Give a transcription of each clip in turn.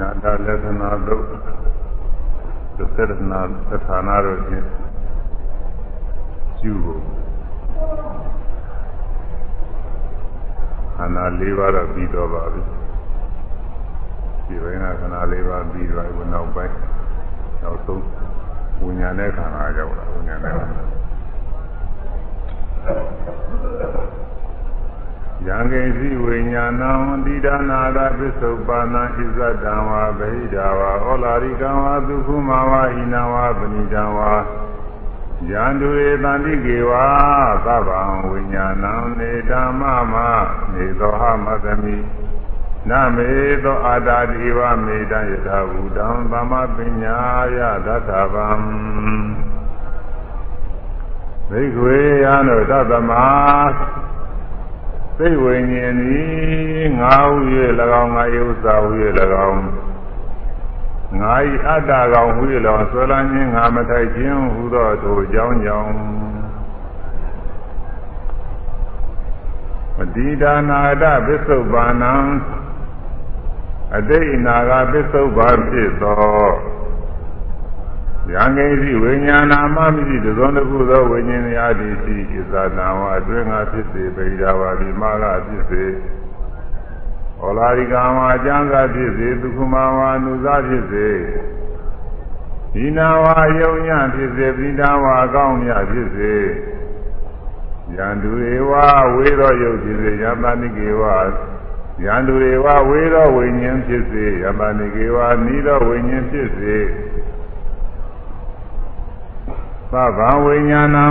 နာတလက္ခဏာတို့သစ္စေတနာသဌာနာတို့ဖြင့်ကျူဖို့ခန္ဓာ၄ပါးတော့ပြီးတော့ပါပြီဒီဘက်ကခန္ဓာ၄ပါးပြီးတော့ဘုနောက်ပိုင်းနောက်ဆုံးဝိညာဉ်နဲ့ခန္ဓာရောက်လာဝိညာဉ်နဲ့ခန္ဓာ ယံကိစီဝိညာဏံတိဒါနာရပစ္စုပ္ပန္နဣဇတံဝါဗဟိတာဝါဩလာရိကံဝါဒုက္ခမဝါဟိနဝါပဏိတံဝါယန္တုရေတန္တိကေဝါသဗ္ဗံဝိညာဏံနေဓမ္မမနေသောဟမသမိနမေသောအာတာတိဝမေတံယထာဘူတံသမ္မပညာယသတ္တဗံဘိက္ခွေယံတို့သတ္တမ စိတ်ဝိညာဉ်သည်ငါဟု၍၎င်းငါယုစာဟု၍၎င်းငါဤအတ္တကောင်ဟု၍၎င်းဆွဲလန်းခြင်းငါမထိုက်ခြင်းဟူသောထိုအကြောင်းကြောင့်မတိဒါနာတပစ္စုပ္ပန္နံအတိတ်နာဂပစ္စုပ္ပန်ဖြစ်သော ယံကိစီဝိညာဏမမရှိတသောတစ်ခုသောဝိညာဉ်များသည်ရှိဣဇာနာဝအတွင်းငါဖြစ်စေပိဒါဝါဒီမာကဖြစ်စေဟောလာရိကဝါအကျမ်းသာဖြစ်စေဒုက္ခမဝါနုဇဖြစ်စေဒီနာဝါယုံညဖြစ်စေပိဒါဝါအကောင်းမြဖြစ်စေယန္တုေဝဝေသောယုတ်ဖြစ်စေယမဏိကေဝယန္တုေဝဝေသောဝိညာဉ်ဖြစ်စေယမဏိကေဝနိသောဝိညာဉ်ဖြစ်စေ သဗ္ဗဝိညာဏံ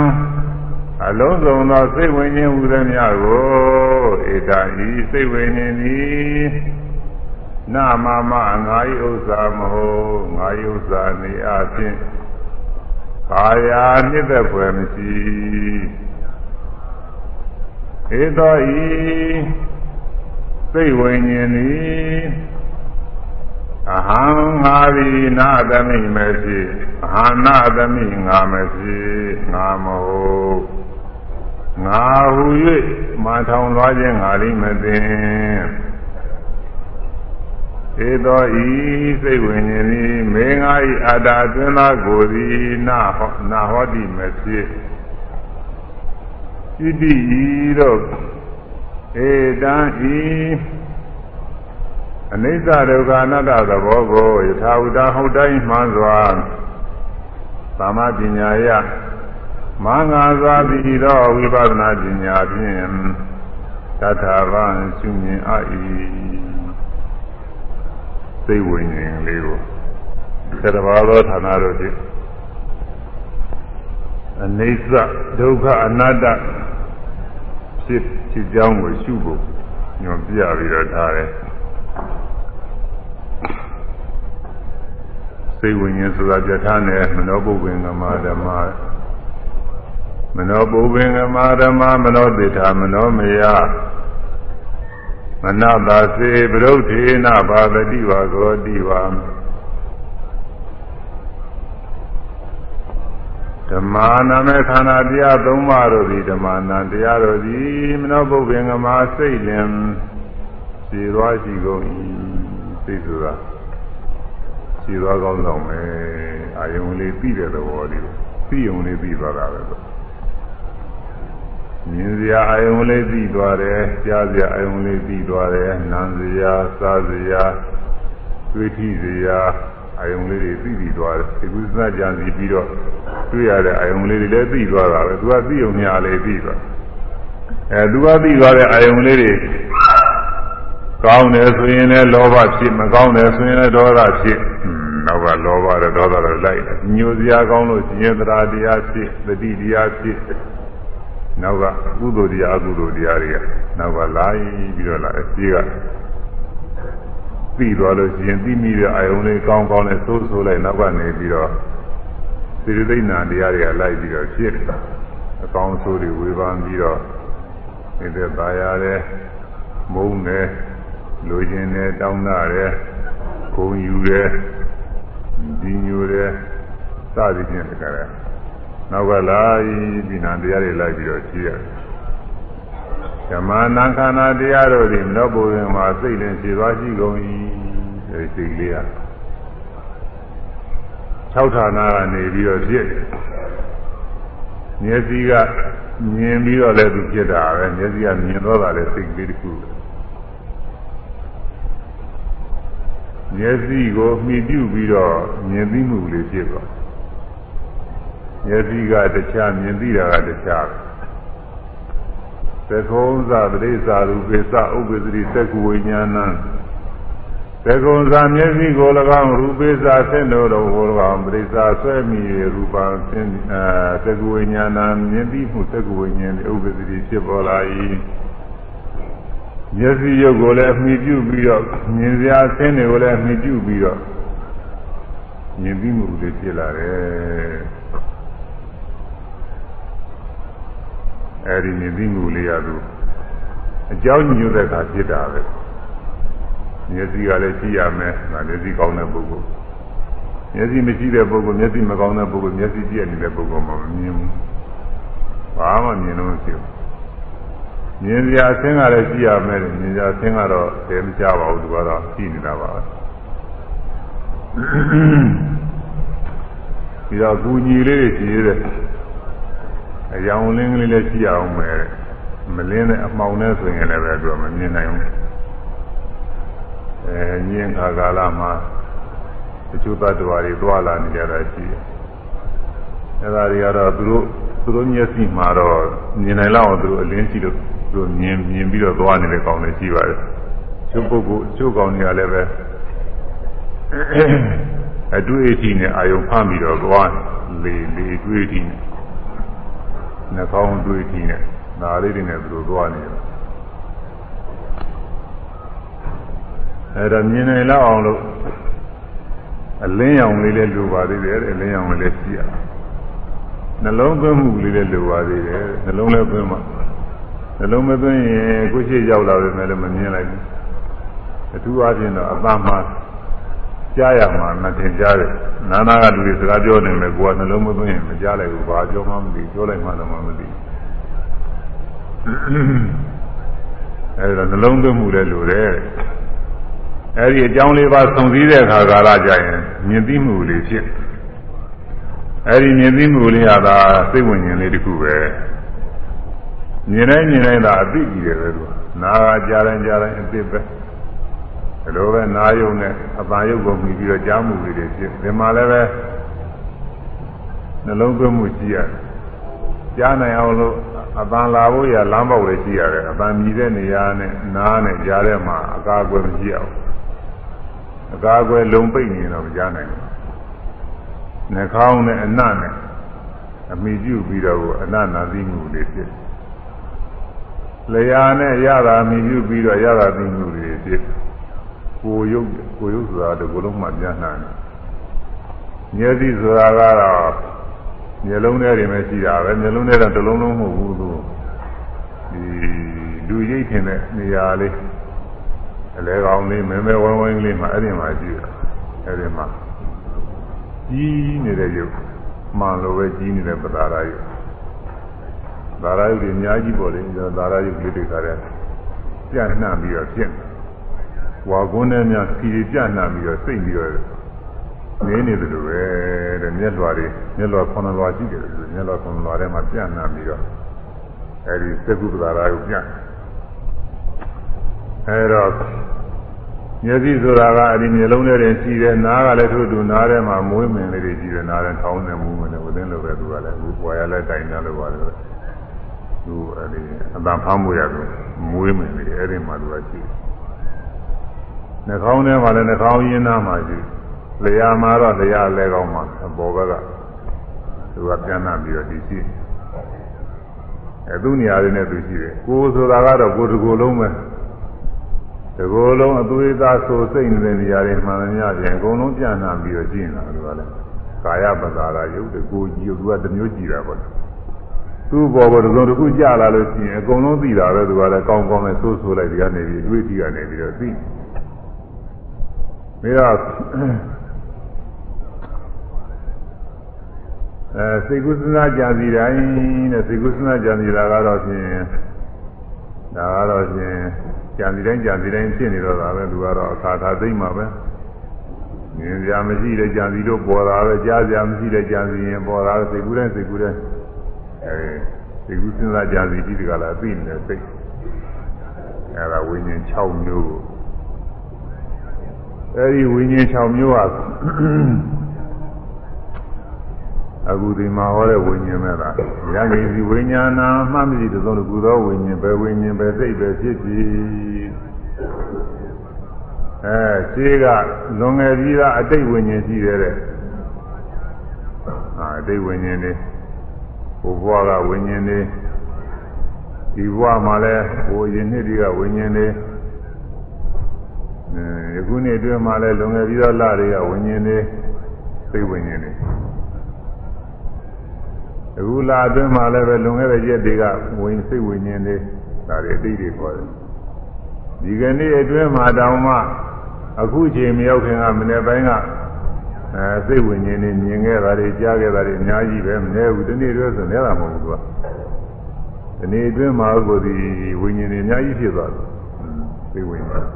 အလုံးစုံသောစိတ်ဝိညာဉ်ဟူသည်များကိုဧတံဤစိတ်ဝိညာဉ်သည်နာမမငါ၏ဥစ္စာမဟုတ်ငါ၏ဥစ္စာနေအချင်းကာယာနှစ်သက်ဖွယ်မရှိဧသောဤစိတ်ဝိညာဉ်သည် အဟံငါသည်နာသမိမရှိအဟနာသမိငါမရှိငါမဟုတ်ငါဟူ၍မာထောင်သွားခြင်းငါလိမသိဧသောဤစိတ်ဝိညာဉ်သည်မေငါ၏အတ္တအတွင်းသားကိုယ်သည်နာဟောနာဟောတိမဖြစ်ဣတိဤတို့ဧတံဤ အနိစ္စဒုက္ခအနတ္တသဘောကိုယထာဝတ္တဟုတ်တိုင်းမှန်စွာသမ္မာပညာယမင်္ဂသာပြီးသောဝိပဿနာပညာဖြင့်တထာဗံရှုမြင်အ၏သိဝိညာဉ်လေးကိုသတ္တဘာသောဌာနတို့ဖြင့်အနိစ္စဒုက္ခအနတ္တဖြစ်ဖြစ်ကြောင်းကိုရှုဖို့ညွန်ပြပြီးတော့ထားတယ် စိတ်ဝိညာဉ်ဆိုတာပြဋ္ဌာန်းတယ်မနောပုပ္ပင်္ဂမဓမ္မမနောပုပ္ပင်္ဂမဓမ္မမနောတိထာမနောမယမနတာစေပရုဋ္ဌေနဘာဝတိဝါကောတိဝါဓမ္မာနာမေခန္ဓာတရား၃ပါးတို့သည်ဓမ္မာနာတရားတို့သည်မနောပုပ္ပင်္ဂမစိတ်လင်ခြေသွားရှိကုန်၏စိတ်ဆိုတာ ခြေသွားကောင်းဆောင်ပဲအာယုံလေးပြီးတဲ့သဘောလေးပြီးုံလေးပြီးသွားတာပဲမြင်စရာအာယုံလေးပြီးသွားတယ်ကြားစရာအာယုံလေးပြီးသွားတယ်နားစရာစားစရာတွေ့ထိစရာအာယုံလေးတွေပြီးပြီးသွားတယ်ဒီကုသကြံစီပြီးတော့တွေ့ရတဲ့အာယုံလေးတွေလည်းပြီးသွားတာပဲသူကပြီးုံများလေးပြီးသွားအဲသူကပြီးသွားတဲ့အာယုံလေးတွေကောင်းတယ်ဆိုရင်လည်းလောဘဖြစ်မကောင်းတယ်ဆိုရင်လည်းဒေါသဖြစ် နောက်ကလောဘတဲ့ဒေါသတွေလိုက်တယ်ညိုစရာကောင်းလို့ရှင်ရတရားတရားဖြစ်တတိတရားဖြစ်နောက်ကကုသိုလ်တရားအကုသိုလ်တရားတွေကနောက်ကလာပြီးတော့လာတယ်ရှိကပြီးသွားလို့ရှင်သိမိတဲ့အာယုံလေးကောင်းကောင်းနဲ့သိုးဆိုးလိုက်နောက်ကနေပြီးတော့သီရိသိဏတရားတွေကလိုက်ပြီးတော့ဖြစ်တာအကောင်းဆိုးတွေဝေဖန်ပြီးတော့နေတဲ့ပါရတယ်မုန်းတယ်လူချင်းနဲ့တောင်းတတယ်ခုံယူတယ် ဒီညိုတယ်စသည်ဖြင့်တကယ်နောက်ကလာဒီနာတရားတွေလိုက်ပြီးတော့ကြည့်ရတယ်ဓမ္မနာခန္ဓာတရားတို့သည်မနောဘုရင်မှာစိတ်လင်ခြေသွားရှိကုန်၏အဲဒီစိတ်လေးက6ဌာနကနေပြီးတော့ဖြစ်မျက်စိကမြင်ပြီးတော့လည်းသူဖြစ်တာပဲမျက်စိကမြင်တော့တာလည်းစိတ်ကလေးတစ်ခု မျက်စိကိုမှီပြုပြီးတော့မြင်သိမှုလေးဖြစ်သွားမျက်စိကတခြားမြင်သိတာကတခြားသကုံးသပရိစ္ဆာရူပိသဥပ္ပဒိသက္ကဝိညာဏံသကုံးသာမျက်စိကို၎င်းရူပိသဆင့်တော်တော်ကို၎င်းပရိစ္ဆာဆွဲမိရူပံသင်အဲသက္ကဝိညာဏံမြင်သိမှုသက္ကဝိညာဉ်ဥပ္ပဒိဖြစ်ပေါ်လာ၏ မျက်စိရုပ်ကိုလည်းအမိပြုပြီးတော့မြင်စရာအဆင်းတွေကိုလည်းအမိပြုပြီးတော့မြင်ပြီးမှုတွေဖြစ်လာတယ်အဲဒီမြင်ပြီးမှုလေးရသူအကြောင်းညွှန်တဲ့အခါဖြစ်တာပဲမျက်စိကလည်းကြည့်ရမယ်ဒါမျက်စိကောင်းတဲ့ပုဂ္ဂိုလ်မျက်စိမရှိတဲ့ပုဂ္ဂိုလ်မျက်စိမကောင်းတဲ့ပုဂ္ဂိုလ်မျက်စိကြည့်နေတဲ့ပုဂ္ဂိုလ်မှမမြင်ဘူးဘာမှမြင်လို့မရှိဘူး မြင်စရာအသင်းကလည်းကြည့်ရမယ်မြင်စရာအသင်းကတော့သိမကြပါဘူးသူကတော့ကြည့်နေတာပါပဲပြီးတော့ကူညီလေးတွေကြည့်ရတဲ့အယောင်လင်းကလေးလည်းကြည့်ရအောင်မယ်မလင်းတဲ့အမှောင်နဲ့ဆိုရင်လည်းပဲသူကမမြင်နိုင်ဘူးအဲညင်ခါကာလမှာတချို့သတ္တဝါတွေသွားလာနေကြတာရှိတယ်အဲဒါတွေကတော့သူတို့သူတို့မျက်စိမှာတော့မြင်နိုင်လောက်အောင်သူတို့အလင်းကြည့်လို့ သူတို့မြင်မြင်ပြီးတော့သွားနေတဲ့ကောင်တွေရှိပါတယ်ချို့ပုဂ္ဂိုလ်ချို့ကောင်တွေကလည်းပဲအတွေ့အထိနဲ့အာယုံဖမ်းပြီးတော့သွားလေလေအတွေ့အထိနဲ့နှာခေါင်းအတွေ့အထိနဲ့နားလေးတွေနဲ့သူတို့သွားနေတယ်အဲဒါမြင်နိုင်လောက်အောင်လို့အလင်းရောင်လေးလည်းလိုပါသေးတယ်အလင်းရောင်လေးလည်းရှိရနှလုံးသွင်းမှုလေးလည်းလိုပါသေးတယ်နှလုံးလည်းသွင်းမှာ နှလုံးမသွင်းရင်ကိုယ်ရှိရောက်လာပြီမဲ့လည်းမမြင်လိုက်ဘူးအထူးအားဖြင့်တော့အပန်းမှာကြားရမှာမတင်ကြားတယ်နာနာကလူတွေစကားပြောနေမယ်ကိုကနှလုံးမသွင်းရင်မကြားလိုက်ဘူးဘာပြောမှမသိပြောလိုက်မှတော့မသိအဲဒါနှလုံးသွင်းမှုလည်းလိုတယ်အဲဒီအကြောင်းလေးပါစုံစည်းတဲ့အခါကာလကြရင်မြင်သိမှုလေးဖြစ်အဲဒီမြင်သိမှုလေးကသာစိတ်ဝင်ရင်လေးတစ်ခုပဲ မြင်တိုင်းမြင်တိုင်းသာအသိကြီးတယ်ပဲသူနာကကြားတိုင်းကြားတိုင်းအသိပဲဒီလိုပဲနာယုံနဲ့အပန်ယုတ်ကိုမြည်ပြီးတော့ကြားမှုလေးတွေဖြစ်ဒီမှာလည်းပဲနှလုံးသွင်းမှုရှိရတယ်ကြားနိုင်အောင်လို့အပန်လာဖို့ရလမ်းပေါက်လေးရှိရတယ်အပန်မြည်တဲ့နေရာနဲ့နားနဲ့ကြားထဲမှာအကာအကွယ်မရှိအောင်အကာအကွယ်လုံပိတ်နေတော့မကြားနိုင်ဘူးနှာခေါင်းနဲ့အနတ်နဲ့အမိပြုပြီးတော့အနတ်နာသိမှုလေးဖြစ် လျာနဲ့ရတာအမိပြုပြီးတော့ရတာသိမှုလေးဖြစ်ကိုရုပ်ကိုရုပ်ဆိုတာဒီကိုယ်လုံးမှပြန်နှံ့တယ်မျက်စိဆိုတာကတော့မျက်လုံးထဲတွေပဲရှိတာပဲမျက်လုံးထဲတော့တစ်လုံးလုံးမဟုတ်ဘူးသူဒီလူရိပ်ထင်တဲ့နေရာလေးအလဲကောင်းလေးမဲမဲဝိုင်းဝိုင်းလေးမှာအဲ့ဒီမှာရှိတယ်အဲ့ဒီမှာကြီးနေတဲ့ရုပ်မှန်လို့ပဲကြီးနေတဲ့ပသာရယုတ် သာရယုတ်တွေအများကြီးပေါ်တယ်ကျွန်တော်သာရယုတ်လေးတွေကလည်းပြန့်နှံ့ပြီးတော့ဖြစ်ဝါကွန်းနဲ့များစီပြန့်နှံ့ပြီးတော့စိတ်ပြီးတော့နေနေတယ်လို့ပဲတဲ့မျက်လွှာတွေမျက်လွှာခုနှစ်လွှာရှိတယ်လို့မျက်လွှာခုနှစ်လွှာထဲမှာပြန့်နှံ့ပြီးတော့အဲဒီသက္ကုပ္ပဒါရယုတ်ပြန့်အဲတော့မျက်စိဆိုတာကအဲဒီမျက်လုံးထဲတင်ရှိတယ်နားကလည်းထို့တူနားထဲမှာမွေးမင်လေးတွေရှိတယ်နားထဲထောင်းနေမူးမင်တယ်ဝသင်းလိုပဲသူကလည်းဘူးပွာရလဲတိုင်တယ်လို့ပါတယ် သူအဲဒီအတန်ဖမ်းမှုရသူမွေးမင်လေးအဲဒီမှာသူကရှိတယ်နှာခေါင်းထဲမှာလည်းနှာခေါင်းရင်းသားမှာရှိလျာမှာတော့လျာလဲကောင်းမှာအပေါ်ဘက်ကသူကပြန်လာပြီးတော့ဒီရှိအဲသူနေရာလေးနဲ့သူရှိတယ်ကိုယ်ဆိုတာကတော့ကိုယ်တစ်ကိုယ်လုံးပဲဒီကိုယ်လုံးအသွေးသားဆိုစိတ်နေတဲ့နေရာတွေမှန်သမျှပြင်အကုန်လုံးပြန်လာပြီးတော့ကျင့်တာသူကလည်းကာယပဒါရယုတ်တကိုကြီးယုတ်သူကတစ်မျိုးကြည့်တာပေါ့ သူ့ဘောပေါ်တစ်စုံတစ်ခုကြာလာလို့ရှိရင်အကုန်လုံးသိတာပဲသူကလည်းကောင်းကောင်းနဲ့ဆိုးဆိုးလိုက်ဒီကနေပြီးအတွေ့အထိကနေပြီးတော့သိပြီးတော့အဲစိတ်ကုသနာကြာစီတိုင်းတဲ့စိတ်ကုသနာကြာစီတာကတော့ဖြင့်ဒါကတော့ဖြင့်ကြာစီတိုင်းကြာစီတိုင်းဖြစ်နေတော့တာပဲသူကတော့အခါသာသိမ့်မှာပဲမြင်ကြမရှိတဲ့ကြံစီလို့ပေါ်တာပဲကြားကြမရှိတဲ့ကြံစီရင်ပေါ်တာစိတ်ကူးတဲ့စိတ်ကူးတဲ့ အဲစိတ်ကူးစဉ်းစားကြံစီပြီးတကလားသိနေတဲ့စိတ်အဲဒါဝိညာဉ်6မျိုးကိုအဲဒီဝိညာဉ်6မျိုးဟာအခုဒီမှာဟောတဲ့ဝိညာဉ်မဲ့လားရဟိစီဝိညာဏမှတ်မရှိတဲ့သုံးခုသောဝိညာဉ်ပဲဝိညာဉ်ပဲစိတ်ပဲဖြစ်ဖြစ်အဲရှိကလွန်ငယ်ပြီးသားအတိတ်ဝိညာဉ်ရှိတယ်တဲ့အာအတိတ်ဝိညာဉ် တွေဘုဘွားကဝိညာဉ်တွေဒီဘွားမှာလဲဟိုရင်နှစ်တွေကဝိညာဉ်တွေအဲယခုနေ့အတွင်းမှာလဲလွန်ငယ်ပြီးသားလတွေကဝိညာဉ်တွေသိဝိညာဉ်တွေအခုလာအတွင်းမှာလည်းပဲလွန်ခဲ့တဲ့ရက်တွေကဝင်စိတ်ဝိညာဉ်တွေဒါတွေအတိတ်တွေခေါ်တယ်ဒီကနေ့အတွင်းမှာတောင်မှအခုချိန်မရောက်ခင်ကမနေ့ပိုင်းက အဲစိတ်ဝိညာဉ်တွေမြင်ခဲ့တာတွေကြားခဲ့တာတွေအများကြီးပဲမနေဘူးဒီနေ့တွဲဆိုနေတာမဟုတ်ဘူးသူကဒီနေ့အတွင်းမှာကိုဒီဝိညာဉ်တွေအများကြီးဖြစ်သွားတယ်စိတ်ဝိညာဉ်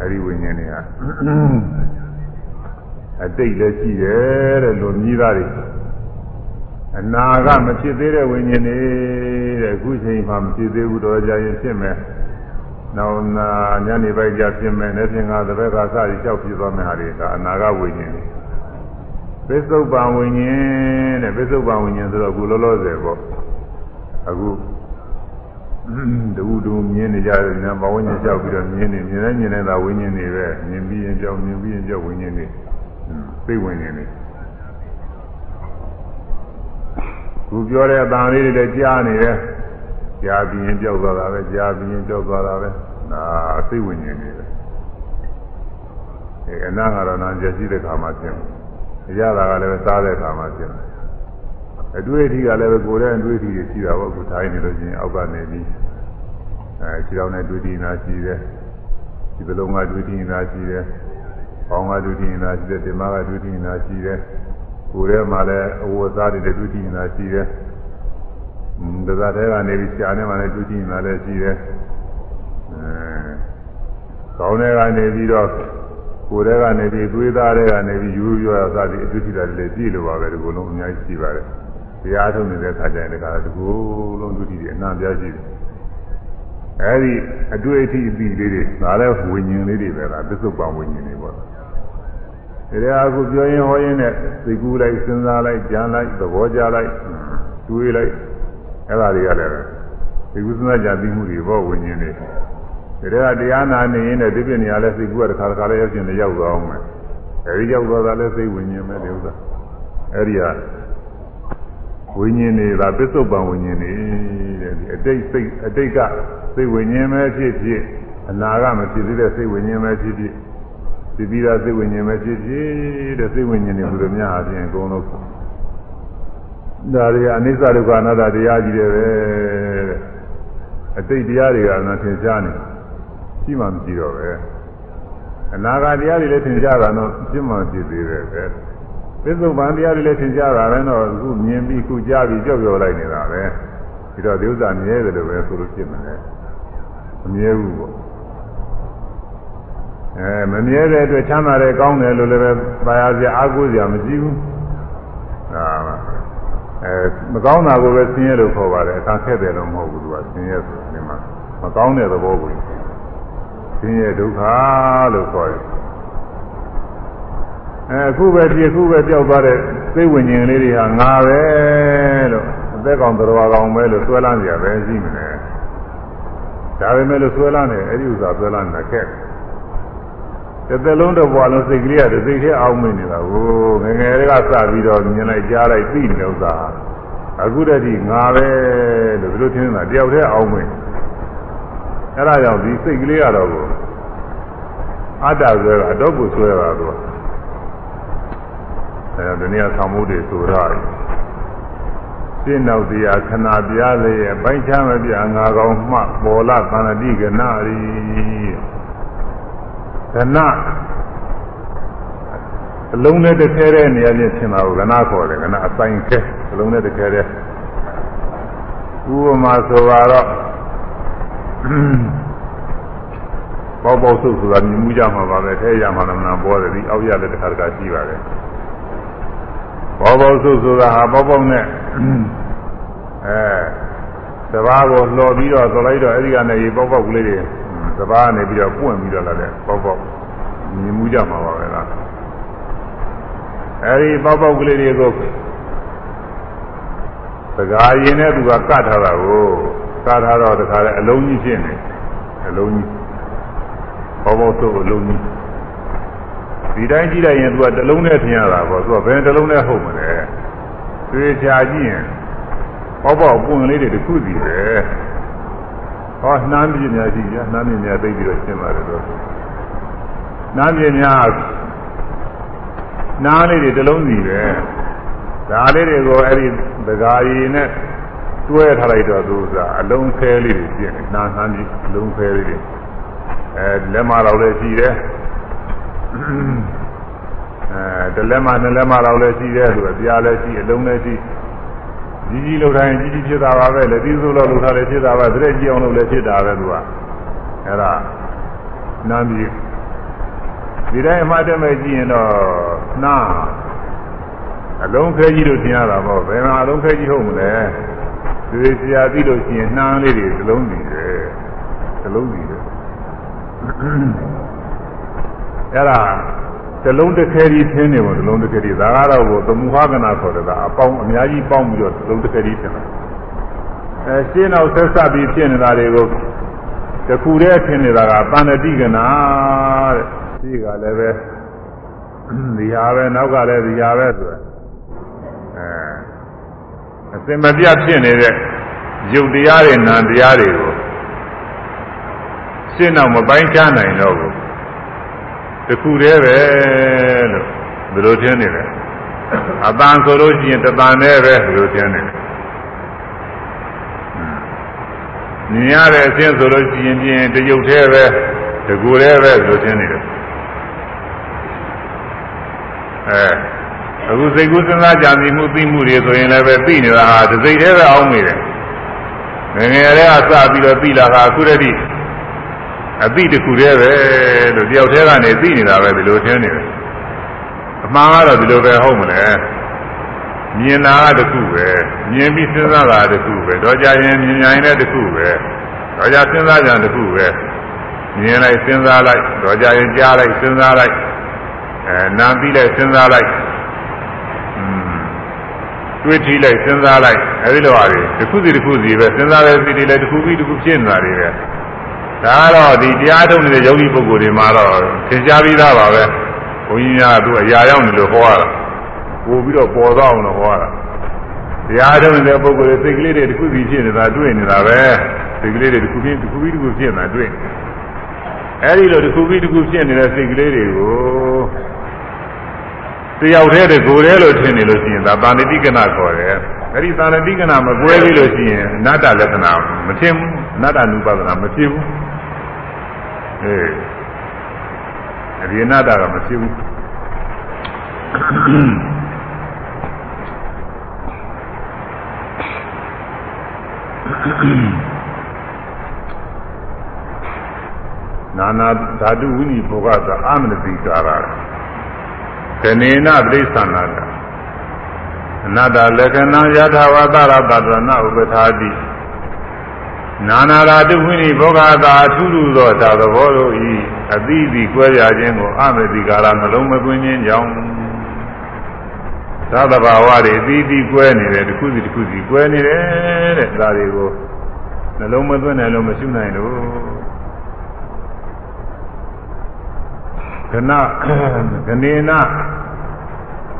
အဲဒီဝိညာဉ်တွေဟာအတိတ်လည်းရှိတယ်တဲ့လူမြည်သားတွေအနာကမဖြစ်သေးတဲ့ဝိညာဉ်တွေတဲ့အခုချိန်မှမဖြစ်သေးဘူးတော့ကြာရင်ဖြစ်မယ်။ နောက်နာညနေပိုင်းကျဖြစ်မယ်။နေ့ပြင်ကတပည့်ကစပြီးကြောက်ဖြစ်သွားမယ်ဟာတွေဒါအနာကဝိညာဉ်တွေ။ပစ္စုပန်ဝိညာဉ်တဲ့ပစ္စုပန်ဝိညာဉ်ဆိုတော့အခုလောလောဆယ်ပေါ့။အခုတူတူမြင်နေကြတယ်ညာဘဝဉ္ဇဉ်ကြောက်ပြီးတော့မြင်နေမြင်နေမြင်နေတာဝိညာဉ်တွေပဲမြင်ပြီးရင်ကြောက်မြင်ပြီးရင်ကြောက်ဝိညာဉ်တွေသိဝိညာဉ်တွေခုပြောတဲ့အတန်လေးတွေလည်းကြားနေတယ် ကြားပြီးရင်ကြောက်သွားတာပဲကြားပြီးရင်ကြောက်သွားတာပဲဒါအသိဝိညာဉ်တွေပဲအဲအနာကတော့နာကြရှိတဲ့ခါမှဖြစ်တယ်ရတာကလည်းစားတဲ့ခါမှဖြစ်တယ်အတွေ့အထိကလည်းပဲကိုယ်ရဲ့အတွေ့အထိတွေရှိတာပေါ့အခုထိုင်နေလို့ချင်းအောက်ကနေပြီးအဲခြေထောက်နဲ့တွေ့ထိနာရှိတယ်ဒီပလုံးကတွေ့ထိနာရှိတယ်ပေါင်းကတွေ့ထိနာရှိတယ်ဒီမကတွေ့ထိနာရှိတယ်ကိုယ်ထဲမှာလည်းအဝတ်သားတွေတွေ့ထိနာရှိတယ်။ ဒါသာတဲ့ကနေပြီးရှားနေမှလည်းတွေ့ထိနာလည်းရှိတယ်။အဲကောင်းတဲ့ကနေပြီးတော့ကိုယ်ထဲကနေပြီးသွေးသားတွေကနေပြီးယူရရသတိအတွေ့အထိတွေလည်းကြည့်လို့ပါပဲဒီကုလုံးအများကြီးရှိပါတယ်။တရားထုတ်နေတဲ့ခါကျရင်လည်းဒီကုလုံးတွေ့ထိတွေအနာပြရှိတယ်။အဲဒီအတွေ့အထိအပြီးလေးတွေဒါလည်းဝิญဉ်လေးတွေပဲလားသစ္စုပ္ပန်ဝิญဉ်တွေပေါ့။တရားအခုပြောရင်ဟောရင်နဲ့သိကူးလိုက်စဉ်းစားလိုက်ကြံလိုက်သဘောကျလိုက်တွေးလိုက် အဲ့ဒါတွေကလည်းသိကူးစဉ်းစားကြပြီးမှုတွေဘောဝิญဉ်တွေတရားတရားနာနေရင်လည်းဒီပြနေရာလဲသိကူးကတစ်ခါတစ်ခါလဲရောက်ကျင်လည်းရောက်သွားအောင်မယ်အဲဒီရောက်သွားတာလဲသိဝิญဉ်ပဲဒီဥစ္စာအဲ့ဒီဟာဝိညာဉ်တွေကပစ္စုပန်ဝိညာဉ်တွေတဲ့ဒီအတိတ်စိတ်အတိတ်ကစိတ်ဝိညာဉ်ပဲဖြစ်ဖြစ်အနာကမဖြစ်သေးတဲ့စိတ်ဝိညာဉ်ပဲဖြစ်ဖြစ်သိပြီးသားစိတ်ဝိညာဉ်ပဲဖြစ်ဖြစ်တဲ့စိတ်ဝိညာဉ်တွေဘုရားများအပြင်အကုန်လုံး ဒါတွေကအနိစ္စဒုက္ခအနတ္တတရားကြီးတွေပဲတဲ့အတိတ်တရားတွေကတော့သင်ကြားနေရှိမှမရှိတော့ပဲအနာဂတ်တရားတွေလည်းသင်ကြားတာတော့ဖြစ်မှဖြစ်သေးတယ်ပဲပစ္စုပန်တရားတွေလည်းသင်ကြားတာပဲတော့အခုမြင်ပြီးခုကြားပြီးကြောက်ကြောက်လိုက်နေတာပဲဒီတော့ဒီဥစ္စာမြဲတယ်လို့ပဲဆိုလို့ဖြစ်မယ်မမြဲဘူးပေါ့အဲမမြဲတဲ့အတွက်ချမ်းသာတယ်ကောင်းတယ်လို့လည်းပဲပါရစရာအားကိုးစရာမရှိဘူးဒါ အဲမကောင်းတာကိုပဲဆင်းရဲလို့ခေါ်ပါတယ်အခါခက်တယ်လို့မဟုတ်ဘူးသူကဆင်းရဲဆိုတာဒီမှာမကောင်းတဲ့သဘောကိုဆင်းရဲဒုက္ခလို့ခေါ်တယ်အဲအခုပဲဒီအခုပဲကြောက်သွားတဲ့စိတ်ဝิญဉ်လေးတွေဟာငါပဲလို့အသက်ကောင်တော်ကောင်ပဲလို့ဆွဲလန်းကြပဲရှိမလဲဒါပေမဲ့လို့ဆွဲလန်းတယ်အဲ့ဒီဥစ္စာဆွဲလန်းတာခက်တယ် တစ်သက်လုံးတစ်ဘဝလုံးစိတ်ကလေးကတစ်စိတ်ထဲအောင်းမင်းနေတာကိုငငယ်တွေကစပြီးတော့မြင်လိုက်ကြားလိုက်သိနေဥစ္စာအခုတည်းကငါပဲလို့ဘယ်လိုထင်လဲတယောက်တည်းအောင်းမင်းအဲ့ဒါကြောင့်ဒီစိတ်ကလေးကတော့ကိုအတ္တဆွဲတာအတော့ကိုဆွဲတာတော့အဲဒါတနည်းဆောင်မှုတွေဆိုရစိတ်နောက်တရားခဏပြားလေရဲ့ပိုင်းချမ်းမပြငါကောင်မှပေါ်လာသန္တိကနာရီ ကဏအလုံးနဲ့တခဲတဲ့နေရာချင်းဖြစ်မှာကိုကဏခေါ်တယ်ကဏအဆိုင်ခဲအလုံးနဲ့တခဲတဲ့ဥပမာဆိုတော့ပေါက်ပေါက်ဆုပ်ဆိုတာမြင်မှုကြမှာပါပဲထဲရမှာလည်းမနာပေါ်တယ်ဒီအောက်ရလည်းတစ်ခါတစ်ခါရှိပါတယ်ပေါက်ပေါက်ဆုပ်ဆိုတာဟာပေါက်ပေါက်နဲ့အဲတဘာကိုလှော်ပြီးတော့သလိုက်တော့အဲ့ဒီကနေရေပေါက်ပေါက်ကလေးတွေ တဘာကနေပြီးတော့ပွင့်ပြီးတော့လာတယ်ပေါက်ပေါက်မြင်မှုကြမှာပါပဲလားအဲ့ဒီပေါက်ပေါက်ကလေးတွေကိုစကားရင်နဲ့သူကကတ်ထားတာကိုကတ်ထားတော့တခါလဲအလုံးကြီးဖြစ်နေအလုံးကြီးဘောဘောဆိုအလုံးကြီးဒီတိုင်းကြည့်လိုက်ရင်သူကတလုံးနဲ့ထင်ရတာပေါ့သူကဘယ်တလုံးနဲ့ဟုတ်မလဲသေချာကြည့်ရင်ဘောဘောပွင့်လေးတွေတစ်ခုစီပဲ ဟောနှမ်းပြင်းများရှိကြနှမ်းပြင်းများသိပြီးတော့ရှင်းပါတယ်တော့နှမ်းပြင်းများနားလေးတွေတစ်လုံးစီပဲဒါလေးတွေကိုအဲ့ဒီဒကာရီနဲ့တွဲထားလိုက်တော့သူကအလုံးခဲလေးတွေပြင်းနေနာနှမ်းပြီးအလုံးခဲလေးတွေအဲလက်မတော်လည်းရှိတယ်အဲတလက်မနှစ်လက်မတော်လည်းရှိတယ်သူကတရားလည်းရှိအလုံးလည်းရှိ ကြီးကြီးလောက်တိုင်းကြီးကြီးဖြစ်တာပါပဲလက်ပြီးစိုးလို့လောက်ထားလည်းဖြစ်တာပါတရက်ကြည့်အောင်လို့လည်းဖြစ်တာပဲသူကအဲဒါနားပြီးဒီတိုင်းအမှတ်တမဲ့ကြည့်ရင်တော့နားအလုံးခဲကြီးလို့ထင်ရတာပေါ့ဘယ်မှာအလုံးခဲကြီးဟုတ်မလဲဒီဆရာသိလို့ရှိရင်နှမ်းလေးတွေသလုံးစီတယ်သလုံးစီတယ်အဲ့ဒါ ဇလုံးတစ်ခဲကြီးထင်းနေပေါ့ဇလုံးတစ်ခဲကြီးဒါကတော့ဘုသမုဟကနာခေါ်တယ်ကအပေါင်းအများကြီးပေါင်းပြီးတော့ဇလုံးတစ်ခဲကြီးထင်းတယ်အဲရှင်းအောင်ဆက်ဆက်ပြီးဖြစ်နေတာတွေကိုတခုတည်းထင်းနေတာကပန္နတိကနာတဲ့ဒီကလည်းပဲဒီဟာပဲနောက်ကလည်းဒီဟာပဲဆိုတော့အဲအစင်မပြတ်ဖြစ်နေတဲ့ယုတ်တရားတွေနာတရားတွေကိုရှင်းအောင်မပိုင်းခြားနိုင်တော့ဘူး တခုတည်းပဲလို့ဘယ်လိုထင်နေလဲအပန်းဆိုလို့ရှိရင်တပန်နဲ့ပဲဘယ်လိုထင်နေလဲမြင်ရတဲ့အချင်းဆိုလို့ရှိရင်ပြင်တရုပ်သေးပဲတကူတည်းပဲဘယ်လိုထင်နေလဲအဲအခုစိတ်ကူးစဉ်းစားကြံပြီးမှုသိမှုတွေဆိုရင်လည်းပဲသိနေတာဟာတစ်စိတ်တည်းပဲအောင်းနေတယ်ငယ်ငယ်လေးကစပြီးတော့သိလာတာအခုတည်း အသိတစ်ခုတည်းပဲလို့တယောက်တည်းကနေသိနေတာပဲဒီလိုထင်နေတယ်အမှန်ကတော့ဒီလိုပဲဟုတ်မလဲမြင်တာကတစ်ခုပဲမြင်ပြီးစဉ်းစားတာတစ်ခုပဲတော့ကြရင်မြင်ရင်လည်းတစ်ခုပဲတော့ကြစဉ်းစားကြတစ်ခုပဲမြင်လိုက်စဉ်းစားလိုက်တော့ကြရင်ကြားလိုက်စဉ်းစားလိုက်အဲနားပြီးလိုက်စဉ်းစားလိုက်တွေးထီးလိုက်စဉ်းစားလိုက်အဲဒီလိုဟာတွေတစ်ခုစီတစ်ခုစီပဲစဉ်းစားတဲ့စီတွေလည်းတစ်ခုပြီးတစ်ခုဖြစ်နေတာတွေပဲ ဒါကတော့ဒီတရားထုတ်နေတဲ့ယောဂီပုဂ္ဂိုလ်တွေမှာတော့သင်ကြားပြီးသားပါပဲဘုန်းကြီးများကသူအရာရောက်နေလို့ဟောရတာပို့ပြီးတော့ပေါ်သွားအောင်လို့ဟောရတာတရားထုတ်နေတဲ့ပုဂ္ဂိုလ်တွေစိတ်ကလေးတွေတစ်ခုစီဖြစ်နေတာတွေ့နေတာပဲစိတ်ကလေးတွေတစ်ခုပြီးတစ်ခုပြီးတစ်ခုဖြစ်နေတာတွေ့အဲဒီလိုတစ်ခုပြီးတစ်ခုဖြစ်နေတဲ့စိတ်ကလေးတွေကိုတယောက်တည်းတကိုယ်တည်းလို့ထင်နေလို့ရှိရင်ဒါတာဏတိကနာခေါ်တယ်အဲ့ဒီတာဏတိကနာမကွဲသေးလို့ရှိရင်အနတ္တလက္ခဏာမထင်ဘူးအ နတ္တနုပါဒနာမဖြစ်ဘူးအေးအဲ့ဒီအနတ္တကမဖြစ်ဘူးနာနာဓာတုဝိနိဘောဂသာအမနတိကာရကနေနပြိဿန္နာကအနတ္တလက္ခဏာယထာဝတရတတနာဥပထာတိ နာနာရာတုဝိနိဘောဂသာအထုထုသောသာသဘောတို့ဤအတိအသီကွဲပြားခြင်းကိုအမတိကာရနှလုံးမသွင်းခြင်းကြောင့်သာသဘာဝတွေအတိအသီကွဲနေတယ်တစ်ခုစီတစ်ခုစီကွဲနေတယ်တဲ့ဒါတွေကိုနှလုံးမသွင်းနိုင်လို့မရှိနိုင်လို့ကနကနေန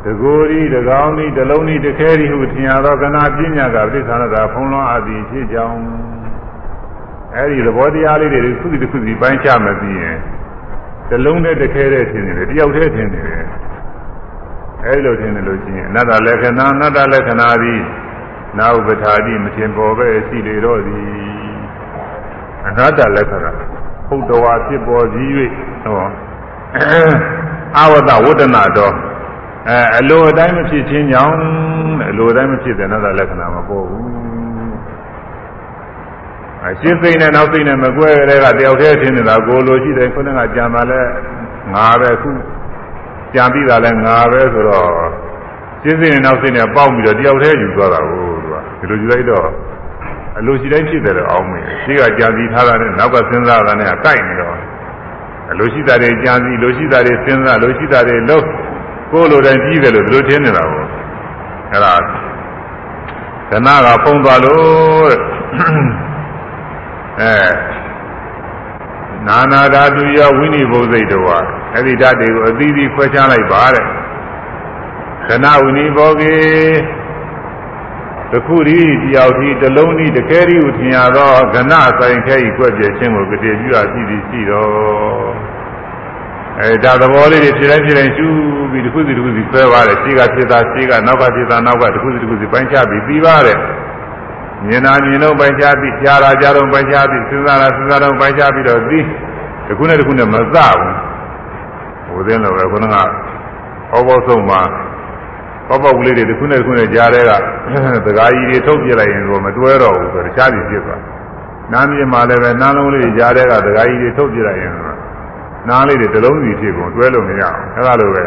တကိုယ်ဤတကောင်းဤတလုံးဤတခဲဤဟုထင်ရသောကနာပညာကပြိဿာနတာဖုံးလွှမ်းအပ်သည်ဖြစ်ကြောင်း အဲဒီသဘောတရားလေးတွေခုစီတစ်ခုစီပိုင်းခြားမပြီးရင်တလုံးနဲ့တခဲတဲ့ထင်နေတယ်တယောက်တည်းထင်နေတယ်အဲဒီလိုထင်နေလို့ရှိရင်အနတ္တလက္ခဏာအနတ္တလက္ခဏာသည်နာဥပထာတိမထင်ပေါ်ပဲရှိလေတော့သည်အနတ္တလက္ခဏာဟုတ်တော်ဖြစ်ပေါ်ပြီး၍ဟောအဝတဝတ္တနာတော်အဲအလိုအတိုင်းမဖြစ်ခြင်းကြောင့်အလိုအတိုင်းမဖြစ်တဲ့နတ္တလက္ခဏာမပေါ်ဘူး အရှင်းသိနဲ့နောက်သိနဲ့မကွဲကြတဲ့ကတယောက်တည်းထင်နေတာကိုလိုရှိတယ်ခုနကကြံပါလဲငါပဲခုကြံပြီးတာလဲငါပဲဆိုတော့ရှင်းသိနဲ့နောက်သိနဲ့ပေါက်ပြီးတော့တယောက်တည်းယူသွားတာကိုသူကဒီလိုယူလိုက်တော့အလိုရှိတိုင်းဖြစ်တယ်တော့အောင်းမင်းရှိကကြံပြီးထားတာနဲ့နောက်ကစဉ်းစားတာနဲ့ကကိုက်နေတော့အလိုရှိတာတွေကြံပြီးလိုရှိတာတွေစဉ်းစားလိုရှိတာတွေလုံးကိုလိုတိုင်းပြီးတယ်လို့ဒီလိုထင်နေတာကိုအဲ့ဒါခဏကဖုံးသွားလို့ အဲနာနာဓာတုယဝိနိဘုစိတ်တော်ဟာအဲ့ဒီဓာတ်တွေကိုအသီးသီးခွဲခြားလိုက်ပါတဲ့ခဏဝိနိဘောကေတခုရီတယောက်ဒီတလုံးဒီတခဲရီကိုထင်ရသောခဏဆိုင်ခဲဤကွက်ပြခြင်းကိုကြည်ပြုရရှိသည်ရှိတော်အဲဒါသဘောလေးတွေဖြစ်တိုင်းဖြစ်တိုင်းရှုပြီးတခုစီတခုစီဆွဲပါတယ်ရှိကဖြစ်တာရှိကနောက်ကဖြစ်တာနောက်ကတခုစီတခုစီပိုင်းခြားပြီးပြီးပါတယ် မြင်တာမြင်တော့ပိုင်းခြားပြီးကြားတာကြားတော့ပိုင်းခြားပြီးစဉ်းစားတာစဉ်းစားတော့ပိုင်းခြားပြီးတော့ပြီးတခုနဲ့တခုနဲ့မစဘူးဟိုသင်းလိုပဲခုနကဟောဘောဆုံးမှာပေါပေါကလေးတွေတခုနဲ့တခုနဲ့ကြားတဲ့ကသကားကြီးတွေထုတ်ပြလိုက်ရင်တော့မတွဲတော့ဘူးဆိုတော့တခြားစီဖြစ်သွားနားမြင်မှလည်းပဲနားလုံးလေးကြားတဲ့ကသကားကြီးတွေထုတ်ပြလိုက်ရင်နားလေးတွေတစ်လုံးစီဖြစ်ကုန်တွဲလို့မရအောင်အဲလိုပဲ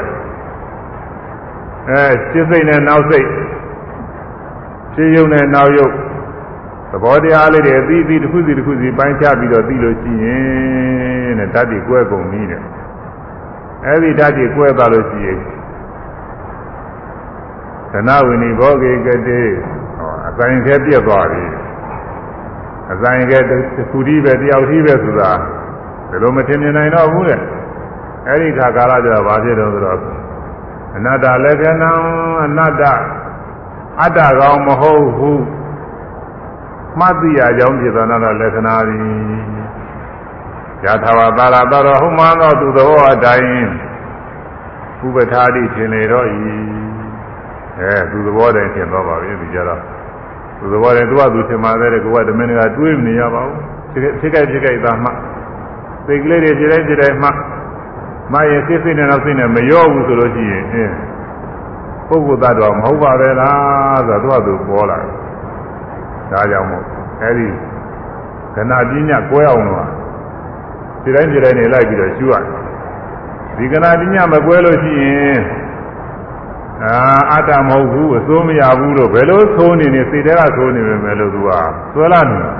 အဲစိတ်စိတ်နဲ့နောက်စိတ်ဖြည့်ယုံနဲ့နောက်ယုံ သဘောတရားလေးတွေအပြီးပြီးတစ်ခုစီတစ်ခုစီပိုင်းခြားပြီးတော့ပြီးလို့ရှိရင်တဲ့ဓာတ်တွေကွဲကုန်ပြီတဲ့အဲဒီဓာတ်တွေကွဲသွားလို့ရှိရင်သနဝိနိဘောဂေကတိဟောအဆိုင်ခဲပြက်သွားပြီအဆိုင်ခဲတစ်ခုတည်းပဲတယောက်တည်းပဲဆိုတာဘယ်လိုမထင်မြင်နိုင်တော့ဘူးတဲ့အဲဒီခါကာလကျတော့ဘာဖြစ်တော့ဆိုတော့အနတ္တလက္ခဏံအနတ္တအတ္တကောင်မဟုတ်ဘူး မှတ်သိရကြောင်းဖြစ်သောနာလက္ခဏာသည်ယထာဝတာရတော်ဟုမှန်သောသူသောအတိုင်းဥပထာတိထင်လေတော့ဤအဲသူသဘောတိုင်းထင်တော့ပါပြီဒီကြတော့သူသဘောတိုင်းသူကသူထင်ပါတယ်ကိုကဓမင်းကတွေးမနေရပါဘူးဖြစ်ခဲ့ဖြစ်ခဲ့သားမှစိတ်ကလေးတွေဖြစ်တိုင်းဖြစ်တိုင်းမှမရဲ့စိတ်စိတ်နဲ့တော့စိတ်နဲ့မရောဘူးဆိုလို့ရှိရင်အင်းပုဂ္ဂိုလ်သတ္တဝါမဟုတ်ပါပဲလားဆိုတော့သူကသူပေါ်လာတယ် ဒါကြောင့်မို့အဲဒီခဏပညာကွဲအောင်လို့ဒီတိုင်းဒီတိုင်းနေလိုက်ပြီးတော့ရှုရတယ်ဒီခဏပညာမကွဲလို့ရှိရင်အာအတ္တမဟုတ်ဘူးအစိုးမရဘူးလို့ဘယ်လိုသိုးနေနေစိတ်ထဲကသိုးနေပဲမယ်လို့သူကသွဲလာနေတာ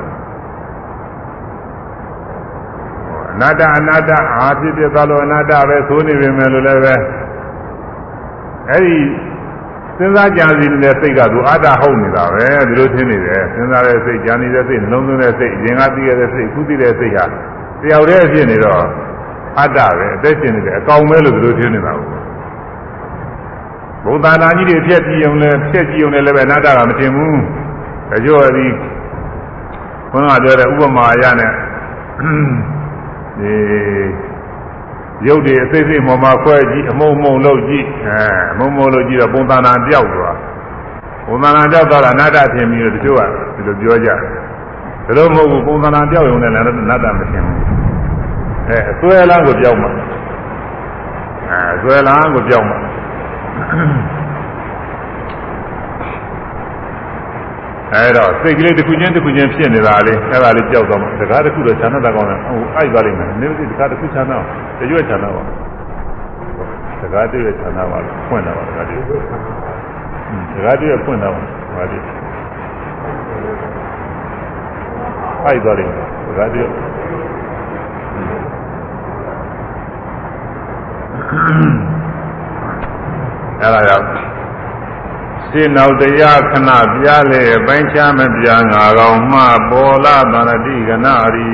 အနတ္တအနတ္တအာဖြစ်ဖြစ်သွားလို့အနတ္တပဲသိုးနေပဲမယ်လို့လည်းပဲအဲဒီ စဉ်းစားကြံစီနေတဲ့စိတ်ကသူအတ္တဟုတ်နေတာပဲဒီလိုထင်နေတယ်စဉ်းစားတဲ့စိတ်ကြံနေတဲ့စိတ်နှလုံးသွင်းတဲ့စိတ်ရင်ကသိရတဲ့စိတ်ခုသိတဲ့စိတ်ဟာတယောက်တည်းဖြစ်နေတော့အတ္တပဲအသက်ရှင်နေတယ်အကောင်ပဲလို့ဒီလိုထင်နေတာကိုဘုရားနာကြီးတွေဖြက်ကြည့်အောင်လဲဖြက်ကြည့်အောင်လည်းပဲအနတ္တကမထင်ဘူးဒါကြောင့်ဒီဘုန်းကပြောတဲ့ဥပမာအရနဲ့ဒီ ရုပ်တွေအစိတ်စိတ်မော်မှာခွဲကြည့်အမုံမုံလို့ကြည့်အဲအမုံမုံလို့ကြည့်တော့ပုံသဏ္ဍာန်ပြောက်သွားပုံသဏ္ဍာန်ပြောက်သွားတာအနတ္တထင်ပြီးတော့တချို့ကဒီလိုပြောကြတယ်ဒါလို့မဟုတ်ဘူးပုံသဏ္ဍာန်ပြောက်ရုံနဲ့လည်းအနတ္တမထင်ဘူးအဲအစွဲလမ်းကိုပြောက်မှာအဲအစွဲလမ်းကိုပြောက်မှာ အဲတော့စိတ်ကလေးတစ်ခုချင်းတစ်ခုချင်းဖြစ်နေတာလေအဲဒါလေးကြောက်သွားမှာတကားတစ်ခုတော့ခြံတော့ကောင်းတယ်ဟိုအိုက်သွားလိမ့်မယ်နည်းနည်းတကားတစ်ခုခြံတော့တရွက်ခြံတော့ပါတကားတရွက်ခြံတော့ပါဖွင့်တော့ပါတကားတရွက်တကားတရွက်ဖွင့်တော့ပါဒီအိုက်သွားလိမ့်မယ်တကားတရွက်အဲဒါကြောင့် ရှင်းနောက်တရားခဏပြားလေပိုင်းခြားမပြားငါကောင်မှပေါ်လာသန္တိကနာရီ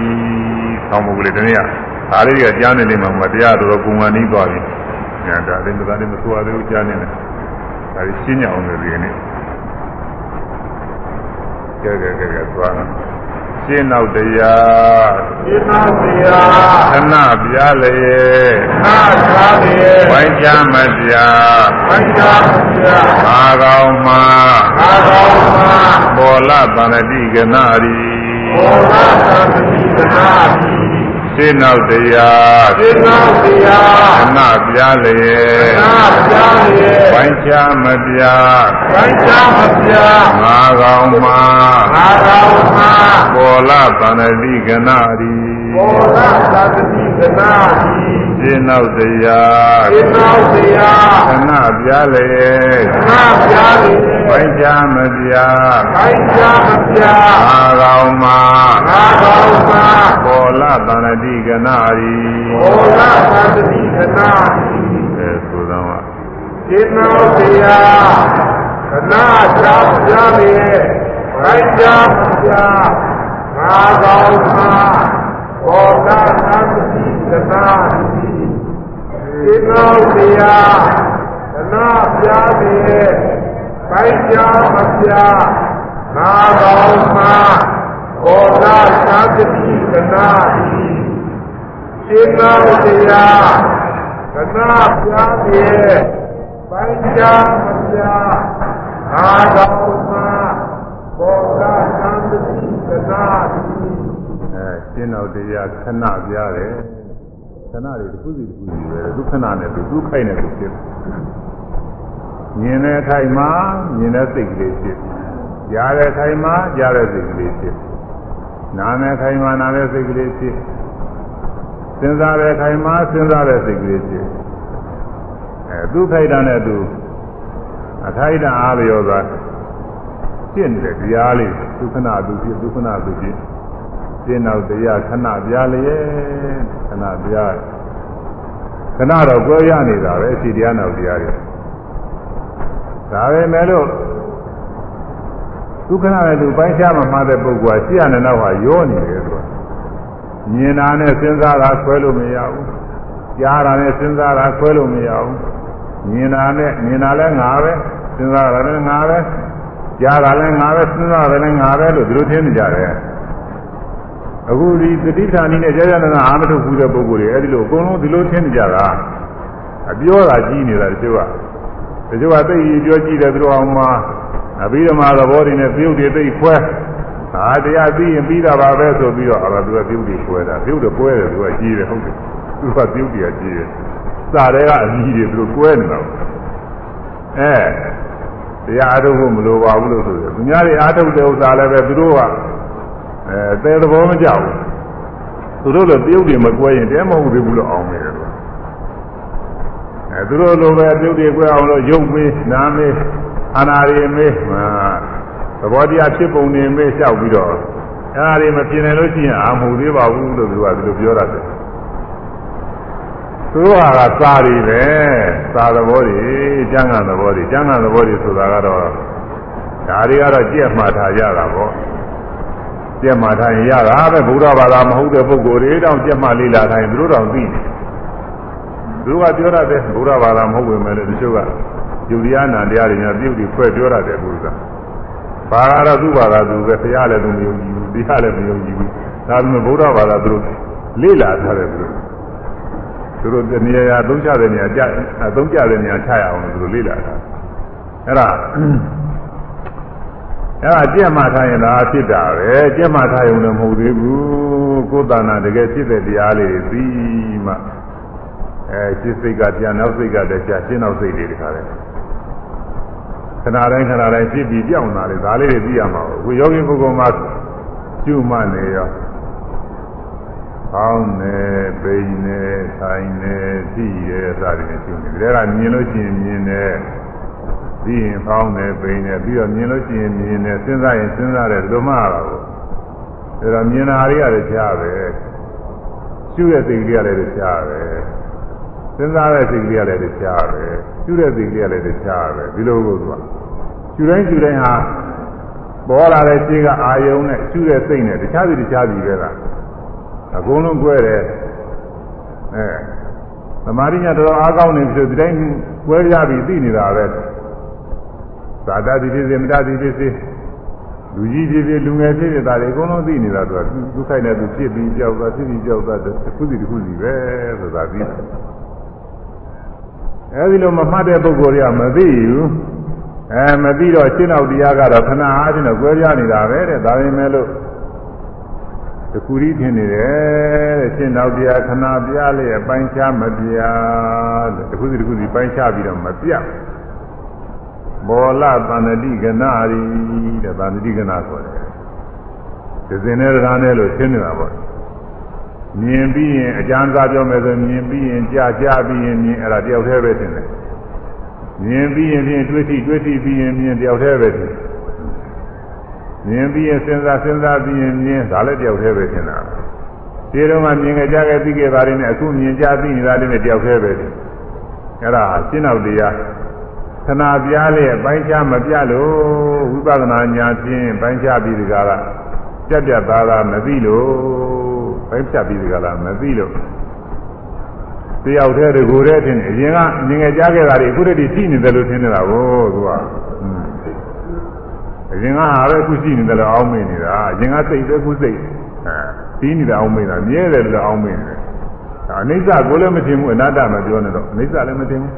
ဆောင်းမှုကလေးတနည်းအားလေးကကြားနေနေမှာမတရားတော်ကုံဝင်နီးသွားပြီ။ညာဒါလည်းဒါလည်းမဆိုရသေးဘူးကြားနေတယ်။ဒါရှင်းကြအောင်လေဒီနေ့။ကဲကဲကဲကဲသွားတာ။ ရှင်းနောက်တရားရှင်းနောက်တရားခဏပြားလေခဏပြားလေဝိုင်းချမပြားဝိုင်းချမပြားအာကောင်မှာအာကောင်မှာဘောလတန္တိကနာရီဘောလတန္တိကနာရီ ရှင်းနောက်တရားရှင်းနောက်တရားခဏပြားလျက်ခဏပြားရဲ့ပိုင်းခြားမပြားပိုင်းခြားမပြားငါကောင်မှာငါတော်မှာပေါ်လာသန္တိကနာရီဘောဓသာတိကနာဤ ရှင်းနောက်တရားဒီနောက်တရားခဏပြားလျက်ခဏပြားရဲ့ပိုင်းခြားမပြားပိုင်းခြားမပြားငါကောင်မှာငါတော်မှာပေါ်လာသန္တိကနာရီဘောဓသာတိကနာဤအဲဆိုတော့ကဒီနောက်တရားခဏချားပြားရဲ့ပိုင်းခြားမပြားငါတော်မှာဘောဓ သာတိကနာဤဒီနောက်တရားခဏပြားရဲ့ပိုင်းခြားမပြားငါတော်မှာဘောဓသာတိကနာဤစေနာတရားကနာပြားရဲ့ပိုင်းခြားမပြားအာတော်မှာဘောဓသံတိကနာတိအဲရှင်းနောက်တရားခဏပြားတယ် ခဏတွေတစ်ခုစီတစ်ခုစီပဲဒုက္ခဏနဲ့သူဒုက္ခိုက်နဲ့သူဖြစ်မြင်တဲ့အခိုက်မှာမြင်တဲ့စိတ်ကလေးဖြစ်ကြားတဲ့အခိုက်မှာကြားတဲ့စိတ်ကလေးဖြစ်နားတဲ့အခိုက်မှာနားတဲ့စိတ်ကလေးဖြစ်စဉ်းစားတဲ့အခိုက်မှာစဉ်းစားတဲ့စိတ်ကလေးဖြစ်အဲဒုက္ခိုက်တာနဲ့သူအခိုက်တာအားလျော်စွာဖြစ်နေတဲ့တရားလေးဒုက္ခဏသူဖြစ်ဒုက္ခဏသူဖြစ် ရှင်းတော့တရားခဏပြားလျက်ခဏပြားခဏတော့ကြွယ်ရနေတာပဲအစီတရားနောက်တရားတွေဒါပဲမဲ့လို့ဒုက္ခနာနဲ့သူပိုင်းခြားမှမှားတဲ့ပုဂ္ဂိုလ်ကရှင်းရတဲ့နောက်ဟာရောနေတယ်သူကမြင်တာနဲ့စဉ်းစားတာခွဲလို့မရဘူးကြားတာနဲ့စဉ်းစားတာခွဲလို့မရဘူးမြင်တာနဲ့မြင်တာလည်းငါပဲစဉ်းစားတာလည်းငါပဲကြားတာလည်းငါပဲစဉ်းစားတာလည်းငါပဲလို့ဒီလိုထင်နေကြတယ် အခုဒီတတိဌာနီနဲ့ကြာကြာနာနာအာမထုတ်ဘူးတဲ့ပုဂ္ဂိုလ်တွေအဲ့ဒီလိုအကုန်လုံးဒီလိုထင်နေကြတာအပြောတာကြီးနေတာတချို့ကတချို့ကသိရင်ပြောကြည့်တယ်သူတို့အောင်မှာအဘိဓမ္မာသဘောတွေနဲ့ပြုတ်တွေသိခွဲဒါတရားသိရင်ပြီးတာပါပဲဆိုပြီးတော့အဲ့ဒါသူကပြုတ်တွေခွဲတာပြုတ်တွေကွဲတယ်သူကကြီးတယ်ဟုတ်တယ်သူကပြုတ်တွေကကြီးတယ်စာတွေကအကြီးတွေသူတို့ကွဲနေတာအဲတရားအားထုတ်ဖို့မလိုပါဘူးလို့ဆိုတယ်သူများတွေအားထုတ်တဲ့ဥစ္စာလည်းပဲသူတို့က အဲတဲသဘောမကြဘူးသူတို့လိုပြုတ်တွေမကွဲရင်တဲမဟုတ်သေးဘူးလို့အောင်နေတယ်သူအဲသူတို့လိုပဲပြုတ်တွေကွဲအောင်လို့ရုပ်မေးနာမေးအာနာရီမေးဟာသဘောတရားဖြစ်ပုံနေမေးလျှောက်ပြီးတော့အဲဒါတွေမပြင်နိုင်လို့ရှိရင်အာမဟုတ်သေးပါဘူးလို့သူကဒီလိုပြောရတယ်သူတို့ဟာကစာတွေပဲစာသဘောတွေကျမ်းဂန်သဘောတွေကျမ်းဂန်သဘောတွေဆိုတာကတော့ဒါတွေကတော့ကြက်မှတ်ထားကြတာပေါ့ ကြက်မှတ်ထားရင်ရတာပဲဘုရားဘာသာမဟုတ်တဲ့ပုဂ္ဂိုလ်တွေတောင်ကြက်မှတ်လေးလာတိုင်းသူတို့တောင်သိတယ်သူတို့ကပြောရတယ်ဘုရားဘာသာမဟုတ်ဝင်မဲ့တချို့ကယူရိယနာတရားတွေညာပြုတ်ပြီးဖွဲ့ပြောရတယ်ဘုရားဘာသာတော့သူ့ဘာသာသူပဲဘုရားလည်းသူမယုံကြည်ဘူးတရားလည်းမယုံကြည်ဘူးဒါပေမဲ့ဘုရားဘာသာသူတို့လေးလာထားတယ်သူတို့သူတို့တနေရာသုံးချတဲ့နေရာကြသုံးကြတဲ့နေရာချရအောင်လို့သူတို့လေးလာတာအဲ့ဒါ အဲ့ဒါကြက်မှထားရင်လားဖြစ်တာပဲကြက်မှထားရုံလည်းမဟုတ်သေးဘူးကိုယ်တဏ္ဍာတကယ်ဖြစ်တဲ့တရားလေးတွေပြီးမှအဲစိတ်စိတ်ကတရားနောက်စိတ်ကတရားရှင်းနောက်စိတ်တွေတခါလဲခဏတိုင်းခဏတိုင်းဖြစ်ပြီးပြောင်းလာတယ်ဒါလေးတွေသိရမှာဘူးယောဂီပုဂ္ဂိုလ်မှာကျุမှနေရောကောင်းနေပိန်နေဆိုင်နေသိရဲစသည်ဖြင့်ကျุနေတယ်ဒါကမြင်လို့ရှိရင်မြင်တယ် ပြီးရင်ကောင်းတယ်ပိန်တယ်ပြီးတော့မြင်လို့ရှိရင်မြင်တယ်စဉ်းစားရင်စဉ်းစားတယ်ဒီလိုမှလာဘူးဒါတော့မြင်တာတွေကလည်းကြားပဲရှုတဲ့စိတ်တွေကလည်းကြားပဲစဉ်းစားတဲ့စိတ်ကလေးကလည်းကြားပဲရှုတဲ့စိတ်ကလေးကလည်းကြားပဲဒီလိုကိုသူကရှုတိုင်းရှုတိုင်းဟာပေါ်လာတဲ့ရှင်းကအာယုံနဲ့ရှုတဲ့စိတ်နဲ့တခြားစီတခြားစီပဲလားအကုန်လုံးကွဲတယ်အဲသမာဓိညာတော်အားကောင်းနေပြီဆိုဒီတိုင်းကွဲရပြီသိနေတာပဲ သာတတိဖြစ်စေမတတိဖြစ်စေလူကြီးဖြစ်ဖြစ်လူငယ်ဖြစ်ဖြစ်ဒါတွေအကုန်လုံးသိနေတာသူကသူခိုက်နေသူဖြစ်ပြီးကြောက်တာဖြစ်ပြီးကြောက်တာတစ်ခုစီတစ်ခုစီပဲဆိုတာသိတယ်အဲဒီလိုမမှတ်တဲ့ပုဂ္ဂိုလ်တွေကမသိဘူးအဲမသိတော့ရှင်းတော့တရားကတော့ခဏအားဖြင့်တော့ကြွဲပြနေတာပဲတဲ့ဒါပေမဲ့လို့တခုရီထင်နေတယ်တဲ့ရှင်းတော့တရားခဏပြလေအပိုင်းချမပြတဲ့တစ်ခုစီတစ်ခုစီပိုင်းခြားပြီးတော့မပြတ် ဘောလသန္တိကနာရီတဲ့သန္တိကနာဆိုတယ်ဒီစင်နဲ့တရားနဲ့လို့ရှင်းနေတာပေါ့မြင်ပြီးရင်အကျမ်းစာပြောမယ်ဆိုမြင်ပြီးရင်ကြားကြားပြီးရင်မြင်အဲ့ဒါတယောက်တည်းပဲထင်တယ်မြင်ပြီးရင်ဖြင့်တွေ့ထိတွေ့ထိပြီးရင်မြင်တယောက်တည်းပဲထင်မြင်ပြီးရင်စဉ်းစားစဉ်းစားပြီးရင်မြင်ဒါလည်းတယောက်တည်းပဲထင်တာဒီတော့မှမြင်ကြကြခဲ့ပြီးခဲ့ပါတယ်နဲ့အခုမြင်ကြပြီးနေတာလည်းတယောက်တည်းပဲထင်အဲ့ဒါရှင်းတော့တရား ခဏပြားလေးပိုင်းခြားမပြလို့ဝိပဿနာညာဖြင့်ပိုင်းခြားပြီးဒီကရပြတ်ပြတ်သားသားမသိလို့ပိုင်းဖြတ်ပြီးဒီကလာမသိလို့တယောက်တည်းတကူတည်းထင်တယ်အရင်ကမြင်ငယ်ကြားခဲ့တာတွေအခုတည်းရှိနေတယ်လို့ထင်နေတာကိုသူကအရင်ကဟာပဲအခုရှိနေတယ်လို့အောင်းမိနေတာအရင်ကစိတ်ပဲခုစိတ်အဲပြီးနေတာအောင်းမိတာမြဲတယ်လို့အောင်းမိနေတယ်အနိစ္စကိုလည်းမထင်ဘူးအနတ္တမပြောနဲ့တော့အနိစ္စလည်းမထင်ဘူး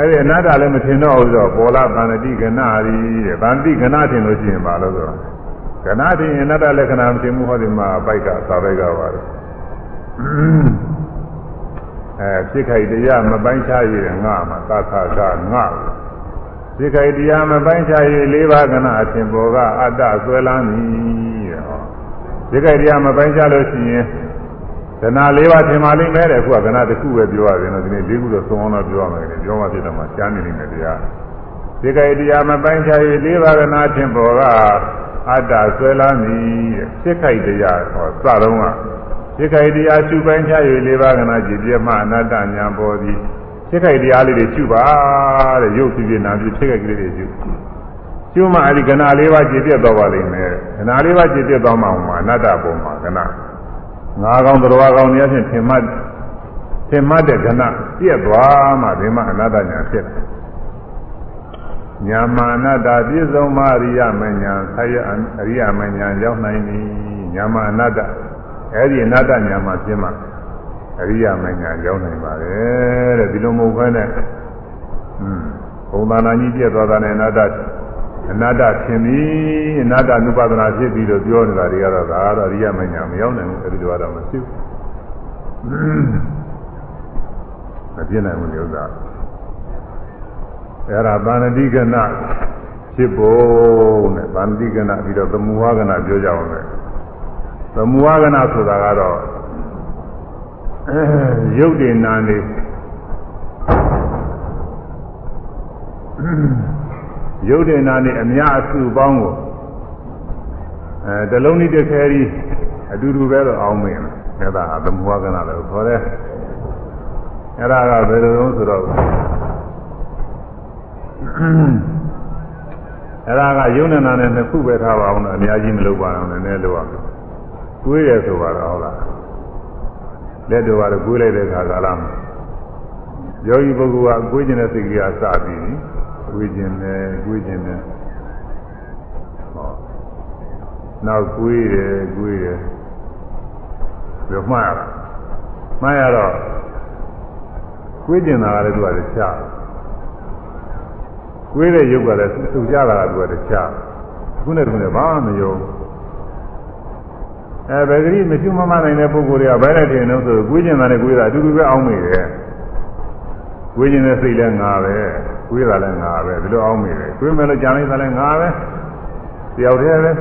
အဲ့ဒီအနတ္တလည်းမထင်တော့ဘူးဆိုတော့ပေါ်လာဗန္တိကနာရီတဲ့ဗန္တိကနာထင်လို့ရှိရင်ပါလို့ဆိုတော့ကနာထင်အနတ္တလက္ခဏာမထင်ဘူးဟောဒီမှာပိုက်ကသာဘက်ကပါတယ်အဲဖြစ်ခိုက်တရားမပိုင်းခြားရငါမှာသာခကငါဖြစ်ခိုက်တရားမပိုင်းခြားရလေးပါးကနာအထင်ပေါ်ကအတ္တဆွဲလန်းသည်တဲ့ဟောဖြစ်ခိုက်တရားမပိုင်းခြားလို့ရှိရင် ကနာလေးပါးထင်ပါလိမ့်မယ်တဲ့အခုကကနာတစ်ခုပဲပြောရတယ်နော်ဒီနေ့လေးခုတော့သုံးအောင်တော့ပြောရမယ်လေပြောမှဖြစ်တော့မှရှားနေနေတယ်တရားဖြစ်ခိုက်တရားမပိုင်းခြားရလေးပါးကနာအထင်ပေါ်ကအတ္တဆွဲလန်းသည်တဲ့ဖြစ်ခိုက်တရားဟောစတော့ကဖြစ်ခိုက်တရားရှုပိုင်းခြား၍လေးပါးကနာကြည်ပြမှအနတ္တညာပေါ်သည်ဖြစ်ခိုက်တရားလေးတွေရှုပါတဲ့ရုပ်ဖြစ်ဖြစ်နာဖြစ်ဖြစ်ခိုက်ကလေးတွေရှုရှုမှအဲဒီကနာလေးပါးကြည်ပြတော့ပါလိမ့်မယ်ကနာလေးပါးကြည်ပြတော့မှအနတ္တပေါ်မှာကနာ ငါးကောင်တော်ကောင်များဖြင့်ထင်မှတ်ထင်မှတ်တဲ့ကနာပြည့်သွားမှဒီမှာအနတ္တညာဖြစ်တယ်ညာမာနတာပြည့်စုံမရိယမညာဆရာအရိယမညာရောက်နိုင်ပြီညာမာနတာအဲ့ဒီအနတ္တညာမှာပြင်းမှာအရိယမညာရောက်နိုင်ပါတယ်တဲ့ဒီလိုမဟုတ်ဘဲနဲ့อืมဘုံသာနာကြီးပြည့်သွားတာနဲ့အနတ္တ အနတ္တသင်ပြီအနတ္တနုပါဒနာဖြစ်ပြီလို့ပြောနေတာတွေကတော့ဒါကတော့အရိယမညာမရောက်နိုင်ဘူးအဲ့ဒီလိုကတော့မရှိဘူးမပြည့်နိုင်ဘူးဥစ္စာအဲ့ဒါဗန္တိကနာဖြစ်ဖို့နဲ့ဗန္တိကနာပြီးတော့သမုဝါကနာပြောကြအောင်လေသမုဝါကနာဆိုတာကတော့အဲရုပ်တင်နာနေ ရုပ်တင်နာနေအများအစုပေါင်းကိုအဲတလုံးနည်းတစ်ခဲကြီးအတူတူပဲတော့အောင်းမင်းအဲ့ဒါသမုဝါကနာလို့ခေါ်တယ်အဲ့ဒါကဘယ်လိုလဲဆိုတော့အဲ့ဒါကယုံနာနဲ့နှစ်ခုပဲထားပါအောင်တော့အများကြီးမလုပ်ပါအောင်လည်းနည်းလို့ရမယ်။ကိုယ်ရဆိုပါတော့ဟုတ်လား။လက်တော်ကတော့ကိုယ်လိုက်တဲ့ခါကာလမှာယောဂီပုဂ္ဂိုလ်ကကိုယ်ကျင်တဲ့စိတ်ကလေးကစပြီး ကိုယ်ကျင်တယ်ကိုယ်ကျင်တယ်ဟောနောက်ကိုယ်ရယ်ကိုယ်ရယ်ပြောမှတ်ရတာမှတ်ရတော့ကိုယ်ကျင်တာကလည်းသူကလည်းချားကိုယ်တဲ့ရုပ်ကလည်းသူကြတာကသူကတခြားခုနဲ့တခုနဲ့ဘာမှမယုံအဲဘယ်ကလေးမရှိမမနိုင်တဲ့ပုဂ္ဂိုလ်တွေကဘယ်နဲ့ထင်လို့ဆိုကိုယ်ကျင်တာနဲ့ကိုယ်တာအတူတူပဲအောင်းမိတယ်ကိုယ်ကျင်တဲ့စိတ်လည်းငါပဲ ကိုယ်တာလည်းငါပဲဒီလိုအောင်းမိတယ်ကိုယ်မဲ့လို့ကြံလိုက်တာလည်းငါပဲတယောက်တည်းပဲ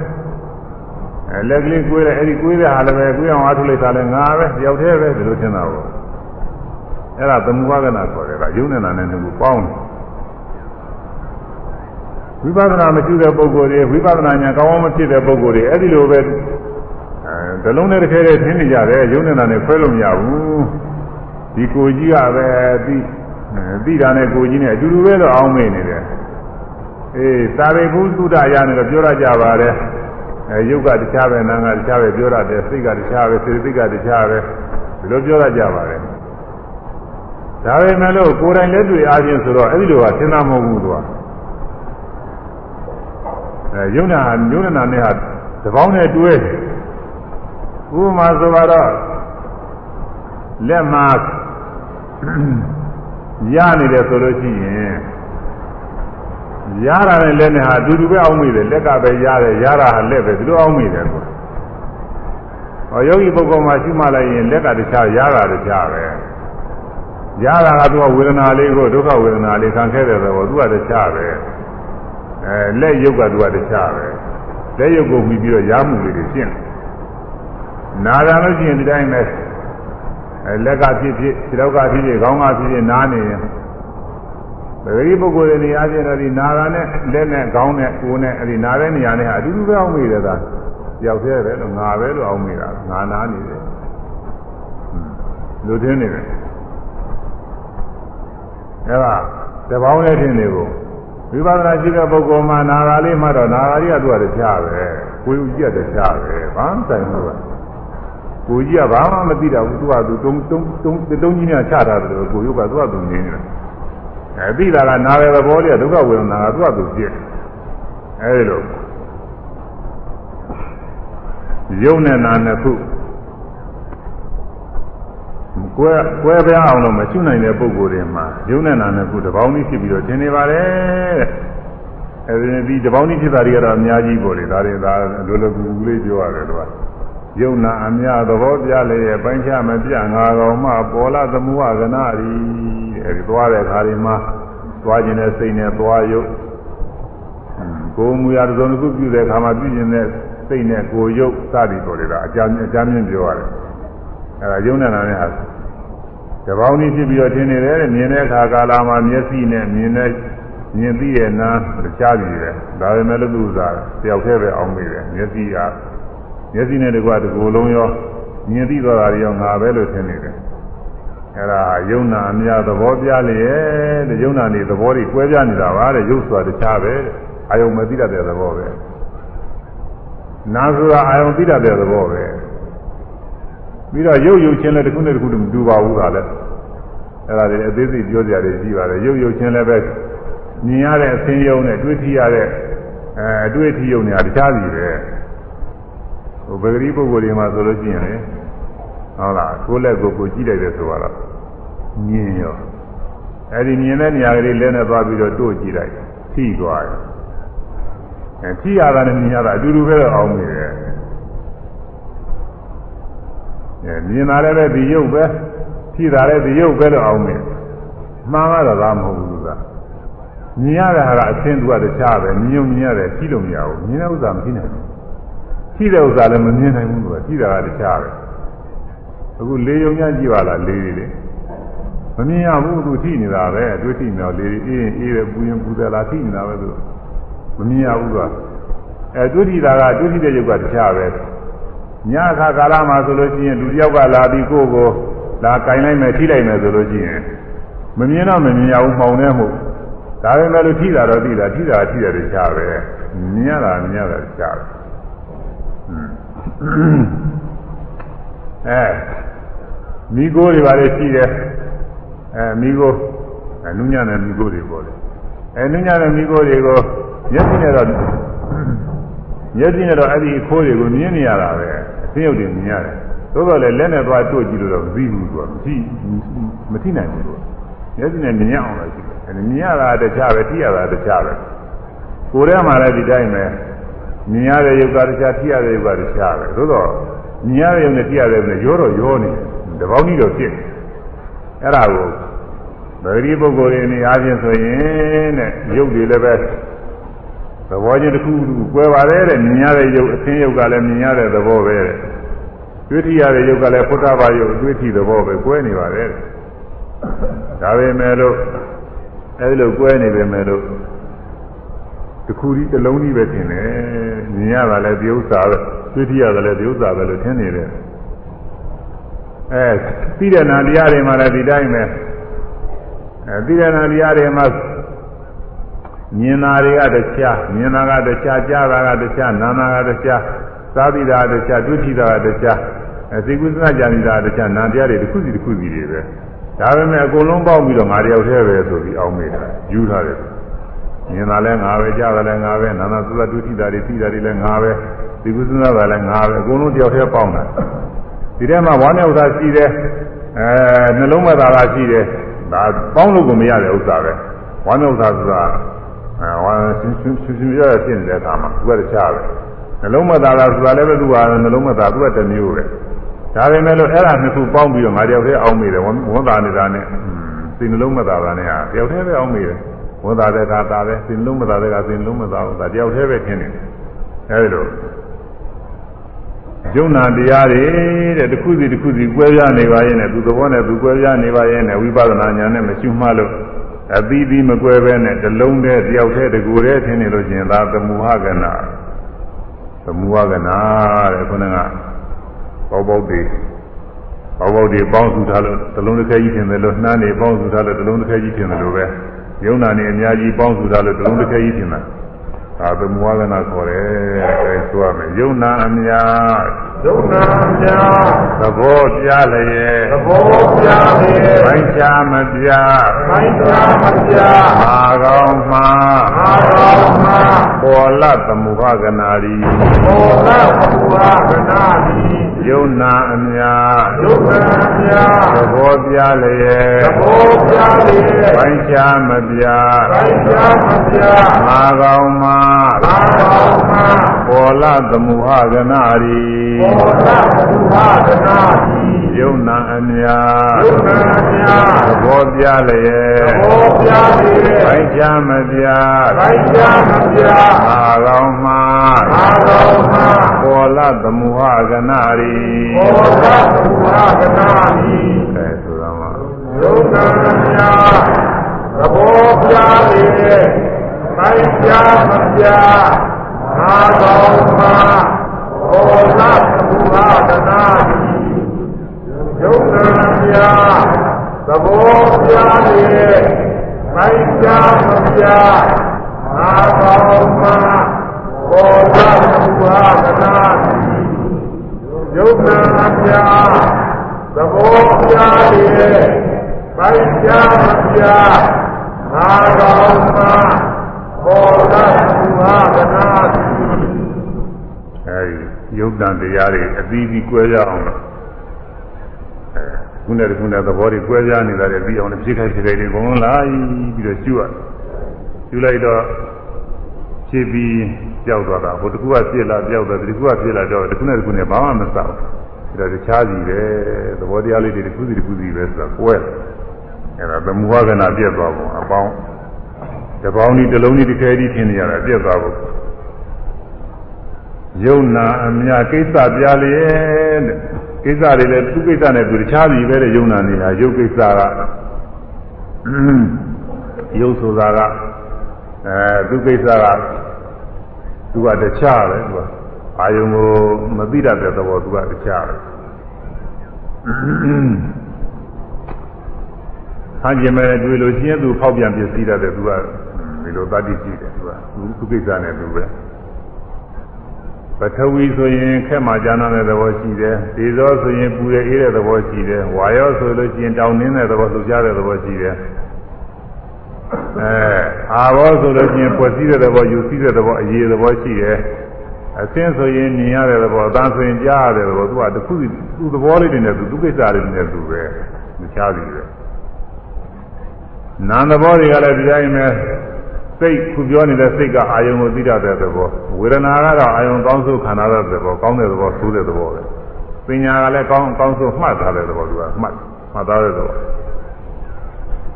အဲလက်ကလေးကိုယ်တဲ့အဲ့ဒီကိုယ်တဲ့ဟာလည်းပဲကိုယ်အောင်အားထုတ်လိုက်တာလည်းငါပဲတယောက်တည်းပဲဒီလိုထင်တာပေါ့အဲ့ဒါသမုဝါကနာခေါ်တယ်ကယုံနေတာနဲ့နှစ်ခုပေါင်းတယ်ဝိပဿနာမရှိတဲ့ပုဂ္ဂိုလ်တွေဝိပဿနာဉာဏ်ကောင်းအောင်မဖြစ်တဲ့ပုဂ္ဂိုလ်တွေအဲ့ဒီလိုပဲအဲဒလုံးနဲ့တစ်ခဲတည်းထင်းနေကြတယ်ယုံနေတာနဲ့ခွဲလို့မရဘူးဒီကိုကြီးကပဲပြီး ပြီးတာနဲ့ကိုကြီးနဲ့အတူတူပဲတော့အောင်းမေ့နေတယ်အေးသာရိပုတ္တရာနဲ့တော့ပြောရကြပါတယ်အဲယုတ်ကတခြားပဲနာငါတခြားပဲပြောရတယ်စိတ်ကတခြားပဲစေတိတ်ကတခြားပဲဒီလိုပြောရကြပါတယ်ဒါပေမဲ့လို့ကိုယ်တိုင်လက်တွေ့အားဖြင့်ဆိုတော့အဲ့ဒီလိုကသင်္သာမဟုတ်ဘူးသူကအဲယုံနာယုံနာနဲ့ဟာတပေါင်းနဲ့တွဲဥပမာဆိုတော့လက်မှာ ရနေတယ်ဆိုလို့ရှိရင်ရတာနဲ့လက်နဲ့ဟာအတူတူပဲအောင်းမိတယ်လက်ကပဲရတယ်ရတာဟာလက်ပဲဒီလိုအောင်းမိတယ်ကွာဟောယောဂီပုဂ္ဂိုလ်မှာရှိမှလိုက်ရင်လက်ကတခြားရတာတခြားပဲရတာကသူကဝေဒနာလေးကိုဒုက္ခဝေဒနာလေးခံခဲ့တဲ့သဘောသူကတခြားပဲအဲလက်ရုပ်ကသူကတခြားပဲလက်ရုပ်ကိုပြီးပြီးတော့ရမှုလေးတွေရှင်းနာတာလို့ရှိရင်ဒီတိုင်းပဲ အဲလက်ကဖြစ်ဖြစ်ခြေထောက်ကဖြစ်ဖြစ်ခေါင်းကဖြစ်ဖြစ်နားနေရင်ပဂရိပုဂ္ဂိုလ်တွေနေရာချင်းတော့ဒီနာတာနဲ့လက်နဲ့ခေါင်းနဲ့ကိုယ်နဲ့အဲဒီနာတဲ့နေရာနဲ့ဟာအတူတူပဲအောင်မိတယ်သာရောက်သေးတယ်လို့ငါပဲလို့အောင်မိတာငါနာနေတယ်လူထင်းနေတယ်အဲဒါတပေါင်းနဲ့ထင်းနေကိုဝိပဿနာရှိတဲ့ပုဂ္ဂိုလ်မှာနာဂာလေးမှတော့နာဂာလေးကသူ့အတခြားပဲကိုယ်ကြီးကတခြားပဲဘာမှဆိုင်ဘူးက ကိုကြီးကဘာမှမသိတော့ဘူးသူကသူတုံးတုံးတုံးတုံးကြီးများချထားတယ်လို့ကိုရုပ်ကသူကသူနေနေတာအဲသိတာကနာရယ်သဘောလေးကဒုက္ခဝေဒနာကသူကသူဖြစ်အဲဒီလိုယုံနဲ့နာနှစ်ခုကွဲကွဲပြားအောင်လို့မချွနိုင်တဲ့ပုံကိုယ်တွေမှာယုံနဲ့နာနှစ်ခုတပေါင်းကြီးဖြစ်ပြီးတော့သင်နေပါတယ်တဲ့အဲဒီဒီတပေါင်းကြီးဖြစ်တာတွေကတော့အများကြီးပေါ့လေဒါတွေဒါလိုလိုကူကူလေးပြောရတယ်တော့ ယုံနာအများသဘောပြလေရဲ့ပိုင်းခြားမပြငါကောင်မှပေါ်လာသမှုဝကနာရီအဲဒီသွားတဲ့ခါဒီမှာသွားခြင်းနဲ့စိတ်နဲ့သွားယုတ်ကိုယ်မူရာသုံးခုပြုတဲ့ခါမှာပြုခြင်းနဲ့စိတ်နဲ့ကိုယ်ယုတ်စသည်ပေါ်လေတာအကြမ်းအကြမ်းမြင်ပြောရတယ်အဲဒါယုံနာနဲ့ဟာတပေါင်းကြီးဖြစ်ပြီးတော့ထင်နေတယ်တဲ့မြင်တဲ့အခါကာလမှာမျက်စိနဲ့မြင်တဲ့မြင်သိရဲ့နာကြားပြီးတယ်ဒါပေမဲ့လို့သူကတယောက်တည်းပဲအောင်မိတယ်မျက်စိက မျက်စိနဲ့တကွာတကူလုံးရောမြင်သိသွားတာရောငါပဲလို့ထင်နေတယ်အဲ့ဒါယုံနာအများသဘောပြလျက်တဲ့ယုံနာနေသဘောတွေကွဲပြားနေတာပါတဲ့ရုပ်ဆိုတာတခြားပဲအာယုံမသိတတ်တဲ့သဘောပဲနာဆိုတာအာယုံသိတတ်တဲ့သဘောပဲပြီးတော့ရုပ်ရုပ်ချင်းလည်းတစ်ခုနဲ့တစ်ခုမတူပါဘူးကလည်းအဲ့ဒါတွေအသေးစိတ်ပြောကြရတယ်ရှိပါတယ်ရုပ်ရုပ်ချင်းလည်းပဲမြင်ရတဲ့အသင်းယုံနဲ့တွေ့ထိရတဲ့အဲအတွေ့အထိယုံနေတာတခြားစီပဲ ဟိုဗဂရီပုဂ္ဂိုလ်တွေမှာဆိုလို့ရှိရင်လေဟုတ်လားကိုယ်လက်ကိုကိုကြည့်လိုက်တယ်ဆိုတော့မြင်ရောအဲ့ဒီမြင်တဲ့နေရာကလေးလက်နဲ့သွားပြီးတော့တို့ကြည့်လိုက်ထိသွားတယ်အဲထိရတာနဲ့မြင်ရတာအတူတူပဲတော့အောင်နေတယ်အဲမြင်တာလည်းပဲဒီရုပ်ပဲထိတာလည်းဒီရုပ်ပဲလို့အောင်နေမှန်ကတော့ဒါမဟုတ်ဘူးကမြင်ရတဲ့ဟာကအသင်သူကတခြားပဲမြင်ုံမြင်ရတယ်ထိလို့မရဘူးမြင်တဲ့ဥစ္စာမထိနိုင်ဘူး ထိတဲ့ဥစ္စာလည်းမမြင်နိုင်ဘူးသူကထိတာကတခြားပဲအခုလေယုံညကြည့်ပါလားလေးလေးမမြင်ရဘူးသူထိနေတာပဲအတွေ့ထိနေတော့လေးအေးရင်အေးတယ်ပူရင်ပူတယ်လားထိနေတာပဲသူမမြင်ရဘူးကအဲတွေ့ထိတာကတွေ့ထိတဲ့ရုပ်ကတခြားပဲညခါကာလမှာဆိုလို့ရှိရင်လူတယောက်ကလာပြီးကိုယ့်ကိုလာကင်လိုက်မယ်ထိလိုက်မယ်ဆိုလို့ရှိရင်မမြင်တော့မမြင်ရဘူးမှောင်နေမှုဒါပေမဲ့လို့ထိတာတော့ထိတာထိတာထိတယ်တခြားပဲမြင်ရတာမြင်ရတာတခြားပဲ အဲမိโกတွေပါလေရှိတယ်အဲမိโกအဲနုညံ့တဲ့မိโกတွေပေါ်တယ်အဲနုညံ့တဲ့မိโกတွေကိုမျက်စိနဲ့တော့မျက်စိနဲ့တော့အဲ့ဒီခိုးတွေကိုမြင်နေရတာပဲအသိရုပ်တွေမြင်ရတယ်သို့တော်လည်းလက်နဲ့သွားတို့ကြည့်လို့တော့မသိဘူးသူကမရှိမသိနိုင်ဘူးသူမျက်စိနဲ့မြင်ရအောင်လို့ရှိတယ်အဲမြင်ရတာတခြားပဲသိရတာတခြားပဲကိုယ်ထဲမှာလည်းဒီတိုင်းပဲ မြင်ရတဲ့ယုတ်ကတခြားသိရတဲ့ယုတ်ကတခြားပဲသို့တော့မြင်ရတဲ့ယုတ်နဲ့သိရတဲ့ယုတ်နဲ့ရောတော့ရောနေတယ်တပေါင်းကြီးတော့ဖြစ်အဲ့ဒါကိုဗဂရီပုဂ္ဂိုလ်တွေအနေအားဖြင့်ဆိုရင်တဲ့ယုတ်တွေလည်းပဲသဘောချင်းတစ်ခုခုကွဲပါတယ်တဲ့မြင်ရတဲ့ယုတ်အသင်းယုတ်ကလည်းမြင်ရတဲ့သဘောပဲတဲ့တွေ့ထိရတဲ့ယုတ်ကလည်းဖုဒ္ဓဘာယုတ်တွေ့ထိသဘောပဲကွဲနေပါတယ်တဲ့ဒါပေမဲ့လို့အဲဒီလိုကွဲနေပေမဲ့လို့ တစ်ခုဒီတစ်လုံးကြီးပဲထင်တယ်မြင်ရတာလည်းဒီဥစ္စာပဲတွေ့ထိရတယ်လည်းဒီဥစ္စာပဲလို့ထင်နေတယ်အဲသိတဲ့နာတရားတွေမှာလည်းဒီတိုင်းပဲအဲသိတဲ့နာတရားတွေမှာမြင်တာတွေကတခြားမြင်တာကတခြားကြားတာကတခြားနာနာကတခြားသာသီတာကတခြားတွေ့ထိတာကတခြားအဲသိကုသနာကြံနေတာကတခြားနာတရားတွေတစ်ခုစီတစ်ခုစီတွေပဲဒါပေမဲ့အကုန်လုံးပေါက်ပြီးတော့ငါတယောက်တည်းပဲဆိုပြီးအောင်းမိတာယူထားတယ် မြင်တာလည်းငါပဲကြားတာလည်းငါပဲနာနာသုသတွေ့ထိတာတွေသိတာတွေလည်းငါပဲသိကုသနာကလည်းငါပဲအကုန်လုံးတယောက်တည်းပေါက်တာဒီထဲမှာဝမ်းနဲ့ဥစ္စာရှိတယ်အဲနှလုံးမသာသာရှိတယ်ဒါပေါင်းလို့ကိုမရတဲ့ဥစ္စာပဲဝမ်းနဲ့ဥစ္စာဆိုတာအဲဝမ်းရှင်ရှင်ရှင်ရှင်ရဖြစ်နေတဲ့အခါမှာသူကတခြားပဲနှလုံးမသာသာဆိုတာလည်းပဲသူကနှလုံးမသာသူကတစ်မျိုးပဲဒါပေမဲ့လို့အဲ့ဒါနှစ်ခုပေါင်းပြီးတော့ငါတယောက်တည်းအောင်းမိတယ်ဝန်သာနေတာနဲ့စိတ်နှလုံးမသာတာနဲ့ဟာတယောက်တည်းပဲအောင်မေးတယ် ဝန်သာတဲ့ကသာတယ်စိတ်နှလုံးမသာတဲ့ကစိတ်နှလုံးမသာဘူးဒါတယောက်တည်းပဲခင်းနေတယ်အဲဒီလိုယုံနာတရားတွေတဲ့တစ်ခုစီတစ်ခုစီကွဲပြားနေပါရဲ့နဲ့သူသဘောနဲ့သူကွဲပြားနေပါရဲ့နဲ့ဝိပဿနာဉာဏ်နဲ့မရှိမှလို့အသီးသီးမကွဲပဲနဲ့တစ်လုံးတည်းတယောက်တည်းတကူတည်းထင်နေလို့ရှိရင်ဒါသမုဟကနာသမုဟကနာတဲ့ခုနကဘောဘောတွေဘောဘောတွေပေါင်းစုထားလို့တစ်လုံးတစ်ခဲကြီးထင်တယ်လို့နှမ်းနေပေါင်းစုထားလို့တစ်လုံးတစ်ခဲကြီးထင်တယ်လို့ပဲ ယုံနာနေအများကြီးပေါင်းစုထားလို့တစ်လုံးတစ်ခဲကြီးထင်တယ်ဒါသမုဟကနာခေါ်တယ်အဲဆိုရမယ်ယုံနာအများဒုနာမြာသဘောပြလျက်သဘောပြလေဘိုင်းချမပြမိုင်းချမပြမာကောင်းမှအာရောမပေါ်လသမုဟကနာရီဘောဓဘူဟာကနာတိ ယုံနာအများဒုနာမြာသဘောပြလျက်သဘောပြလေဘိုင်းချမပြမိုင်းချမပြမာကောင်းမှအာရောမပေါ်လသမုဟကနာရီဘောဓဘူဟာကနာတိယုံနာအများဒုနာမြာသဘောပြလျက်သဘောပြလေဘိုင်းချမပြမိုင်းချမပြမာကောင်းမှအာရောမပေါ် လသမုဟကနာရီဘောဓဘူဟာကနာတိအဲဆိုတော့မှယုံနာမြာသဘောပြလေမိုင်းချမပြအာရောမဘောဓဘူဟာကနာတိယုံနာမြာသဘောပြလေမိုင်းချမပြအာရောမ ဘောဓဘူဟာကနာတိယုံနာမြာသဘောပြလေပိုက်ကြမပြအာရောမဘောဓသူဟာကနာတိအဲဒီယုတ်တန်တရားတွေအသီးသီးကွဲရအောင်လို့အဲခုနဲ့တခုနဲ့သဘောတွေကွဲပြားနေတာတွေပြီးအောင်လည်းဖြစ်ခိုက်ဖြစ်ခိုက်တွေအကုန်လုံးလာပြီးတော့ကျွတ်ကျွလိုက်တော့ဖြစ်ပြီး ကြောက်သွားတာဟိုတကူကပြစ်လာကြောက်သွားတယ်တကူကပြစ်လာတော့တခုနဲ့တခုနဲ့ဘာမှမဆောက်ဒါတခြားစီပဲသဘောတရားလေးတွေတခုစီတခုစီပဲဆိုတာကွဲအဲဒါသမုဟကနာပြတ်သွားပုံအပေါင်းတပေါင်းဒီတစ်လုံးဒီတစ်ခဲဒီထင်နေရတာပြတ်သွားပုံယုံနာအမြကိစ္စပြလျက်တဲ့ကိစ္စတွေလည်းသူကိစ္စနဲ့သူတခြားစီပဲတဲ့ယုံနာနေတာယုတ်ကိစ္စကယုတ်ဆိုတာကအဲသူကိစ္စက သူကတခြားပဲသူကအာယုံကိုမသိတတ်တဲ့သဘောသူကတခြားပဲဟန်ကျင်မဲ့တွေ့လို့ချင်းသူဖောက်ပြန်ပြစီတတ်တဲ့သူကဒီလိုတတ္တိရှိတယ်သူကသူကိစ္စနဲ့သူပဲပထဝီဆိုရင်ခက်မှကျမ်းတဲ့သဘောရှိတယ်။ဒေဇောဆိုရင်ပူရအေးတဲ့သဘောရှိတယ်။ဝါယောဆိုလို့ရှိရင်တောင်းနှင်းတဲ့သဘောလှူရှားတဲ့သဘောရှိတယ်။ အဲအာဘောဆိုလို့ရှိရင်ပွက်စည်းတဲ့သဘောယူစည်းတဲ့သဘောအရေးသဘောရှိတယ်။အသင်းဆိုရင်မြင်ရတဲ့သဘောအသံဆိုရင်ကြားရတဲ့သဘောသူကတစ်ခုသူ့သဘောလေးတွေနဲ့သူသူကိစ္စလေးတွေနဲ့သူပဲမချားဘူးပဲ။နာမ်သဘောတွေကလည်းဒီတိုင်းပဲစိတ်ခုပြောနေတဲ့စိတ်ကအာယုံကိုသိတတ်တဲ့သဘောဝေဒနာကတော့အာယုံကောင်းဆုံးခံရတဲ့သဘောကောင်းတဲ့သဘောဆိုးတဲ့သဘောပဲပညာကလည်းကောင်းကောင်းဆုံးမှတ်ထားတဲ့သဘောသူကမှတ်မှတ်သားတဲ့သဘော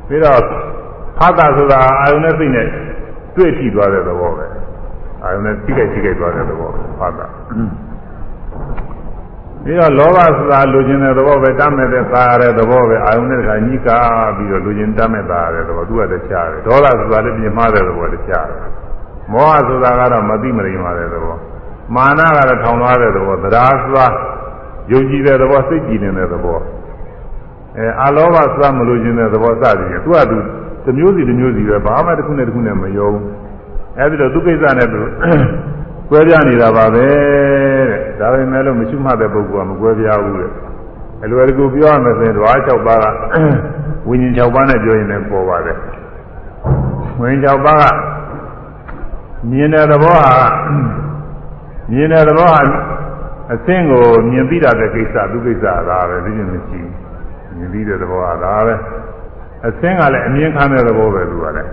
ပြီးတော့ ဖတ်တာဆိုတာအာယုံနဲ့စိတ်နဲ့တွေ့ထိသွားတဲ့သဘောပဲအာယုံနဲ့ထိခိုက်ထိခိုက်သွားတဲ့သဘောဖတ်တာပြီးတော့လောဘဆိုတာလူကျင်တဲ့သဘောပဲတတ်မဲ့တဲ့သာရတဲ့သဘောပဲအာယုန်နဲ့တခါညှိကားပြီးတော့လူကျင်တတ်မဲ့သာရတဲ့သဘောသူကတခြားတယ်ဒေါသဆိုတာလည်းပြင်မာတဲ့သဘောတခြားတယ်မောဟဆိုတာကတော့မသိမရိမာတဲ့သဘောမာနကတော့ထောင်သွားတဲ့သဘောသဒ္ဓါဆိုတာယုံကြည်တဲ့သဘောစိတ်ကြည်နေတဲ့သဘောအဲအလောဘဆိုတာမလူကျင်တဲ့သဘောစသည်ဖြင့်သူကသူ တစ်မျိုးစီတစ်မျိုးစီပဲဘာမှတစ်ခုနဲ့တစ်ခုနဲ့မယုံအဲဒီတော့သူကိစ္စနဲ့သူကွဲပြားနေတာပါပဲတဲ့ဒါပေမဲ့လို့မရှိမှတဲ့ပုဂ္ဂိုလ်ကမကွဲပြားဘူးတဲ့အလွယ်တကူပြောရမယ်ဆိုရင်ဓဝါ6ပါးကဝိညာဉ်6ပါးနဲ့ပြောရင်လည်းပေါ်ပါတယ်ဝိညာဉ်6ပါးကမြင်တဲ့သဘောဟာမြင်တဲ့သဘောဟာအသင်းကိုမြင်ပြီးတာတဲ့ကိစ္စသူကိစ္စဒါပဲသိရင်မရှိဘူးမြင်ပြီးတဲ့သဘောဟာဒါပဲ အသင်းကလည်းအမြင်ခံတဲ့သဘောပဲသူကလည်း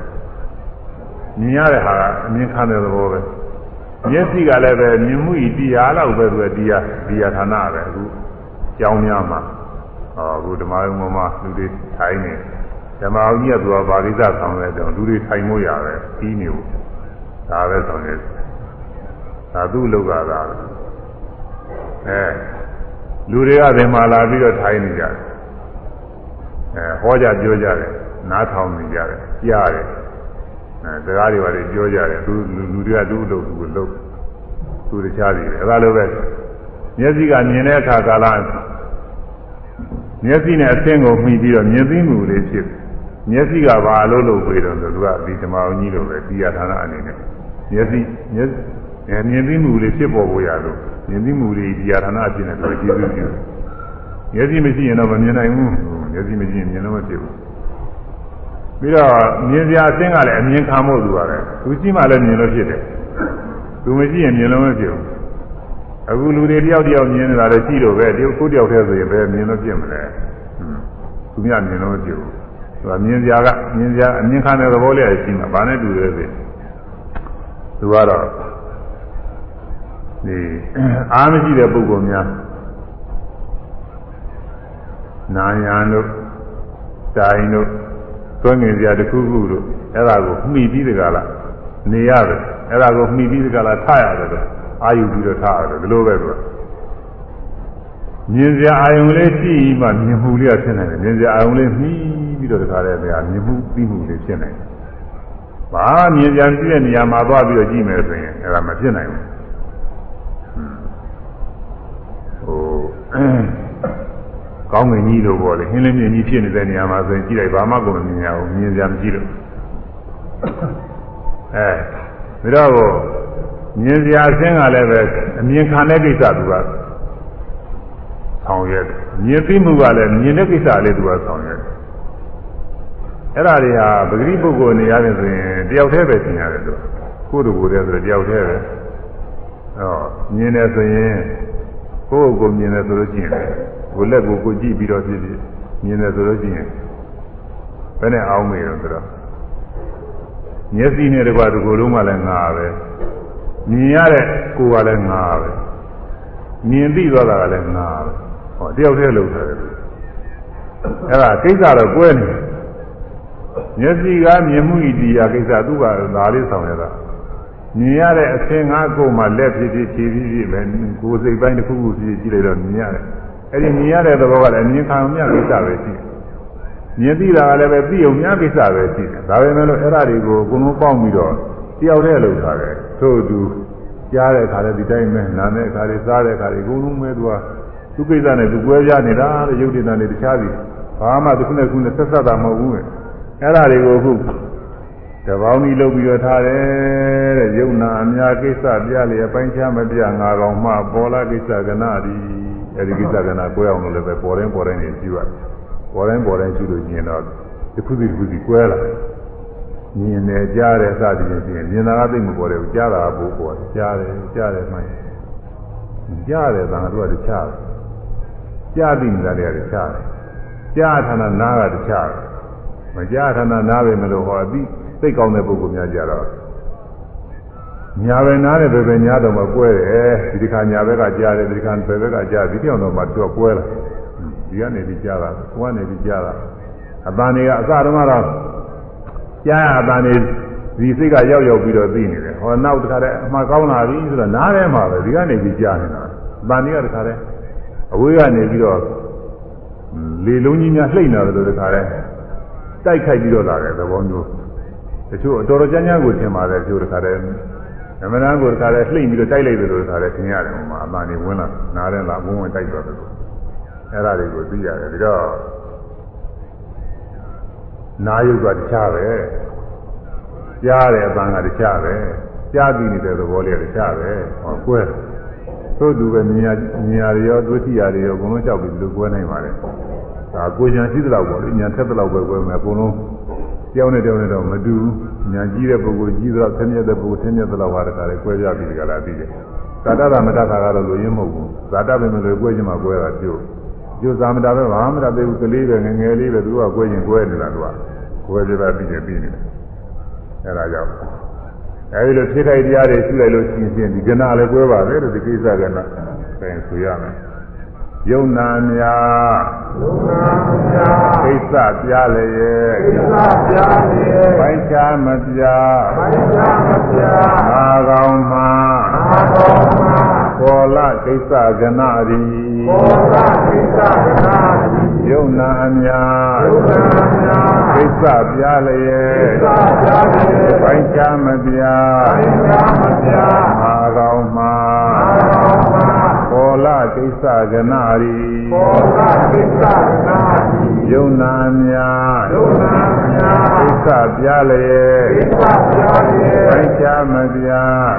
မြင်ရတဲ့ဟာကအမြင်ခံတဲ့သဘောပဲမျက်စိကလည်းပဲမြင်မှုဤတရားလောက်ပဲသူကတရားတရားဌာနပဲအခုကြောင်းများမှာဟောအခုဓမ္မယုံမှာလူတွေထိုင်နေဓမ္မအောင်ကြီးကသူကဗာရိသဆောင်တဲ့တော့လူတွေထိုင်လို့ရတယ်ပြီးနေဘူးဒါပဲဆောင်နေဒါသူ့လောက်ကသာအဲလူတွေကဒီမှာလာပြီးတော့ထိုင်နေကြတယ် အဲဟောကြပြောကြတယ်နားထောင်နေကြတယ်ကြားတယ်အဲစကားတွေပါလေပြောကြတယ်သူလူတွေကသူ့လို့သူ့လို့သူတခြားတွေအဲဒါလိုပဲမျက်စိကမြင်တဲ့အခါကာလမျက်စိနဲ့အသင်းကိုမှီပြီးတော့မြင်သိမှုလေးဖြစ်မျက်စိကဘာလို့လို့ပြေတော့သူကဒီဓမ္မအောင်ကြီးလိုပဲဒီရဌာနအနေနဲ့မျက်စိမျက်မြင်သိမှုလေးဖြစ်ပေါ်ဖို့ရလို့မြင်သိမှုလေးဒီရဌာနအဖြစ်နဲ့သူကျေးဇူးပြု မျက်စိမရှိရင်တော့မမြင်နိုင်ဘူးမျက်စိမရှိရင်မြင်လို့မဖြစ်ဘူးပြီးတော့မြင်စရာအသင်းကလည်းအမြင်ခံဖို့သူရတယ်သူကြည့်မှလည်းမြင်လို့ဖြစ်တယ်သူမရှိရင်မြင်လို့မဖြစ်ဘူးအခုလူတွေတယောက်တယောက်မြင်နေတာလည်းရှိတော့ပဲဒီကိုတယောက်တည်းဆိုရင်ဘယ်မြင်လို့ဖြစ်မလဲသူများမြင်လို့မဖြစ်ဘူးသူကမြင်စရာကမြင်စရာအမြင်ခံတဲ့သဘောလေးရှိမှာဘာနဲ့တူလဲဆိုသူကတော့ဒီအားမရှိတဲ့ပုဂ္ဂိုလ်များ နာယံတို့တိုင်တို့သွင်းငင်စရာတစ်ခုခုတို့အဲ့ဒါကိုမှီပြီးတကလားနေရတယ်အဲ့ဒါကိုမှီပြီးတကလားထရတယ်အာယုပြီးတော့ထားရတယ်ဒီလိုပဲသူကမြင်စရာအာယုံလေးရှိမှမြင်မှုလေးဖြစ်နေတယ်မြင်စရာအာယုံလေးမှီပြီးတော့တခါတည်းကမြင်မှုပြီးမှုလေးဖြစ်နေတယ်ဘာမြင်ကြံပြည့်တဲ့နေရာမှာသွားပြီးတော့ကြည့်မယ်ဆိုရင်အဲ့ဒါမဖြစ်နိုင်ဘူးဟို ကောင်းငင်ကြီးလိုပေါ့လေဟင်းလင်းမြင်ကြီးဖြစ်နေတဲ့နေရာမှာဆိုရင်ကြည့်လိုက်ဘာမှကိုမမြင်ရဘူးမြင်ကြံမကြည့်လို့အဲဒါတော့မြင်စရာအဆင်းကလည်းပဲအမြင်ခံတဲ့ကိစ္စသူကဆောင်ရွက်တယ်မြင်သိမှုကလည်းမြင်တဲ့ကိစ္စလေးသူကဆောင်ရွက်တယ်အဲ့ဒါတွေဟာပဂရိပုဂ္ဂိုလ်နေရာပြင်ဆိုရင်တယောက်တည်းပဲသင်ရတယ်သူကိုယ်တူကိုယ်တည်းဆိုတော့တယောက်တည်းပဲဟောမြင်တယ်ဆိုရင်ကိုယ့်ကိုယ်မြင်တယ်ဆိုလို့ရှိရင် ကိုယ်လက်ကိုကိုကြည့်ပြီးတော့ဖြစ်ဖြစ်မြင်တယ်ဆိုလို့ရှိရင်ဘယ်နဲ့အောင်းမေတော့ဆိုတော့မျက်စိနဲ့တကွာဒီကိုယ်လုံးကလည်းငါပဲမြင်ရတဲ့ကိုယ်ကလည်းငါပဲမြင်သိသွားတာကလည်းငါပဲဟောတယောက်တည်းလုံးတယ်အဲ့ဒါကိစ္စတော့ကွဲနေတယ်မျက်စိကမြင်မှုဤတရားကိစ္စသူကဒါလေးဆောင်ရတာမြင်ရတဲ့အသင်ငါကိုယ်မှလက်ဖြစ်ဖြစ်ခြေဖြစ်ဖြစ်ပဲကိုယ်စိတ်ပိုင်းတစ်ခုခုဖြစ်ကြည့်လိုက်တော့မြင်ရတယ် အဲ့ဒီမြင်ရတဲ့သဘောကလည်းမြင်ခံမြကိစ္စပဲရှိတယ်မြင်သိတာကလည်းပဲသိုံမြကိစ္စပဲရှိတယ်ဒါပေမဲ့လို့အဲ့ဒါတွေကိုအကုန်လုံးပေါင်းပြီးတော့တယောက်တည်းလုပ်ထားတယ်သို့သူကြားတဲ့အခါလည်းဒီတိုင်းပဲနားတဲ့အခါလေးစားတဲ့အခါလေးအကုန်လုံးပဲသူကသူကိစ္စနဲ့သူကွဲပြားနေတာတဲ့ရုပ်တည်တာနဲ့တခြားစီဘာမှတစ်ခုနဲ့ခုနဲ့ဆက်ဆက်တာမဟုတ်ဘူးအဲ့ဒါတွေကိုအခုတပေါင်းကြီးလုပ်ပြီးတော့ထားတယ်တဲ့ယုံနာအများကိစ္စပြလျက်ပိုင်းခြားမပြငါကောင်မှပေါ်လာကိစ္စကနာဒီ အဲဒီကိစ္စကနာကိုယ်အောင်လို့လည်းပဲပေါ်တိုင်းပေါ်တိုင်းနေကြည့်ရတယ်ပေါ်တိုင်းပေါ်တိုင်းကြည့်လို့ကျင်တော့တစ်ခုစီတစ်ခုစီကွဲလာမြင်တယ်ကြားတယ်စသည်ဖြင့်မြင်တာကသိမပေါ်တယ်ကြားတာဘိုးပေါ်တယ်ကြားတယ်ကြားတယ်မှန်ကြားတယ်သာတို့ကတခြားကြားသိနေတာတွေကတခြားကြားထာနာနာကတခြားမကြားထာနာနာပဲမလို့ဟောအသိသိကောင်းတဲ့ပုဂ္ဂိုလ်များကြတော့ ညာပဲနားတယ်ပဲပဲညာတော့မှကွဲတယ်ဒီဒီခါညာဘက်ကကြားတယ်ဒီဒီခါဘယ်ဘက်ကကြားဒီပြောင်းတော့မှတော့ကွဲလာဒီကနေပြီးကြားတာကိုကနေပြီးကြားတာအပန်းတွေကအစတုန်းကတော့ကြားအပန်းတွေဒီစိတ်ကရောက်ရောက်ပြီးတော့သိနေတယ်ဟောနောက်တခါတည်းအမှကောင်းလာပြီဆိုတော့နားထဲမှာပဲဒီကနေပြီးကြားနေတာအပန်းတွေကတခါတည်းအဝေးကနေပြီးတော့လေလုံးကြီးများလှိမ့်နေတယ်လို့တခါတည်းတိုက်ခိုက်ပြီးတော့လာတယ်သဘောမျိုးတချို့တော်တော်ကြမ်းကြမ်းကိုထင်ပါတယ်တချို့တခါတည်း နမနာကိုတခါတည်းလှိမ့်ပြီးတော့တိုက်လိုက်တယ်လို့တခါတည်းထင်ရတယ်ဟိုမှာအပန်းတွေဝင်လာနားထဲလာဝင်ဝင်တိုက်သွားတယ်အဲ့ဒါတွေကိုသိရတယ်ပြီးတော့နာယုတ်ကတခြားပဲကြားတယ်အပန်းကတခြားပဲကြားပြီးနေတဲ့သဘောလေးကတခြားပဲဟောကွဲသို့တူပဲမြင်ရမြင်ရရောသွေးထီရရောအကုန်လုံးလျှောက်ပြီးဒီလိုကွဲနိုင်ပါလေဒါကိုညာရှိသလောက်ပေါ့လေညာထက်သလောက်ပဲကွဲမယ်အကုန်လုံး ကြောင်းနဲ့ကြောင်းနဲ့တော့မတူဘူးညာကြီးတဲ့ပုဂ္ဂိုလ်ကြီးသလောက်ဆင်းရဲတဲ့ပုဂ္ဂိုလ်ဆင်းရဲသလောက်ဟာတခါလေကွဲပြားပြီးကြလားသိတယ်ဇာတတာမတခါကတော့လူရင်းမဟုတ်ဘူးဇာတပဲမလို့ကွဲချင်မှကွဲတာပြုတ်ကျိုးဇာမတာပဲဘာမှမတတ်သေးဘူးကလေးပဲငငယ်လေးပဲသူကကွဲရင်ကွဲနေတာသူကကွဲပြပါပြီးနေပြီးနေတယ်အဲဒါကြောင့်အဲဒီလိုဖြစ်ခိုက်တရားတွေရှိလိုက်လို့ရှိရင်ဒီကဏလည်းကွဲပါပဲလို့ဒီကိစ္စကဏပင်ဆိုရမယ် ယုံနာများယုံနာမြာကိစ္စပြလျက်ကိစ္စပြာလေပိုင်းခြားမပြပိုင်ချာမပြာအာကောင်မှာအာတော်မှာပေါ်လာကိစ္စကဏရီဘောဓကိစ္စကနာတိယုံနာများယုံနာမြာကိစ္စပြလျက်ကိစ္စပြာလေပိုင်းခြားမပြပိုင်ချာမပြာအာကောင်မှာအာတော်မှာ ပေါ်လာကိစ္စကဏရီဘောဓကိစ္စကနာတိယုံနာများယုံနာမြာကိစ္စပြလျက်ကိစ္စပြာလေပိုင်းခြားမပြ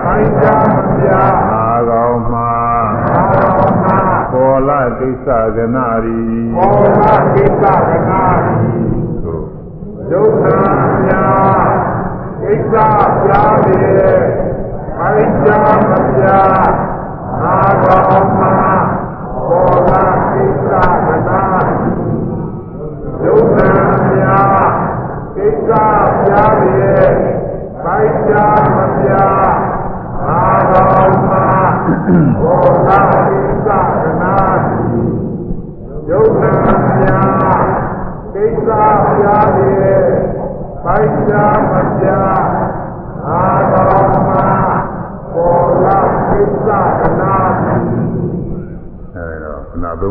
ပိုင်ချာမပြာအာကောင်မှာအာတော်မှာပေါ်လာကိစ္စကဏရီဘောဓကိစ္စကနာတိသို့ယုံနာမြာကိစ္စပြာလေပိုင်ချာမပြာအာတော်မှာဘောဓကိစ္စကနာတိယုံနာမြာကိစ္စပြာလေပိုင်ချာမပြာအာတော်မှာဘောဓကိ စ္စကနာတိယုံနာမြာကိစ္စပြာလေပိုင်ချာမပြာ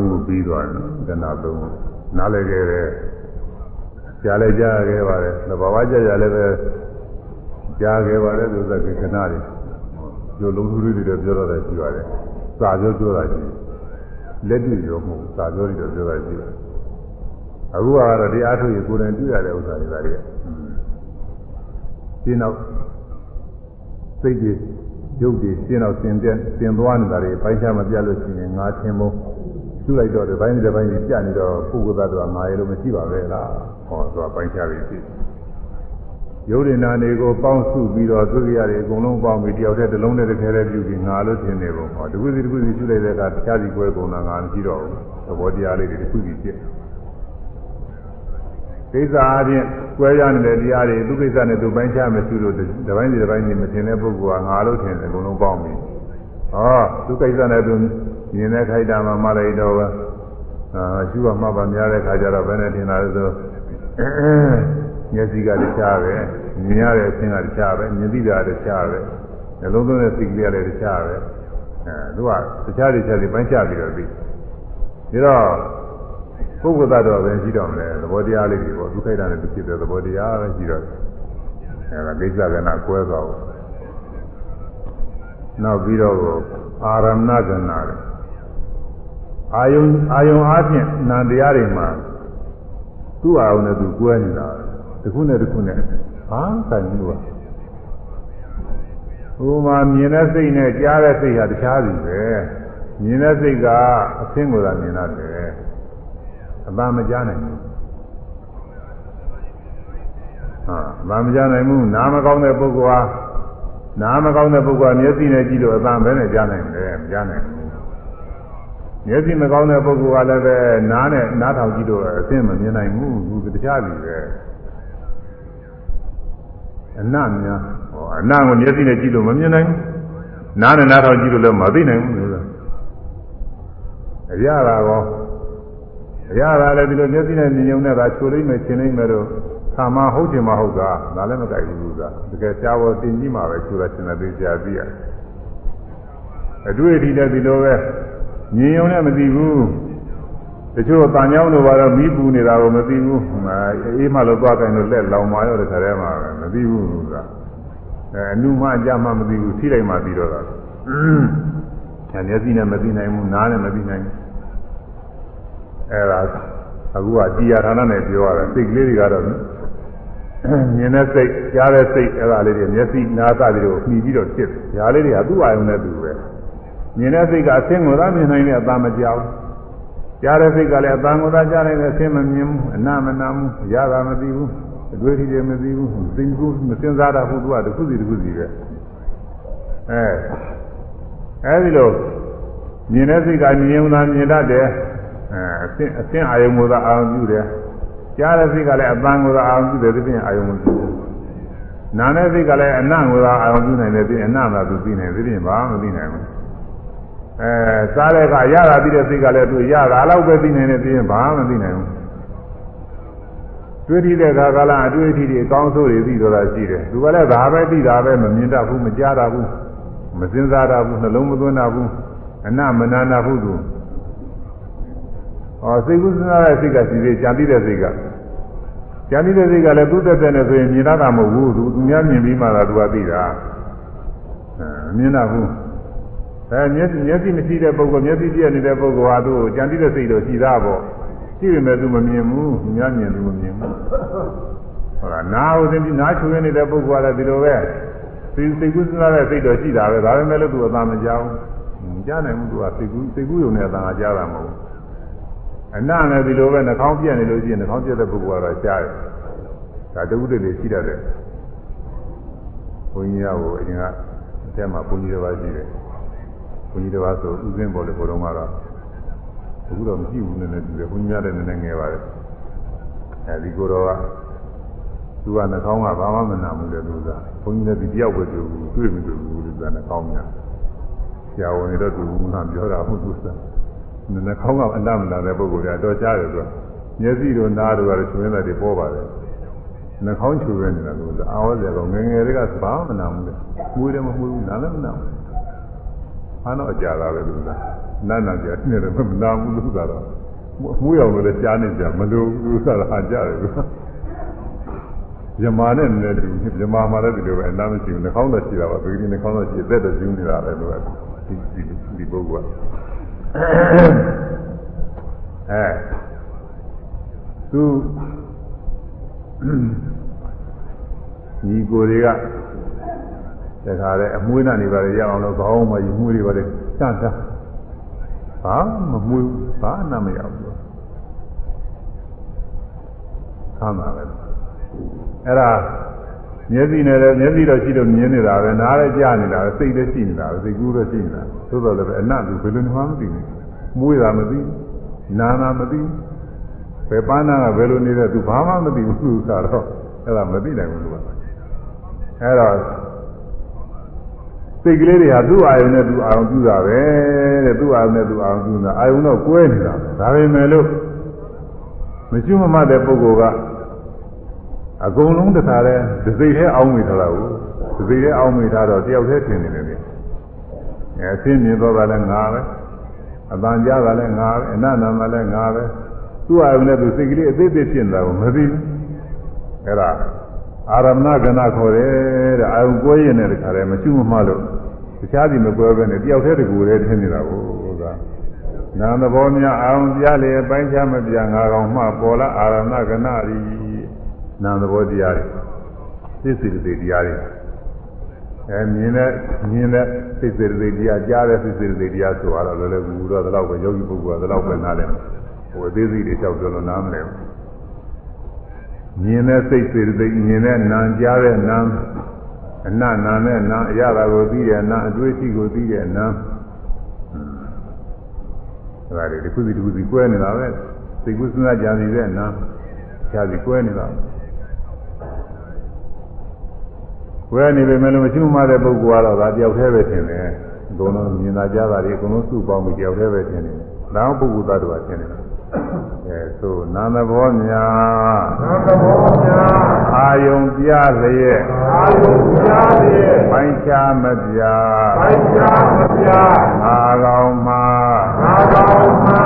သုံးခုပြီးသွားတယ်နော်ခဏသုံးခုနားလည်ခဲ့တယ်ကြားလည်းကြားခဲ့ပါတယ်သဘာဝကြကြလည်းပဲကြားခဲ့ပါတယ်သူကခဏတွေကျိုးလုံးသူတွေတော့ပြောတော့တယ်ရှိပါတယ်စာပြောပြောတာရှိလက်တွေ့ရောမဟုတ်စာပြောတွေတော့ပြောတာရှိတယ်အခုကတော့ဒီအားထုတ်ရကိုယ်တိုင်တွေ့ရတဲ့ဥစ္စာတွေဒါတွေကဒီနောက်စိတ်ကြီးရုပ်တွေရှင်းတော့ရှင်းတဲ့ရှင်းသွားနေတာတွေပိုင်းခြားမပြတ်လို့ရှိရင်ငါထင်မို့ ရှုလိုက်တော့ဒီပိုင်းဒီပိုင်းကြီးပြနေတော့ပုဂ္ဂိုလ်သားတော့ငါရလို့မရှိပါပဲလားဟောသူကပိုင်းခြားပြီးဖြစ်ရုပ်ရည်နာနေကိုပေါင်းစုပြီးတော့သုခရတွေအကုန်လုံးပေါင်းပြီးတယောက်တည်းတစ်လုံးနဲ့တစ်ခဲတည်းပြုပြီးငါလို့ထင်နေပုံဟောတခုစီတခုစီရှုလိုက်တဲ့အခါတခြားစီကွဲကုန်တာငါမရှိတော့ဘူးသဘောတရားလေးတွေတစ်ခုစီဖြစ်ကိစ္စအချင်းကွဲရနေတဲ့တရားတွေသူကိစ္စနဲ့သူပိုင်းခြားမရှိလို့ဒီပိုင်းဒီပိုင်းကြီးမထင်တဲ့ပုဂ္ဂိုလ်ကငါလို့ထင်တယ်အကုန်လုံးပေါင်းပြီးဟောသူကိစ္စနဲ့သူ မြင်တဲ့ခိုက်တာမှမလိုက်တော့ဘူးအာရှုရမှတ်ပါများတဲ့ခါကျတော့ဘယ်နဲ့ထင်တာလဲဆိုမျက်စိကတခြားပဲမြင်ရတဲ့အခြင်းကတခြားပဲမြင်သိတာတခြားပဲနှလုံးသွင်းတဲ့စိတ်ကလေးကလည်းတခြားပဲအဲသူကတခြားတခြားစီပိုင်းခြားပြီးတော့ပြီးဒါတော့ပုဂ္ဂိုလ်သတ္တဝါပဲရှိတော့မလဲသဘောတရားလေးတွေပေါ့ဒုက္ခိတနဲ့သူဖြစ်တဲ့သဘောတရားပဲရှိတော့အဲဒါဒိဋ္ဌကနာကွဲသွားဘူးနောက်ပြီးတော့အာရမဏကနာတယ် အာယုံအာယုံအားဖြင့်နာတရားတွေမှာသူ့အာယုံနဲ့သူကွဲနေတာတစ်ခုနဲ့တစ်ခုနဲ့ဘာဆိုင်လို့อ่ะဟိုမှာမြင်တဲ့စိတ်နဲ့ကြားတဲ့စိတ်ဟာတခြားစီပဲမြင်တဲ့စိတ်ကအသင်းကိုသာမြင်ရတယ်အပါမကြားနိုင်ဘူးဟာအပါမကြားနိုင်ဘူးနားမကောင်းတဲ့ပုဂ္ဂိုလ်ဟာနားမကောင်းတဲ့ပုဂ္ဂိုလ်ကမျက်စိနဲ့ကြည့်လို့အပန်းပဲနဲ့ကြားနိုင်တယ်မကြားနိုင်ဘူး မျက်စိမကောင်းတဲ့ပုဂ္ဂိုလ်ကလည်းပဲနားနဲ့နားထောင်ကြည့်လို့အသိမမြင်နိုင်ဘူးသူတရားစီပဲအနများဟောအနကိုမျက်စိနဲ့ကြည့်လို့မမြင်နိုင်ဘူးနားနဲ့နားထောင်ကြည့်လို့လည်းမသိနိုင်ဘူးလို့အရာလာကောအရာလာလည်းဒီလိုမျက်စိနဲ့မြင်ုံနဲ့သာချိုလိုက်မယ်ရှင်းလိုက်မယ်တော့သာမဟုတ်ချင်မဟုတ်တာဒါလည်းမကြိုက်ဘူးကတကယ်ရှားပေါ်တင်ကြီးမှာပဲချိုတာရှင်းတဲ့သိကြသိရတယ်အတွေ့အထိလည်းဒီလိုပဲ မြင်ုံနဲ့မသိဘူးတချို့တန်ကြောင်းတို့ကတော့မီးပူနေတာကိုမသိဘူးအေးမှလို့သွားကြရင်တော့လက်လောင်မာရောတခါတည်းမှာပဲမသိဘူးကအဲအနုမှအကြမှမသိဘူးထိလိုက်မှသိတော့တာအဲမျက်စိနဲ့မသိနိုင်ဘူးနားနဲ့မသိနိုင်ဘူးအဲဒါအခုကကြည်ရဌာနနဲ့ပြောရတာစိတ်ကလေးတွေကတော့မြင်တဲ့စိတ်ကြားတဲ့စိတ်အဲဒါလေးတွေမျက်စိနားစသည်တို့မှီပြီးတော့ဖြစ်တယ်။ဒါလေးတွေကသူ့အာယုံနဲ့သူပဲ မြင်တဲ့စိတ်ကအဆင်းကိုသာမြင်နိုင်တဲ့အသာမကြောက်ကြားတဲ့စိတ်ကလည်းအသာကိုသာကြားနိုင်တဲ့အဆင်းမမြင်ဘူးအနာမနာဘူးရတာမသိဘူးအတွေ့အထိတွေမသိဘူးသိဘူးမစင်စားတာဟုတ်သူကတစ်ခုစီတစ်ခုစီပဲအဲအဲဒီလိုမြင်တဲ့စိတ်ကမြင်ုံသာမြင်တတ်တယ်အဲအဆင်းအဆင်းအာယုံကိုသာအာရုံပြုတယ်ကြားတဲ့စိတ်ကလည်းအပန်းကိုသာအာရုံပြုတယ်ဒီပြင်အာယုံကိုပြုတယ်နာတဲ့စိတ်ကလည်းအနံ့ကိုသာအာရုံပြုနိုင်တယ်ဒီအနံ့သာသူသိနေတယ်ဒီပြင်ဘာမှမသိနိုင်ဘူး အဲစားတဲ့ကရတာပြီးတဲ့စိတ်ကလည်းသူရတာအဲ့လောက်ပဲသိနေနေသိရင်ဘာမှမသိနိုင်ဘူးတွေ့ထိတဲ့ခါကလာအတွေ့အထိတွေအကောင်းဆုံးတွေသိတော့တာရှိတယ်သူကလည်းဒါပဲသိတာပဲမမြင်တတ်ဘူးမကြားတတ်ဘူးမစင်စားတတ်ဘူးနှလုံးမသွင်းတတ်ဘူးအနမနာနာဘူးသူဟောစိတ်ကူးစဉ်းစားတဲ့စိတ်ကစီစီကြံသိတဲ့စိတ်ကကြံသိတဲ့စိတ်ကလည်းသူ့တက်တဲ့နဲ့ဆိုရင်မြင်တတ်တာမဟုတ်ဘူးသူသူများမြင်ပြီးမှသာသူကသိတာအဲမြင်တတ်ဘူး အဲမျက်စိမျက်စိမရှိတဲ့ပုဂ္ဂိုလ်မျက်စိပြည့်နေတဲ့ပုဂ္ဂိုလ်ဟာသူ့ကိုကြံသိတဲ့စိတ်တော့ရှိတာပေါ့ရှိပေမဲ့သူမမြင်ဘူးသူများမြင်သူမမြင်ဘူးဟုတ်လားနာဟုတ်တယ်နားချွေးနေတဲ့ပုဂ္ဂိုလ်ကလည်းဒီလိုပဲစိတ်စိတ်ကူးစဉ်းစားတဲ့စိတ်တော့ရှိတာပဲဒါပေမဲ့လို့သူအသာမကြောက်ဘူးကြားနိုင်မှုသူကစိတ်ကူးစိတ်ကူးုံနဲ့အသာကြားတာမဟုတ်ဘူးအနနဲ့ဒီလိုပဲနှာခေါင်းပြက်နေလို့ရှိရင်နှာခေါင်းပြက်တဲ့ပုဂ္ဂိုလ်ကတော့ကြားတယ်ဒါတဝုဒ္ဓတွေရှိတတ်တယ်ဘုန်းကြီးကဟိုအရင်ကအထက်မှာဘုန်းကြီးတစ်ပါးရှိတယ် ဘုန်းကြီးတစ်ပါးဆိုဥစဉ်ပေါ်လေဘုံတော်ကတော့အခုတော့မရှိဘူးနည်းနည်းတူတယ်ဘုန်းကြီးရတယ်နည်းနည်းငယ်ပါတယ်အဲဒီကိုတော့ကသူကနှာခေါင်းကဘာမှမနာဘူးလေသူကဘုန်းကြီးလည်းဒီတယောက်ပဲတွေ့ဘူးတွေ့မတွေ့ဘူးသူကနှာခေါင်းများဆရာဝန်တွေတော့သူကပြောတာဟုတ်သူကနှာခေါင်းကအနမနာတဲ့ပုဂ္ဂိုလ်ကတော့ကြားတယ်သူကမျက်စိတို့နားတို့ကတော့ချွေးတဲ့တွေပေါ်ပါတယ်နှာခေါင်းချူရနေတာလို့အာဝဇ္ဇကောငငယ်တွေကဘာမှမနာဘူးလေမှုတယ်မမှုဘူးနားလည်းမနာဘူး အားတော့ကြာတာပဲလို့လားနားနာကြာနေတယ်မနာဘူးလို့ကတော့မှုရောက်လို့လည်းကြားနေကြမလို့ဘူးဆိုတာဟာကြားတယ်လို့မြမာနဲ့လည်းတူမြမာမှာလည်းဒီလိုပဲအနာမရှိဘူးနှာခေါင်းတော့ရှိတာပါဒီကိနှာခေါင်းတော့ရှိသက်တော့ယူနေတာပဲလို့ဒီဒီဒီပုဂ္ဂိုလ်ကအဲသူညီကိုတွေက တခါလေအမွှေးနဲ့နေပါလေရအောင်လို့ခေါင်းမကြီးမှုတွေပါလေစတာဘာမမွေးဘာနာမရဘူးဆမ်းပါပဲအဲ့ဒါမျက်စိနဲ့လည်းမျက်စိတော့ရှိလို့မြင်နေတာပဲနားလည်းကြားနေတာပဲစိတ်လည်းရှိနေတာပဲစိတ်ကူးလည်းရှိနေတာသို့တော်လည်းပဲအနတ်ကဘယ်လိုမှမသိဘူးမွေးတာမသိနာနာမသိဘယ်ပန်းနာကဘယ်လိုနေတဲ့သူဘာမှမသိဘူးသူကတော့အဲ့ဒါမသိနိုင်ဘူးသူကအဲ့တော့ စိတ်ကလေးတွေဟာသူ့အာယုံနဲ့သူအာယုံပြုတာပဲတဲ့သူ့အာယုံနဲ့သူအာယုံပြုတာအာယုံတော့ကွဲနေတာဒါပေမဲ့လို့မရှိမမတဲ့ပုဂ္ဂိုလ်ကအကုန်လုံးတခါလဲဒစိတ်ထဲအောင်းမိထားတာကိုဒစိတ်ထဲအောင်းမိထားတော့တယောက်တည်းထင်နေတယ်လေအဲအသိမြင်တော့တာလည်းငါပဲအတန်ကြားတာလည်းငါပဲအနန္တမှာလည်းငါပဲသူ့အာယုံနဲ့သူစိတ်ကလေးအသေးသေးဖြစ်နေတာကိုမသိဘူးအဲ့ဒါ အာရမဏကဏခေါ်တယ်တဲ့အာယုံကွဲရင်လည်းတခါလဲမရှိမမလို့တခြားစီမကွဲပဲနဲ့တယောက်တည်းတကူတည်းထင်နေတာကိုကနာမ်သဘောများအာယုံပြလေပိုင်းခြားမပြငါကောင်မှပေါ်လာအာရမဏကဏရီနာမ်သဘောတရားတွေသိစိတ်တွေတရားတွေအဲမြင်တဲ့မြင်တဲ့သိစိတ်တွေတရားကြားတဲ့သိစိတ်တွေတရားဆိုတော့လည်းလည်းဘူးတော့ဒီလောက်ပဲယောဂီပုဂ္ဂိုလ်ကဒီလောက်ပဲနားလည်ဟိုအသေးစိတ်တွေလျှောက်ပြောလို့နားမလဲဘူး မြင်တဲ့စိတ်စေတသိက်မြင်တဲ့နာကြားတဲ့နာအနနာနဲ့နာအရသာကိုသိတဲ့နာအတွေ့အထိကိုသိတဲ့နာအဲဒါတွေတစ်ခုစီတစ်ခုစီကွဲနေတာပဲစိတ်ကူးစဉ်းစားကြံနေတဲ့နာခြားစီကွဲနေတာကွဲနေပေမဲ့လို့မရှိမှတဲ့ပုဂ္ဂိုလ်ကတော့ဒါတယောက်တည်းပဲထင်တယ်အကုန်လုံးမြင်သာကြတာတွေအကုန်လုံးစုပေါင်းပြီးတယောက်တည်းပဲထင်တယ်ဒါပုဂ္ဂိုလ်သားတို့ကထင်တယ် အဲသို့နာသဘောများနာသဘောများအာယုံပြလျက်အာယုံပြလျက်ပိုင်းခြားမပြပိုင်းခြားမပြငါကောင်မှာငါကောင်မှာ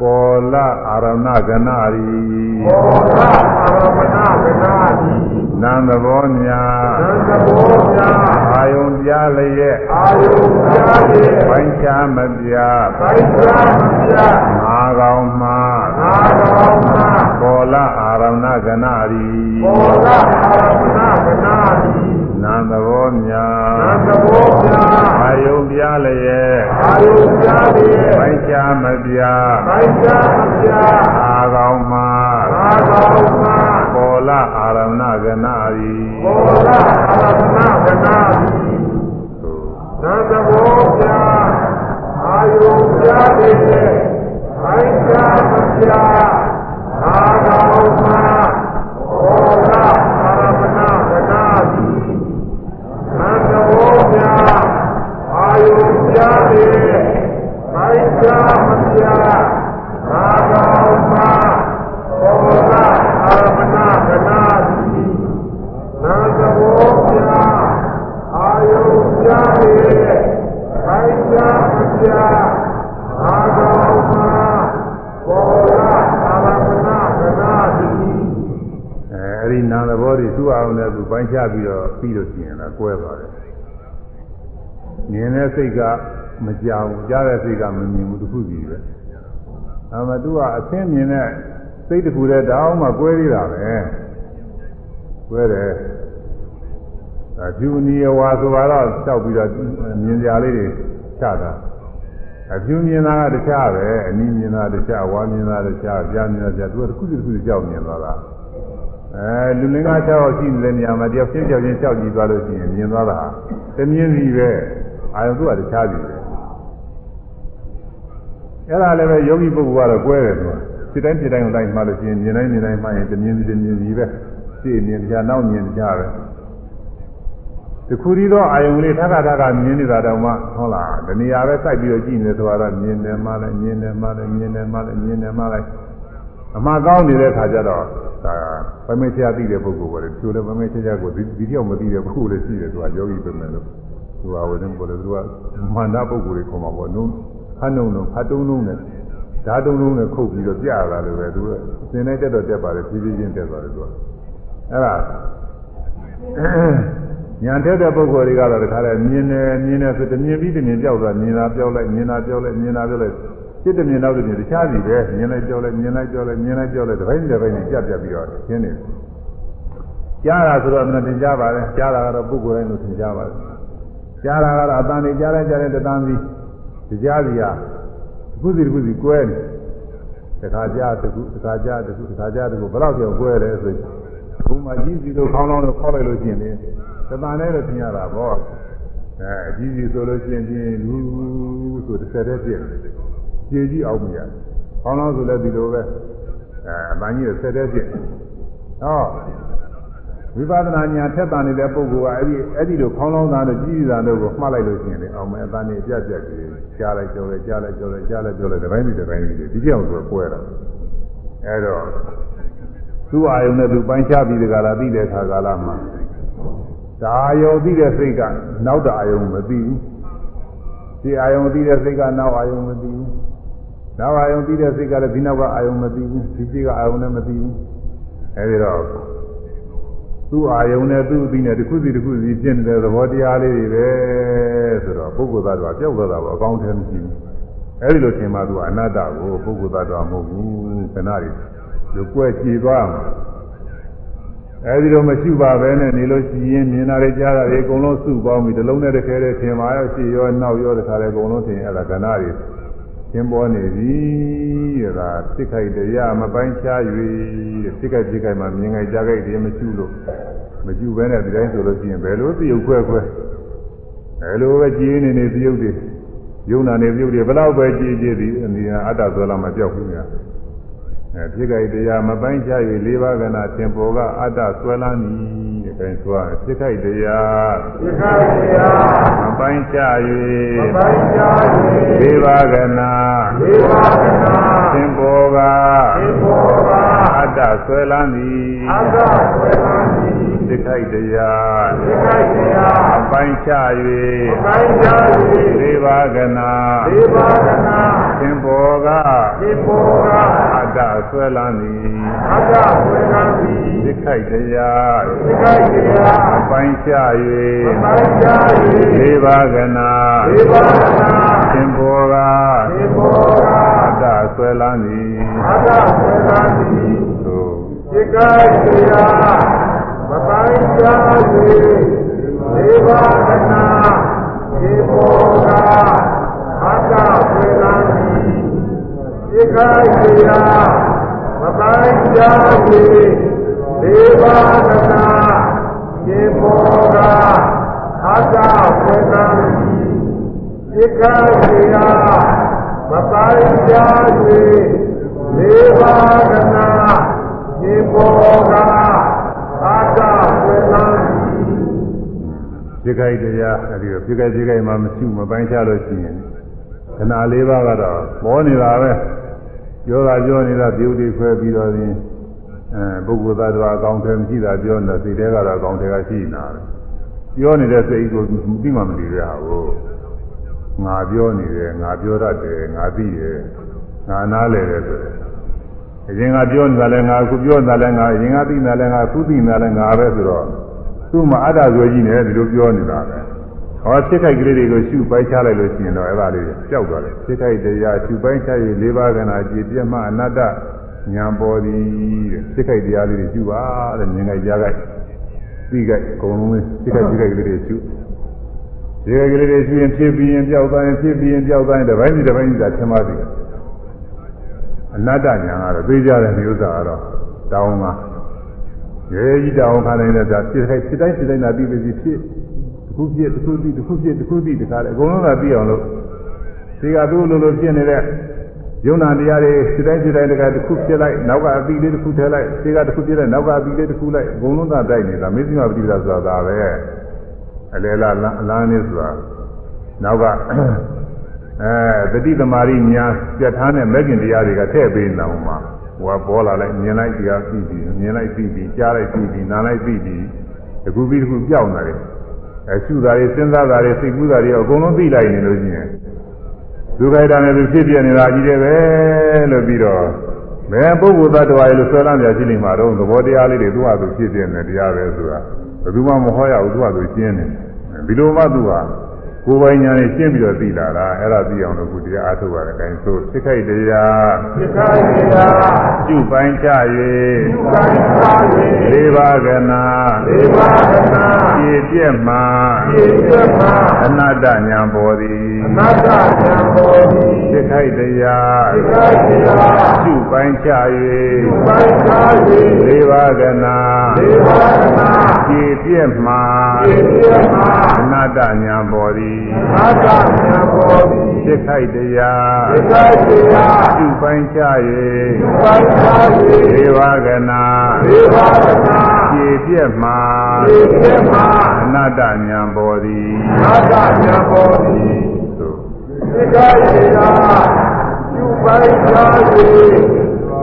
ပေါ်လာအာရဏကနာရီပေါ်လာအာရဏကနာရီနံသဘောများနံသဘောများအာယုံပြလျက်အာယုံပြလျက်ပိုင်းခြားမပြပိုင်းခြားမပြငါ ကောင်မှာငါကောင်မှာပေါ်လာအာရဏကနာရီပေါ်လာအာရဏကနာရီနံသဘောများနံသဘောများအာယုံပြလျက်အာယုံပြလျက်ပိုင်းခြားမပြပိုင်းခြားမပြအာကောင်မှာအာကောင်မှာပေါ်လာအာရဏကနာရီပေါ်လာအာရဏကနာရီနံသဘောများအာယုံ ပြလျက်ပိုင်းခြားမပြအာကောင်မှာ ပြီးတော့ပြီးလို့ရှိရင်လည်းကွဲသွားတယ်မြင်တဲ့စိတ်ကမကြောက်ကြားတဲ့စိတ်ကမမြင်ဘူးတစ်ခုစီပဲအဲမှာသူကအသင်းမြင်တဲ့စိတ်တစ်ခုတည်းတောင်းမှကွဲသေးတာပဲကွဲတယ်ဒါဖြူနီယဝါဆိုတော့တောက်ပြီးတော့မြင်ကြလေးတွေချတာအဖြူမြင်တာကတခြားပဲအနီးမြင်တာတခြားဝါမြင်တာတခြားကြားမြင်တာတခြားသူကတစ်ခုတစ်ခုကြောက်မြင်သွားတာ အဲလူလင်္ကာ6ယောက်ရှိနေတဲ့နေရာမှာတယောက်ချင်းကြောက်ချင်းကြောက်ကြည့်သွားလို့ရှိရင်မြင်သွားတာတမြင်စီပဲအာယုသူကတခြားစီပဲအဲ့ဒါလည်းပဲယောဂီပုဂ္ဂိုလ်ကတော့ကွဲတယ်သူကစိတ်တိုင်းစိတ်တိုင်းကိုလိုက်မှလို့ရှိရင်မြင်တိုင်းမြင်တိုင်းမှရင်တမြင်စီတမြင်စီပဲစိတ်မြင်တရားနောက်မြင်တရားပဲတခုတည်းသောအာယုံလေးထပ်ထပ်ထပ်မြင်နေတာတောင်မှဟုတ်လားတဏှာပဲစိုက်ပြီးတော့ကြည့်နေဆိုတော့မြင်တယ်မှလည်းမြင်တယ်မှလည်းမြင်တယ်မှလည်းမြင်တယ်မှလည်း အမှားကောင်းနေတဲ့ခါကျတော့ဒါပမေချာသိတဲ့ပုဂ္ဂိုလ်ပဲသူလည်းပမေချာကိုဒီဒီတယောက်မသိတဲ့ပုဂ္ဂိုလ်လည်းရှိတယ်သူကယောဂီပဲမယ်လို့သူကဝိဇ္ဇံပေါ်လို့သူကမန္တပုဂ္ဂိုလ်တွေခေါ်မှာပေါ့နုခန်းုံလုံးခတ်တုံးလုံးနဲ့ဓာတုံးလုံးနဲ့ခုတ်ပြီးတော့ပြရတာလည်းပဲသူကသင်တဲ့တက်တော့တက်ပါတယ်ဖြည်းဖြည်းချင်းတက်သွားတယ်သူကအဲ့ဒါညာတက်တဲ့ပုဂ္ဂိုလ်တွေကတော့တခါလဲမြင်တယ်မြင်တယ်ဆိုတမြင်ပြီးတမြင်ပြောက်သွားမြင်တာပြောက်လိုက်မြင်တာပြောက်လိုက်မြင်တာပြောက်လိုက် စိတ်တမြင်တော့တမြင်တခြားစီပဲမြင်လိုက်ပြောက်လိုက်မြင်လိုက်ပြောက်လိုက်မြင်လိုက်ပြောက်လိုက်တစ်ပိုင်းတစ်ပိုင်းနဲ့ပြတ်ပြတ်ပြီးတော့ရှင်းနေတယ်ကြားတာဆိုတော့မတင်ကြပါနဲ့ကြားတာကတော့ပုဂ္ဂိုလ်တိုင်းလို့သင်ကြပါဘူးကြားတာကတော့အတန်နေကြားလိုက်ကြားတဲ့တန်စီကြားစီဟာတစ်ခုစီတစ်ခုစီကွဲနေတခါကြားတစ်ခုတခါကြားတစ်ခုတခါကြားတစ်ခုဘယ်တော့ပြောကွဲလဲဆိုဘုံမှာကြီးစီလို့ခေါင်းလောင်းလို့ခေါက်လိုက်လို့ရှိရင်လေတဏှာနဲ့တော့သင်ရတာပေါ့အဲအကြီးစီဆိုလို့ရှိရင်ပြင်းလူဆိုတစ်ဆက်တည်းပြည့်တယ် ကြည်ကြီးအောင်မရခေါင်းလောင်းဆိုလည်းဒီလိုပဲအဲအမှန်ကြီးဆက်တည်းပြည့်ဟောဝိပဿနာညာထက်တာနေတဲ့ပုဂ္ဂိုလ်ကအဲ့ဒီအဲ့ဒီလိုခေါင်းလောင်းသားတို့ကြီးကြီးသားတို့ကိုမှတ်လိုက်လို့ရှိရင်လေအောင်မယ်အသားနေပြတ်ပြတ်ကြီးကြားလိုက်ကြောလိုက်ကြားလိုက်ကြောလိုက်ကြားလိုက်ကြောလိုက်တစ်ပိုင်းတစ်ပိုင်းကြီးဒီကြောင်ဆိုကွဲတာအဲ့တော့သူ့အာယုံနဲ့သူပိုင်းခြားပြီးဒီကလာပြီးတဲ့ခါကာလမှာဒါအာယုံပြီးတဲ့စိတ်ကနောက်တအာယုံမသိဘူးဒီအာယုံပြီးတဲ့စိတ်ကနောက်အာယုံမသိဘူး နောက်အာယုံပြီးတဲ့စိတ်ကလည်းဒီနောက်ကအာယုံမသိဘူးဒီစိတ်ကအာယုံနဲ့မသိဘူးအဲဒီတော့သူ့အာယုံနဲ့သူ့အပြီးနဲ့တစ်ခုစီတစ်ခုစီဖြစ်နေတဲ့သဘောတရားလေးတွေပဲဆိုတော့ပုဂ္ဂိုလ်သားတော်ပျောက်သွားတာပေါ့အကောင်းထဲမရှိဘူးအဲဒီလိုထင်မှသူကအနတ္တကိုပုဂ္ဂိုလ်သားတော်မဟုတ်ဘူးခဏလေးလူကွဲကြည်သွားမှာအဲဒီလိုမရှိပါပဲနဲ့နေလို့ရှိရင်မြင်တာတွေကြားတာတွေအကုန်လုံးစုပေါင်းပြီးတစ်လုံးနဲ့တစ်ခဲတည်းထင်ပါရောရှိရောနောက်ရောတခါလေအကုန်လုံးထင်အဲ့ဒါကဏ္ဍတွေ သင်ပေါ်နေပြီတဲ့ဒါစိတ်ခိုက်တရားမပိုင်းခြား၍စိတ်ခိုက်စိတ်ခိုက်မှာမြင်ခိုက်ကြားခိုက်တွေမရှိလို့မကျူပဲနဲ့ဒီတိုင်းဆိုလို့ရှိရင်ဘယ်လိုပြုတ်ခွဲခွဲဘယ်လိုပဲကြည်နေနေပြုတ်တွေယုံနာနေပြုတ်တွေဘယ်တော့ပဲကြည်ကြည်သည်အနိအတ္တဆိုလာမပြောက်ဘူးများအဲဖြစ်ခိုက်တရားမပိုင်းခြား၍လေးပါးကနာသင်ပေါ်ကအတ္တဆွဲလန်းသည် တဲ့အဲဆိုရဖြစ်ခိုက်တရားဖြစ်ခိုက်တရားမပိုင်းခြား၍မပိုင်းခြား၍လေးပါးကနာလေးပါးကနာသင်ပေါ်ကသင်ပေါ်ကအတ္တဆွဲလန်းသည်အတ္တဆွဲလန်းသည်ဖြစ်ခိုက်တရားဖြစ်ခိုက်တရားမပိုင်းခြား၍မပိုင်းခြား၍လေးပါးကနာလေးပါးကနာသင်ပေါ်ကသင်ပေါ်ကအတ္တဆွဲလန်းသည်အတ္တဆွဲလန်းသည် သိခိုက်တရားသိခိုက်တရားအပိုင်းချ၍အပိုင်းချ၍လေးပါးကနာလေးပါးကနာသင်္ဘောကသင်္ဘောကအတ္တဆွဲလန်းသည်အတ္တဆွဲလန်းသည်သို့သိခိုက်တရားမပိုင်းချ၍လေးပါးကနာသင်္ဘောကအတ္တဆွဲလန်းသည်သိခိုက်တရားမပိုင်းကြသည် ဒေဝနာရေမောကအတ္တဝေဒံသိက္ခာစီယမပိုင်းကြသည်ဒေဝနာရေမောကအတ္တဝေဒံသိက္ခာတရားအဲဒီသိက္ခာသိက္ခာမှာမရှိမပိုင်းခြားလို့ရှိရင်ခဏလေးပါးကတော့ပေါ်နေတာပဲပြောတာပြောနေတာပြုတ်တိခွဲပြီးတော့ရင်အဲ ပုဂ္ဂိုလ်သားတော်အကောင်းထဲမရှိတာပြောနေတာစိတ်ထဲကတော့အကောင်းထဲကရှိနေတာပဲပြောနေတဲ့စိတ်ကိုပြီးမှမသိရဘူးငါပြောနေတယ်ငါပြောတတ်တယ်ငါသိတယ်ငါနားလဲတယ်ဆိုတယ်အရင်ကပြောနေတာလည်းငါအခုပြောနေတာလည်းငါအရင်ကသိနေတာလည်းငါအခုသိနေတာလည်းငါပဲဆိုတော့သူ့မှာအတ္တဆွေကြီးနေတယ်ဒီလိုပြောနေတာပဲဟောစိတ်ခိုက်ကလေးတွေကိုရှုပိုက်ချလိုက်လို့ရှိရင်တော့အဲ့ဒါလေးပျောက်သွားတယ်စိတ်ခိုက်တရားရှုပိုက်ချရေး၄ပါးကနာကြည်ပြတ်မှအနတ္တ ညာပေါ်သည်တဲ့စိတ်ခိုက်တရားလေးတွေရှုပါတဲ့မြင်ခိုက်ကြားခိုက်သိခိုက်အကုန်လုံးစိတ်ခိုက်ကြည့်ခိုက်ကလေးတွေရှုဒီကလေးတွေရှုရင်ဖြစ်ပြီးရင်ပျောက်သွားရင်ဖြစ်ပြီးရင်ပျောက်သွားရင်တစ်ပိုင်းစီတစ်ပိုင်းစီသာသင်ပါသည်အနတ္တညာကတော့သိကြတဲ့မျိုးစားကတော့တောင်းပါရေကြီးတောင်းခါနိုင်တဲ့ဒါဖြစ်ခိုက်ဖြစ်တိုင်းဖြစ်တိုင်းသာသိသိဖြစ်တစ်ခုဖြစ်တစ်ခုသိတစ်ခုဖြစ်တစ်ခုသိတခါလေအကုန်လုံးသာသိအောင်လို့ဒီကသူ့လိုလိုဖြစ်နေတဲ့ ယုံနာတရားတွေဖြစ်တိုင်းဖြစ်တိုင်းတခါတစ်ခုဖြစ်လိုက်နောက်ကအပြီးလေးတစ်ခုထည့်လိုက်ဒီကတစ်ခုဖြစ်လိုက်နောက်ကအပြီးလေးတစ်ခုလိုက်အကုန်လုံးသာတိုက်နေတာမေဇိမပฏิပဒါဆိုတာဒါပဲအလေလာအလားနေဆိုတာနောက်ကအဲတတိသမารိညာပြတ်ထားတဲ့မဂ္ဂင်တရားတွေကထည့်ပေးနေအောင်မှာဟိုကပေါ်လာလိုက်မြင်လိုက်တရားပြီးပြီးမြင်လိုက်ပြီးပြီးကြားလိုက်ပြီးပြီးနားလိုက်ပြီးပြီးတခုပြီးတခုပြောင်းလာတယ်အဲရှုတာတွေစဉ်းစားတာတွေစိတ်ကူးတာတွေအကုန်လုံးသိလိုက်နေလို့ရှိရင် ဒုက္ခတာနဲ့သူဖြစ်ပြနေတာကြီးတယ်ပဲလို့ပြီးတော့ဘယ်ပုဂ္ဂိုလ်သတ္တဝါရဲ့လို့ဆွဲလမ်းပြရှိနေမှာတော့သဘောတရားလေးတွေသူ့ဟာသူဖြစ်ပြနေတရားပဲဆိုတာဘယ်သူမှမဟောရဘူးသူ့ဟာသူရှင်းနေဒီလိုမှသူဟာ ကိုယ်ပိုင်ညာနဲ့ရှင်းပြီးတော့သိလာတာအဲ့ဒါသိအောင်လို့ခုတရားအားထုတ်ရတဲ့အတိုင်းဆိုသိခိုက်တရားသိခိုက်တရားကျုပိုင်းချ၍ကျုပိုင်းချ၍လေးပါးကနာလေးပါးကနာပြည့်ပြည့်မှပြည့်ပြည့်မှအနတ္တညာပေါ်သည်အနတ္တညာပေါ်သည်သိခိုက်တရားသိခိုက်တရားကျုပိုင်းချ၍ကျုပိုင်းချ၍လေးပါးကနာလေးပါးကနာ ပြည့်ပြည့်မှပြည့်ပြည့်မှအနတ္တညာပေါ်သည်အာသမြတ်ပေါ်သည်စိတ်ခိုက်တရားစိတ်ခိုက်တရားပြုပိုင်းချ၍ပြုပိုင်းချ၍ဒေဝကနာဒေဝကနာဖြည့်ပြက်မှာဖြည့်ပြက်မှာအနတ္တညာပေါ်သည်အာသမြတ်ပေါ်သည်စိတ်ခိုက်တရားပြုပိုင်းချ၍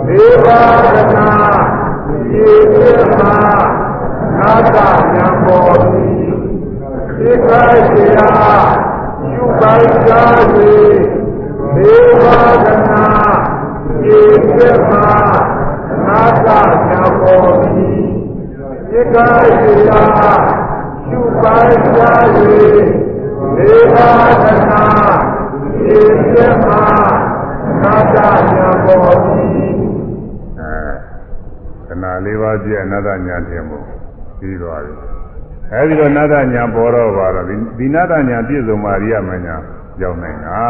ဒေဝကနာဖြည့်ပြက်မှာ အာသမြတ်ပေါ်သည်သိက္ခာတရားယူပိုင်ကြစေဒေဝကနာဤပြမနာတာညာပေါ်သည်သိက္ခာတရားယူပိုင်ကြစေဒေဝကနာဤပြမနာတာညာပေါ်သည်အဲခဏလေးပါးပြည့်အနာတညာထင်မှု ပြီးသွားပြီအဲဒီတော့နတ္တညာပေါ်တော့ပါတော့ဒီနတ္တညာပြည့်စုံမာရိယမညာရောက်နိုင်တာ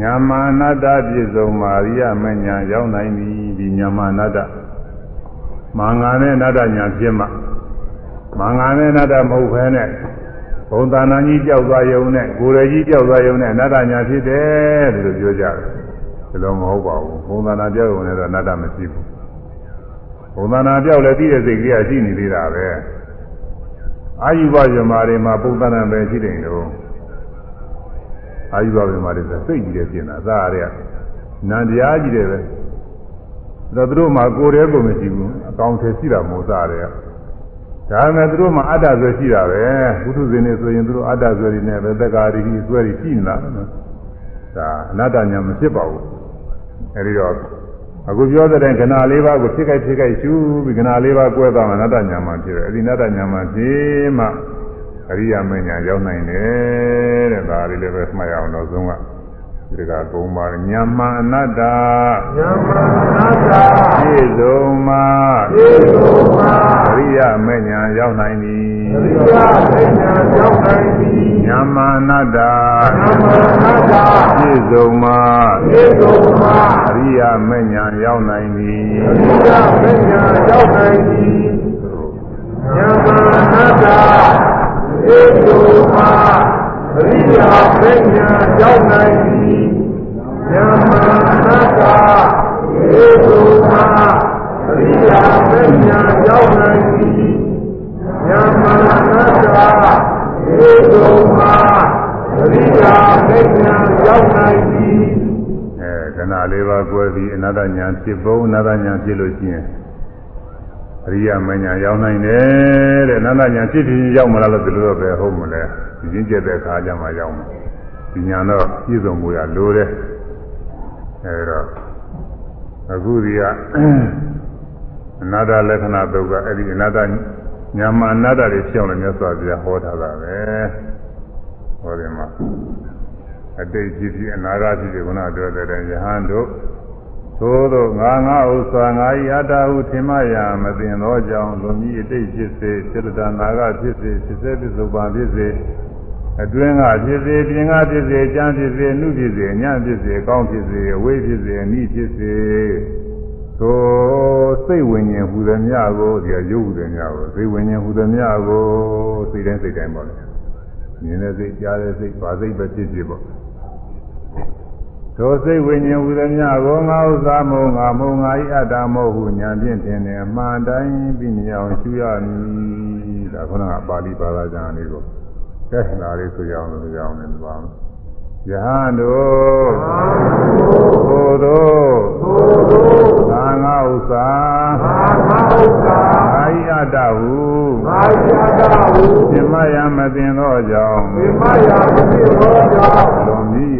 ညာမာနတ္တပြည့်စုံမာရိယမညာရောက်နိုင်ပြီဒီညာမာနတ္တမင်္ဂာနဲ့နတ္တညာဖြစ်မှမင်္ဂာနဲ့နတ္တမဟုတ်ဘဲနဲ့ဘုံသာနာကြီးကြောက်သွားယုံနဲ့ကိုယ်ရကြီးကြောက်သွားယုံနဲ့အနတ္တညာဖြစ်တယ်လို့ပြောကြတယ်ဒီလိုမဟုတ်ပါဘူးဘုံသာနာကြောက်ယုံနဲ့တော့အနတ္တမရှိဘူး ဘုံသာနာကြောက်လည်းသိတဲ့စိတ်ကလေးကရှိနေသေးတာပဲအာယုဘယမတွေမှာပုံသဏ္ဍာန်ပဲရှိတယ်လို့အာယုဘယမတွေဆိုစိတ်ကြီးတယ်ပြင်တာသာရတဲ့နန္တရားကြီးတယ်ပဲဒါသူတို့မှာကိုယ်တည်းကိုမရှိဘူးအကောင်ထဲရှိတာမို့သာတယ်ဒါပေမဲ့သူတို့မှာအတ္တဆွဲရှိတာပဲဘုသူဇင်းနေဆိုရင်သူတို့အတ္တဆွဲတွေနဲ့ပဲတက္ကာရီကြီးဆွဲတွေရှိနေတာဒါအနတ္တညာမဖြစ်ပါဘူးအဲဒီတော့ အခုပြောတဲ့ခဏလေးပါးကိုဖြစ်ခိုက်ဖြစ်ခိုက်ရှုပြီးခဏလေးပါးကွဲသွားမှနတ္တညာမှဖြစ်တယ်အဲဒီနတ္တညာမှဖြစ်မှအရိယာမညာရောက်နိုင်တယ်တဲ့ဒါလေးလည်းပဲမှတ်ရအောင်တော့ဆုံးကဒီကကုံပါညာမအနတ္တညာမအနတ္တပြည့်စုံမှာပြည့်စုံမှာအရိယာမညာရောက်နိုင်သည်အရိယာမ ညာရောက်နိုင်သည်ညာမအနတ္တညာမအနတ္တပြည့်စုံမှာပြည့်စုံမှာအရိယာမညာရောက်နိုင်သည်အရိယာမညာရောက်နိုင်သည်ညာမအနတ္တပြည့်စုံမှာအရိယာပညာရောက်နိုင်သည်ယမနာတာဧတုမာအရိယာပညာရောက်နိုင်သည် ယမနာတာဧတုမာအရိယာပညာရောက်နိုင်သည်အဲခဏလေးပါးကွဲပြီးအနာတညာဖြစ်ဖို့အနာတညာဖြစ်လို့ရှိရင်အရိယာမညာရောက်နိုင်တယ်တဲ့အနာတညာဖြစ်ပြီးရောက်မလားလို့ဒီလိုတော့ပဲဟုတ်မလဲဒီချင်းကျက်တဲ့အခါကျမှရောက်မှာဒီညာတော့ပြည့်စုံမှုရလိုတယ်အဲဒါအအခုဒီကအနာတလက္ခဏာတုတ်ကအဲ့ဒီအနာတ ညာမအနာတတွေပြောင်းတယ်မြတ်စွာဘုရားဟောထားတာပဲဟောတယ်မှာအတိတ်ဖြစ်ဖြစ်အနာဂတ်ဖြစ်ဖြစ်ခုနပြောတဲ့ယဟန်တို့သို့သောငါငါဥစ္စာငါဤအတ္တဟုထင်မှရမသိသောကြောင့်လွန်ကြီးအတိတ်ဖြစ်စေစေတနာနာဂဖြစ်စေဖြစ်စေပစ္စုပန်ဖြစ်စေအတွင်းကဖြစ်စေပြင်ကဖြစ်စေကြမ်းဖြစ်စေနှုဖြစ်စေညံ့ဖြစ်စေကောင်းဖြစ်စေအဝေးဖြစ်စေအနိဖြစ်စေ သို့စိတ်ဝိညာဉ်ဟူသည်များကိုဒီရုပ်ဟူသည်များကိုစိတ်ဝိညာဉ်ဟူသည်များကိုစိတ်တိုင်းစိတ်တိုင်းပေါ့လေမြင်တဲ့စိတ်ကြားတဲ့စိတ်ဘာစိတ်ပဲဖြစ်ဖြစ်ပေါ့သောစိတ်ဝိညာဉ်ဟူသည်များကိုငါဥစ္စာမုံငါမုံငါဤအတ္တမဟုတ်ဟုညာဖြင့်ထင်တယ်အမှန်တိုင်းပြီးမြင်အောင်ရှုရမည်ဒါခုနကပါဠိဘာသာကျမ်းလေးကိုကဲလာလေးဆိုရအောင်လို့ရအောင်လည်းပါမယ် ယဟန်တို့ဘုတို့သာငါဥစ္စာအာယတ္တဟုပြမယမသိသောကြောင့်လွန်ပြီး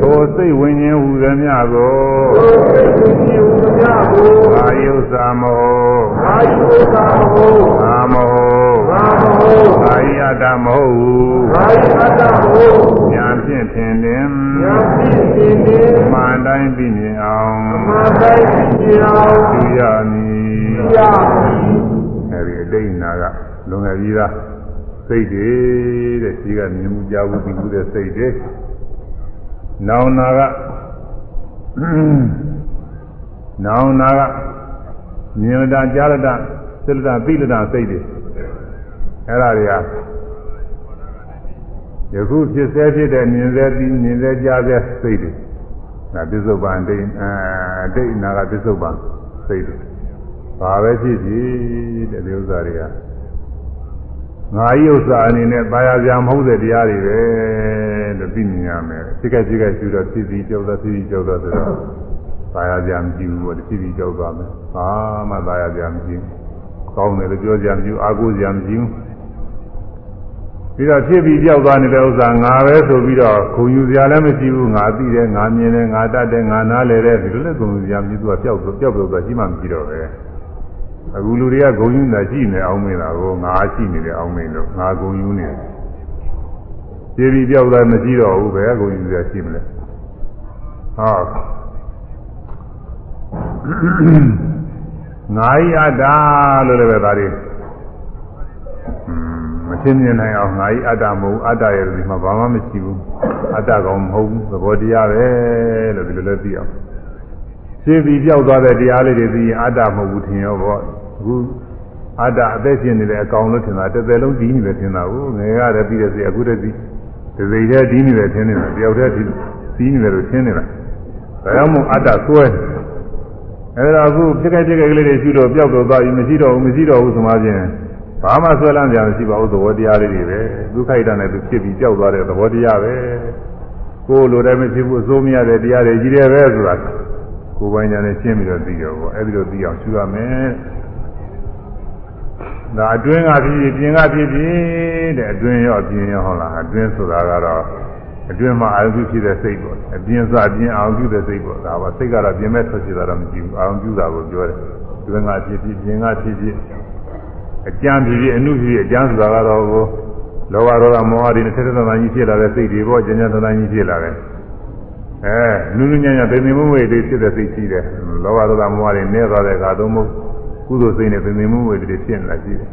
သောစိတ်ဝိညာဉ်ဟူသည်များကိုအာယုသာမောအာမောအာယတမဟုတ်ညာဖြင့်ထင်တယ်မှန်တိုင်းပြီးမြင်အောင်သူရမည်အဲဒီအတိတ်နာကလွန်ခဲ့ပြီးသား စိတ်တွေတဲ့ဒီကမြင်မှုကြားမှုပြီးမှုတဲ့စိတ်တွေနောင်နာကနောင်နာကမြင်တာကြားရတာစိတ္တသိလတာစိတ်တွေအဲ့ဒါတွေကယခုဖြစ်စေဖြစ်တဲ့မြင်စေပြီးမြင်စေကြားစေစိတ်တွေဒါပစ္စုပန်တိတ်အတိတ်နာကပစ္စုပန်စိတ်တွေဘာပဲဖြစ်ဖြစ်တဲ့ဒီဥစ္စာတွေက ငါဤဥစ္စာအနေနဲ့ပါရစရာမဟုတ်တဲ့တရားတွေပဲလို့သိမြင်ရမယ်စိတ်ကစိတ်ကရှိတော့ဖြစ်ပြီးကြောက်တော့ဖြစ်ပြီးကြောက်တော့ဆိုတော့ပါရစရာမရှိဘူးပေါ့ဖြစ်ပြီးကြောက်သွားမယ်ဘာမှပါရစရာမရှိဘူးကောင်းတယ်လို့ပြောကြမရှိဘူးအာကိုစရာမရှိဘူးပြီးတော့ဖြစ်ပြီးကြောက်သွားနေတဲ့ဥစ္စာငါပဲဆိုပြီးတော့ခုံယူစရာလည်းမရှိဘူးငါသိတယ်ငါမြင်တယ်ငါတတ်တယ်ငါနားလည်တယ်ဒီလိုလည်းခုံယူစရာမရှိသူကပျောက်ပျောက်ပျောက်သွားရှိမှမရှိတော့ပဲ အခုလူတွေကဂုံယူနေတာရှိနေအောင်မင်းလားကိုငါရှိနေတယ်အောင်မင်းလို့ငါဂုံယူနေတယ်ဖြစ်ပြီးကြောက်သွားမရှိတော့ဘူးပဲဂုံယူစရာရှိမလဲဟောငါဤအတ္တလို့လည်းပဲဒါတွေမသိမြင်နိုင်အောင်ငါဤအတ္တမဟုတ်အတ္တရဲ့ဒီမှာဘာမှမရှိဘူးအတ္တကောင်မဟုတ်ဘူးသဘောတရားပဲလို့ဒီလိုလည်းသိအောင် ရှင်းပြီးပြောက်သွားတဲ့တရားလေးတွေသိရင်အတ္တမဟုတ်ဘူးထင်ရောပေါ့အခုအတ္တအသက်ရှင်နေတဲ့အကောင်လို့ထင်တာတစ်သက်လုံးဒီနေတယ်ထင်တာကိုငယ်ရတယ်ပြီးတဲ့စီအခုတည်းဒီဒီစိတ်ထဲဒီနေတယ်ထင်နေတာတယောက်တည်းဒီဒီနေတယ်လို့ထင်နေတာဒါကြောင့်မို့အတ္တဆွဲအဲဒါအခုဖြစ်ခဲ့ဖြစ်ခဲ့ကလေးတွေရှိတော့ပျောက်တော့သွားပြီမရှိတော့ဘူးမရှိတော့ဘူးဆိုမှချင်းဘာမှဆွဲလန်းကြမရှိပါဘူးသဘောတရားလေးတွေပဲဒုက္ခိတနဲ့သူဖြစ်ပြီးပျောက်သွားတဲ့သဘောတရားပဲကိုယ်လိုတည်းမဖြစ်ဘူးအစိုးမရတဲ့တရားတွေကြီးတယ်ပဲဆိုတာ ကိုယ်ပိုင်ညာနဲ့ရှင်းပြီးတော့သိတော့ဘောအဲဒီလိုသိအောင်ရှင်းရမယ်ဒါအတွင်းကဖြစ်ဖြစ်ပြင်ကဖြစ်ဖြစ်တဲ့အတွင်းရောပြင်ရောဟုတ်လားအတွင်းဆိုတာကတော့အတွင်းမှာအာရုံပြုဖြစ်တဲ့စိတ်ပေါ့အပြင်စပြင်အာရုံပြုတဲ့စိတ်ပေါ့ဒါပါစိတ်ကတော့ပြင်မဲ့ထွက်ဖြစ်တာတော့မရှိဘူးအာရုံပြုတာကိုပြောတယ်အတွင်းကဖြစ်ဖြစ်ပြင်ကဖြစ်ဖြစ်အကြံဖြစ်ဖြစ်အနုဖြစ်ဖြစ်အကြံဆိုတာကတော့ကိုလောဘဒေါသမောဟတွေနဲ့ဆက်ဆက်သန်ကြီးဖြစ်လာတဲ့စိတ်တွေပေါ့ကျဉ်းကျဉ်းသန်သန်ကြီးဖြစ်လာတယ် အဲနုနုညံ့ညံ့သိသိမှုဝေတွေဖြစ်တဲ့စိတ်ရှိတယ်လောဘဒေါသမောဟတွေနည်းသွားတဲ့အခါသုံးဖို့ကုသိုလ်စိတ်နဲ့သိသိမှုဝေတွေဖြစ်လာရှိတယ်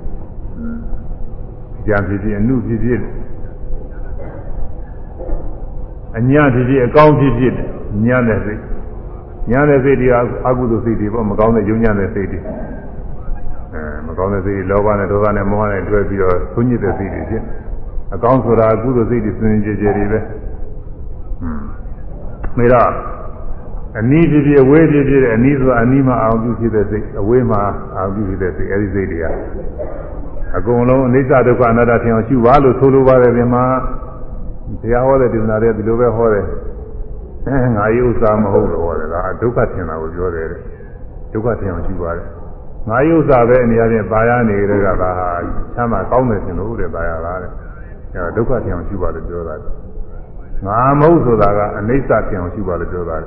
ကြံဖြစ်ဖြစ်အနုဖြစ်ဖြစ်အညာဖြစ်ဖြစ်အကောင်းဖြစ်ဖြစ်ညာတဲ့စိတ်ညာတဲ့စိတ်တွေအကုသိုလ်စိတ်တွေပေါ့မကောင်းတဲ့ယုံညာတဲ့စိတ်တွေအဲမကောင်းတဲ့စိတ်တွေလောဘနဲ့ဒေါသနဲ့မောဟနဲ့တွဲပြီးတော့သုံးညစ်တဲ့စိတ်တွေဖြစ်အကောင်းဆိုတာအကုသိုလ်စိတ်တွေစဉ်းကြယ်ကြယ်တွေပဲဟွန်း မေတော့အနီးဖြစ်ဖြစ်အဝေးဖြစ်ဖြစ်အနီးဆိုအနီးမှာအောင်ပြုဖြစ်တဲ့စိတ်အဝေးမှာအောင်ပြုဖြစ်တဲ့စိတ်အဲဒီစိတ်တွေကအကုန်လုံးအနိစ္စဒုက္ခအနတ္တထင်အောင်ရှုပါလို့ဆိုလိုပါတယ်ဒီမှာတရားဟောတဲ့ဒေသနာတွေဒီလိုပဲဟောတယ်အဲငါယုဥစ္စာမဟုတ်လို့ဟောတယ်ဒါဒုက္ခထင်တာကိုပြောတယ်ဒုက္ခထင်အောင်ရှုပါတယ်ငါယုစ္စာပဲအနေအချင်းပါရနေတဲ့ကဒါဟာချမ်းသာကောင်းတယ်ရှင်လို့တဲ့ပါရလားတဲ့အဲဒုက္ခထင်အောင်ရှုပါလို့ပြောတာ ငါမဟုတ်ဆိုတာကအနိစ္စထင်အောင်ရှုပါလို့ပြောတာ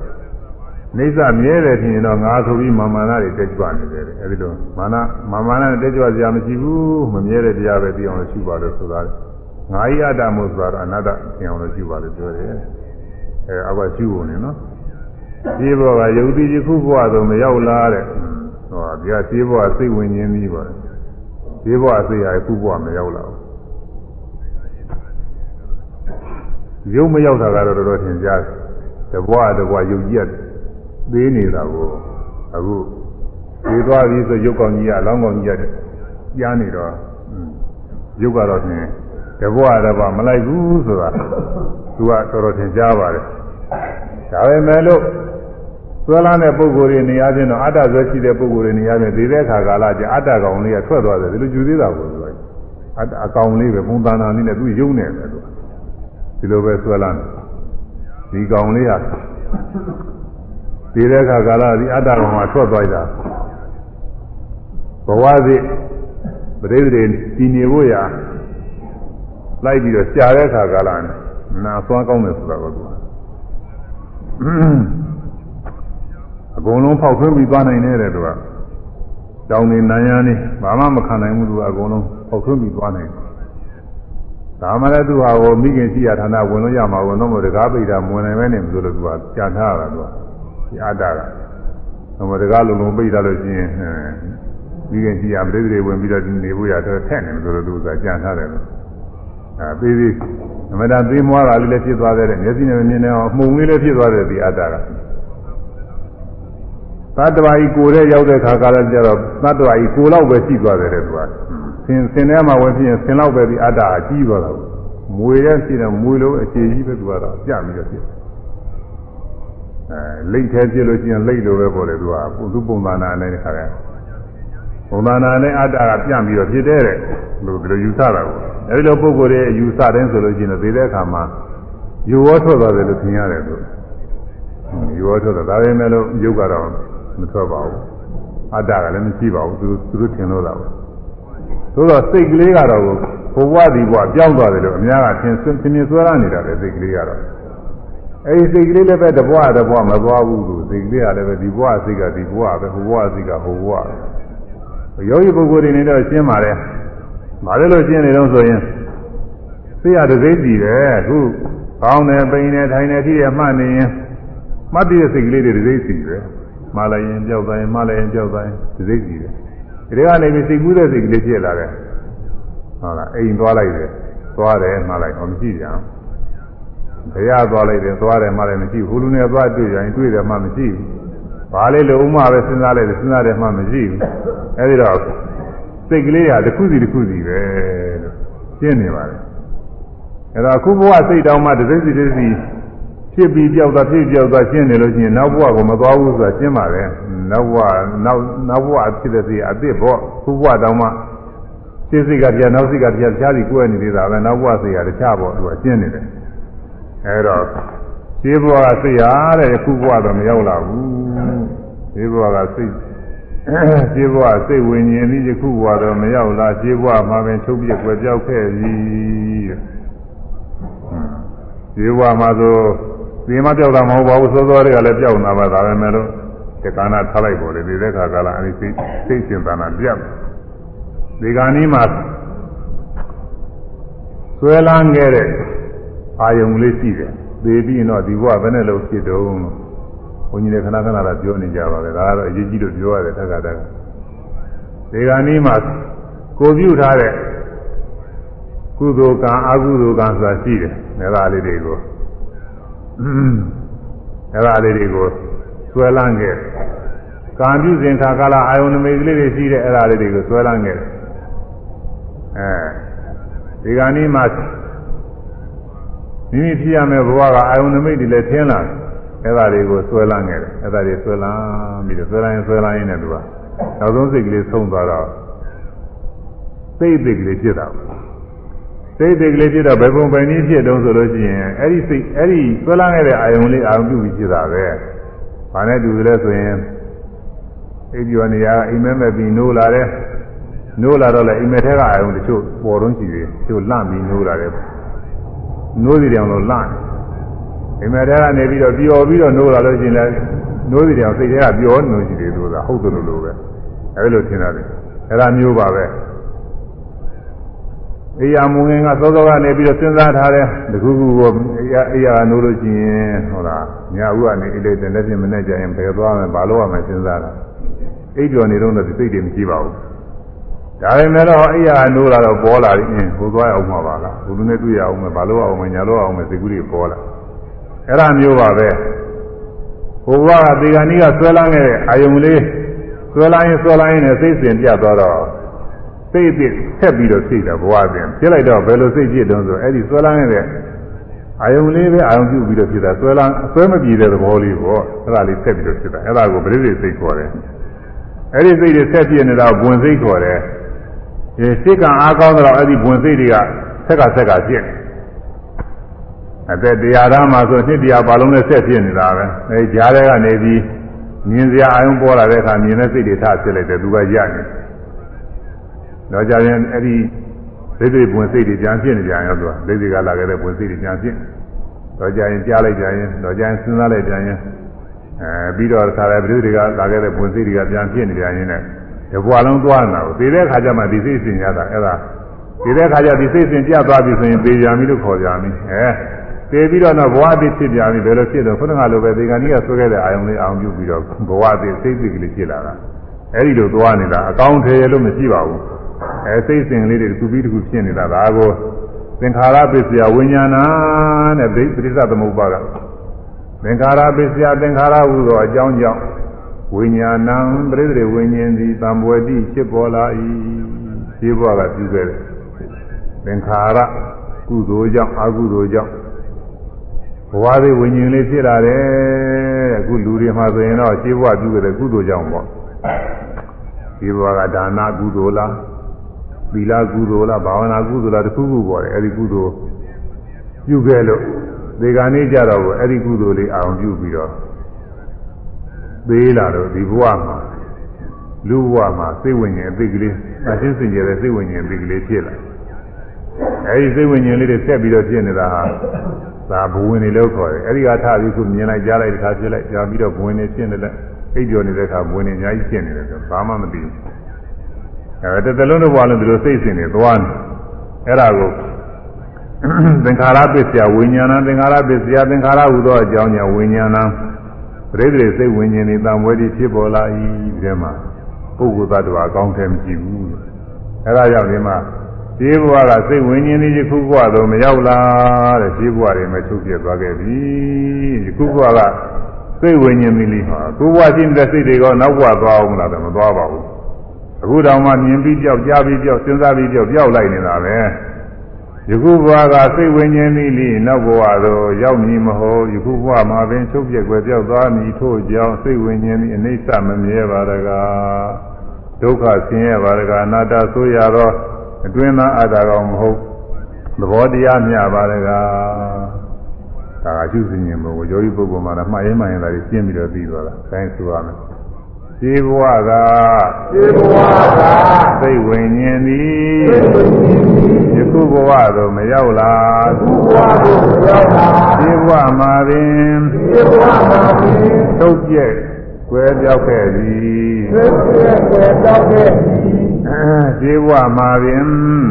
နိစ္စမြဲတယ်ထင်ရင်တော့ငါဆိုပြီးမာမနာတွေတက်ကြွနေတယ်အဲဒီလိုမာနမာမနာနဲ့တက်ကြွစရာမရှိဘူးမမြဲတဲ့တရားပဲသိအောင်လို့ရှုပါလို့ဆိုတာငါဤအတ္တမို့ဆိုတာတော့အနတ္တထင်အောင်လို့ရှုပါလို့ပြောတယ်အဲအဘရှုဖို့နေနော်ဒီဘောကယုတ်တိယခုဘဝဆိုမရောက်လားတဲ့ဟောဒီကဒီဘောကစိတ်ဝင်ခြင်းပြီးပါဒီဘောကစိတ်ရခုဘဝမရောက်လာ ဘူးယုံမရောက်တာကတော့တော်တော်ထင်ရှားတယ်တဘွားတဘွားယုတ်ကြီးသေးနေတာကိုအခုဒီသွားပြီဆိုရုပ်ကောင်ကြီးကအလောင်းကောင်ကြီးကကြားနေတော့ရုပ်ကတော့ဖြင့်တဘွားတဘွားမလိုက်ဘူးဆိုတာသူကတော်တော်ထင်ရှားပါတယ်ဒါပေမဲ့လို့သွဲလာတဲ့ပုံကိုယ်တွေနေရာချင်းတော့အတ္တဆွဲရှိတဲ့ပုံကိုယ်တွေနေရာချင်းဒီတဲ့အခါကာလကျအတ္တကောင်လေးကထွက်သွားတယ်ဒီလိုယူသေးတာကိုသူကအတ္တအကောင်လေးပဲပုံသဏ္ဍာန်လေးနဲ့သူယုံနေတယ်သူ ဒီလိုပဲသွဲလာတယ်ဒီကောင်လေးဟာဒီတဲ့အခါကာလဒီအတ္တကောင်မှာထွက်သွားတာဘဝစိပရိသေတည်နေဖို့ရာလိုက်ပြီးတော့ရှာတဲ့အခါကာလနဲ့နာသွားကောင်းတယ်ဆိုတာကိုသူအကုန်လုံးဖောက်ထွင်းပြီးသွားနိုင်တယ်သူကတောင်းနေနန်းရမ်းနေဘာမှမခံနိုင်ဘူးသူကအကုန်လုံးဖောက်ထွင်းပြီးသွားနိုင်တယ် ဒါမှလည်းသူဟာကိုမိခင်ရှိရဌာနဝင်လို့ရမှာဝင်တော့မတကားပိတ်တာမဝင်နိုင်ပဲနေမလို့သူကကြံထားတာသူကဒီအတ္တကသမတကားလုံးလုံးပိတ်ထားလို့ရှိရင်မိခင်ရှိရပြိတ္တိဝင်ပြီးတော့နေဖို့ရတော့ထက်နေမလို့သူကကြံထားတယ်လို့အဲပြီးပြီးအမတန်သေးမွားတာလေးလည်းဖြစ်သွားတဲ့မျက်စိနဲ့မမြင်နိုင်အောင်အမှုံလေးလည်းဖြစ်သွားတဲ့ဒီအတ္တကသတ္တဝါကြီးကိုယ်ရဲ့ရောက်တဲ့ခါကလည်းကျတော့သတ္တဝါကြီးကိုယ်လောက်ပဲရှိသွားတယ်တဲ့သူက ဆင်ဆင်ထဲမှာဝင်ဖြစ်ရင်ဆင်လောက်ပဲဒီအတ္တအကြီးသွားတာကိုမွေရဲ့ရှိတယ်မွေလုံးအခြေကြီးပဲသူကတော့ပြပြီးတော့ဖြစ်အဲလိတ်သေးပြလို့ရှိရင်လိတ်လိုပဲပေါ်တယ်သူကပုသူပုံသဏ္ဍာန်နဲ့ခါတယ်ပုံသဏ္ဍာန်နဲ့အတ္တကပြန့်ပြီးတော့ဖြစ်တဲ့တဲ့လို့ဒီလိုယူဆတာကိုအဲဒီလိုပုံကိုယ်ရဲ့ယူဆတဲ့ဆိုလို့ရှိရင်သေတဲ့အခါမှာယူဝထွက်သွားတယ်လို့ထင်ရတယ်သူယူဝထွက်သွားဒါပေမဲ့လို့ယုတ်ကတော့မထွက်ပါဘူးအတ္တကလည်းမရှိပါဘူးသူသူတို့ထင်လို့တာပါ သို့တော့စိတ်ကလေးကတော့ဘဝဒီဘဝပြောင်းသွားတယ်လို့အများကထင်သင်မြင်ဆွဲရနေတာလေစိတ်ကလေးကတော့အဲဒီစိတ်ကလေးလည်းပဲတဘဝတဘဝမသွားဘူးလို့စိတ်ကလေးကလည်းပဲဒီဘဝစိတ်ကဒီဘဝပဲဟိုဘဝစိတ်ကဟိုဘဝယောဂီပုဂ္ဂိုလ်တွေနေတော့ရှင်းပါတယ်။ဘာလို့လို့ရှင်းနေတော့ဆိုရင်သိရတဲ့စိတ်ကြည့်တယ်အခုကောင်းတယ်ပိန်တယ်ထိုင်တယ်ထိရမှတ်နေရင်မှတ်တဲ့စိတ်ကလေးတွေစိတ်စီပဲ။မှလိုက်ရင်ကြောက်တိုင်းမှလိုက်ရင်ကြောက်တိုင်းစိတ်စီတယ်။ ဒီကနေပြီးစိတ်ကူးတဲ့စိတ်ကလေးဖြစ်လာတယ်။ဟုတ်လားအိမ်သွားလိုက်တယ်။သွားတယ်မှလိုက်အောင်မရှိကြဘူး။ဘုရားသွားလိုက်တယ်သွားတယ်မှလည်းမရှိဘူး။ဟိုလူနဲ့သွားတွေ့ရင်တွေ့တယ်မှမရှိဘူး။ဘာလေးလုံးမပဲစဉ်းစားလိုက်တယ်စဉ်းစားတယ်မှမရှိဘူး။အဲဒီတော့စိတ်ကလေးကတစ်ခုစီတစ်ခုစီပဲလို့ရှင်းနေပါတယ်အဲဒါအခုဘဝစိတ်တောင်မှတစ်စိတ်စီတစ်စီ ဖြစ်ပြီးပြောက်သွားဖြစ်ပြောက်သွားရှင်းနေလို့ရှိရင်နောက်ဘဝကမသွားဘူးဆိုတာရှင်းပါတယ်နောက်ဘဝနောက်နောက်ဘဝဖြစ်တဲ့စီအစ်စ်ဘောခုဘဝတောင်မှစိတ်စိတ်ကပြန်နောက်စိတ်ကပြန်တခြားစီကိုယ်နေသေးတာပဲနောက်ဘဝစိတ်ကတခြားဘောသူကရှင်းနေတယ်အဲတော့ဒီဘဝကစိတ်ဟာတဲ့ခုဘဝတော့မရောက်လာဘူးဒီဘဝကစိတ်ခြေဘဝစိတ်ဝิญဉ်ပြီးယခုဘဝတော့မရောက်လားခြေဘဝမှာပင်ချုပ်ပြွယ်ပြောက်ခဲ့ပြီခြေဘဝမှာဆို ဒီမှာပြောက်တာမဟုတ်ပါဘူးစောစောတွေကလည်းပြောက်နာပါဒါပဲမဲ့လို့ဒီကနာထားလိုက်ပေါ်တယ်ဒီတဲ့ခါကလာအဲဒီစိတ်စိတ်ရှင်သနာပြတ်ဒီကနေ့မှာဆွဲလန်းခဲ့တဲ့အာယုံလေးရှိတယ်သေပြီးရင်တော့ဒီဘဝဘယ်နဲ့လို့ဖြစ်တုံးလို့ဘုန်းကြီးတွေခဏခဏတော့ပြောနေကြပါပဲဒါကတော့အရေးကြီးလို့ပြောရတယ်တက္ကသကဒီကနေ့မှကိုပြုထားတဲ့ကုသိုလ်ကံအကုသိုလ်ကံဆိုတာရှိတယ်နေသားလေးတွေကို နေသားလေးတွေကိုဆွဲလန်းခဲ့ကံပြုစဉ်ခါကာလအာယုန်နမိတ်ကလေးတွေရှိတဲ့အဲ့ဒါလေးတွေကိုဆွဲလန်းခဲ့အဲဒီကနေ့မှမိမိဖြစ်ရမယ့်ဘဝကအာယုန်နမိတ်တွေလည်းထင်းလာတယ်အဲ့ဒါတွေကိုဆွဲလန်းခဲ့တယ်အဲ့ဒါတွေဆွဲလန်းပြီးတော့ဆွဲလန်းရင်ဆွဲလန်းရင်းနဲ့သူကနောက်ဆုံးစိတ်ကလေးဆုံးသွားတော့စိတ်အစ်ကလေးဖြစ်တာ စိတ်အစ်ကလေးဖြစ်တော့ဘယ်ပုံပဲနည်းဖြစ်တုံးဆိုလို့ရှိရင်အဲ့ဒီစိတ်အဲ့ဒီဆွဲလန်းခဲ့တဲ့အာယုံလေးအာယုံပြုပြီးဖြစ်တာပဲ။ဘာနဲ့တူသလဲဆိုရင်အိပ်ကျော်နေရအိမ်မက်မဲ့ပြီးနိုးလာတယ်။နိုးလာတော့လေအိမ်မက်ထဲကအာယုံတချို့ပေါ်တော့ရှိသေးတယ်။တချို့လန့်ပြီးနိုးလာတယ်။နိုးစီတယ်အောင်လို့လန့်တယ်။အိမ်မက်ထဲကနေပြီးတော့ပျော်ပြီးတော့နိုးလာလို့ရှိရင်လည်းနိုးစီတယ်အောင်စိတ်ထဲကပျော်နေလို့ရှိသေးတယ်ဆိုတာဟုတ်တယ်လို့လို့ပဲ။အဲဒီလိုထင်ရတယ်။အဲဒါမျိုးပါပဲ။ အေယာမူငင်ကသောသောကနေပြီးတော့စဉ်းစားထားတယ်တခုခုကိုအေယာအေယာနိုးလို့ရှိရင်ဟောလားညာဥကနေအိတ်တဲ့လက်ပြင်မနဲ့ကြရင်ဘယ်သွားမယ်ဘာလို့ရမလဲစဉ်းစားတာအိတ်ကျော်နေတော့ဒီစိတ်တွေမရှိပါဘူးဒါပေမဲ့တော့အေယာနိုးလာတော့ပေါ်လာရင်အင်းဟိုသွားရအောင်မှာပါလားဘုသူနဲ့တွေ့ရအောင်မယ်ဘာလို့အောင်မယ်ညာလို့အောင်မယ်စိတ်ကူးတွေပေါ်လာအဲ့ဒါမျိုးပါပဲဟိုကဒီကနေ့ကဆွဲလန်းခဲ့တဲ့အာယုံလေးဆွဲလန်းရင်ဆွဲလန်းရင်နဲ့စိတ်စဉ်ပြတ်သွားတော့ စိတ်အစ်ဆက်ပြီးတော့ဖြစ်တယ်ဘဝပြင်ဖြစ်လိုက်တော့ဘယ်လိုစိတ်ဖြစ်တုံးဆိုအဲ့ဒီဆွဲလန်းနေတဲ့အာယုံလေးပဲအာယုံပြုပြီးတော့ဖြစ်တာဆွဲလန်းဆွဲမပြေတဲ့သဘောလေးပေါ့အဲ့ဒါလေးဆက်ပြီးတော့ဖြစ်တာအဲ့ဒါကိုပရိသေစိတ်ခေါ်တယ်အဲ့ဒီစိတ်တွေဆက်ပြနေတာဘဝင်စိတ်ခေါ်တယ်ဒီစိတ်ကအားကောင်းတော့အဲ့ဒီဘဝင်စိတ်တွေကဆက်ကဆက်ကဖြစ်အသက်တရားသားမှာဆိုနှစ်တရားပါလုံးနဲ့ဆက်ဖြစ်နေတာပဲအဲကြားထဲကနေပြီးမြင်စရာအာယုံပေါ်လာတဲ့အခါမြင်တဲ့စိတ်တွေထဖြစ်လိုက်တယ်သူကရနေတယ် တော့ကြရင်အဲ့ဒီဒိဋ္ဌိဘဝင်စိတ်တွေပြန်ဖြစ်နေကြရောသူကဒိဋ္ဌိကလာခဲ့တဲ့ဘဝင်စိတ်တွေပြန်ဖြစ်တော့ကြရင်ကြားလိုက်ကြရင်တော့ကြရင်စဉ်းစားလိုက်ကြရင်အဲပြီးတော့ခါတဲ့ဒိဋ္ဌိကလာခဲ့တဲ့ဘဝင်စိတ်တွေကပြန်ဖြစ်နေကြရင်လည်းဒီဘဝလုံးသွားနေတာကိုသိတဲ့ခါကျမှဒီစိတ်စဉ်ရတာအဲ့ဒါသိတဲ့ခါကျဒီစိတ်စဉ်ပြတ်သွားပြီဆိုရင်သေကြပြီလို့ခေါ်ကြပြီအဲသေပြီးတော့တော့ဘဝအသစ်ဖြစ်ပြန်ပြီဘယ်လိုဖြစ်တော့ခုနကလိုပဲဒီကနေ့ကဆွဲခဲ့တဲ့အာယုံလေးအောင်ပြုပြီးတော့ဘဝအသစ်စိတ်စိတ်ကလေးဖြစ်လာတာအဲ့ဒီလိုသွားနေတာအကောင်းထည်လို့မရှိပါဘူး အဲစိတ်စဉ်လေးတွေတစ်ခုပြီးတစ်ခုဖြစ်နေတာဒါကိုသင်္ခါရပစ္စယဝိညာဏတဲ့ဒိဋ္ဌိသသမုပ္ပါကသင်္ခါရပစ္စယသင်္ခါရဟုသောအကြောင်းကြောင့်ဝိညာဏံပရိသေဝိညာဉ်သည်တံဘွယ်တိဖြစ်ပေါ်လာ၏ဒီဘဝကပြုခဲ့တယ်သင်္ခါရကုသိုလ်ကြောင့်အကုသိုလ်ကြောင့်ဘဝသေးဝိညာဉ်လေးဖြစ်လာတယ်တဲ့အခုလူတွေမှာဆိုရင်တော့ရှင်းဘဝပြုခဲ့တဲ့ကုသိုလ်ကြောင့်ပေါ့ဒီဘဝကဒါနကုသိုလ်လား သီလကုသိုလ်လားဘာဝနာကုသိုလ်လားတခုခုပေါ်တယ်အဲဒီကုသိုလ်ပြုခဲ့လို့ဒီကနေ့ကြတော့အဲ့ဒီကုသိုလ်လေးအောင်ပြုပြီးတော့သေးလာတော့ဒီဘဝမှာလူဘဝမှာစိတ်ဝိညာဉ်အသိကလေးအရှင်းစင်ကြတဲ့စိတ်ဝိညာဉ်အသိကလေးဖြစ်လာအဲဒီစိတ်ဝိညာဉ်လေးတွေဆက်ပြီးတော့ဖြစ်နေတာဟာသာဘဝင်နေလို့ခေါ်တယ်အဲဒီကထပြီးခုမြင်လိုက်ကြားလိုက်တစ်ခါဖြစ်လိုက်ကြားပြီးတော့ဘဝင်နေဖြစ်နေတယ်အိပ်ကျော်နေတဲ့အခါဘဝင်နေအများကြီးဖြစ်နေတယ်ဆိုဘာမှမသိဘူး အဲတသက်လုံးတစ်ဘဝလုံးဒီလိုစိတ်ဆင်နေသွားနေအဲ့ဒါကိုသင်္ခါရပစ္စယဝိညာဏသင်္ခါရပစ္စယသင်္ခါရဟူသောအကြောင်းကြောင့်ဝိညာဏပရိသေစိတ်ဝိညာဉ်ဤတံဝဲတိဖြစ်ပေါ်လာ၏ဒီမှာပုဂ္ဂိုလ်သတ္တဝါအကောင်းထဲမရှိဘူးအဲ့ဒါကြောင့်ဒီမှာဒီဘဝကစိတ်ဝိညာဉ်ဤယခုဘဝတော့မရောက်လာတဲ့ဒီဘဝတွေမှာချုပ်ပြသွားခဲ့ပြီယခုဘဝကစိတ်ဝိညာဉ်မီလီဟာကိုဘဝရှိနေတဲ့စိတ်တွေကနောက်ဘဝသွားအောင်လားတော့မသွားပါဘူး အခုတောင်မှမြင်ပြီးကြောက်ကြားပြီးကြောက်စဉ်းစားပြီးကြောက်ပြောက်လိုက်နေတာပဲယခုဘဝကစိတ်ဝိညာဉ်ဤလီနောက်ဘဝတော့ရောက်မည်မဟုတ်ယခုဘဝမှာပင်ချုပ်ပြက်ွယ်ပြောက်သွားမည်ထို့ကြောင့်စိတ်ဝိညာဉ်ဤအနိစ္စမမြဲပါတကားဒုက္ခဆင်းရဲပါတကားအနာတ္တဆိုရတော့အတွင်းသားအတ္တကောင်မဟုတ်သဘောတရားမြပါတကားဒါကကျုပ်စဉ်ရင်ဘုံကိုယောဂီပုဂ္ဂိုလ်မှာတော့မှားရင်မှန်ရင်လည်းရှင်းပြီးတော့ပြီးသွားတာ။အဲဒါဆိုရမယ်။ ဒီဘဝကဒီဘဝကသိဝိညာဉ်သည်ယခုဘဝသို့မရောက်လာဒီဘဝသို့မရောက်လာဒီဘဝမှာပင်ဒီဘဝမှာပင်ထုတ်ပြက်ွယ်ပြောက်ခဲ့သည်ထုတ်ပြက်ွယ်ပြောက်ခဲ့သည်ဇေဝမှာပင်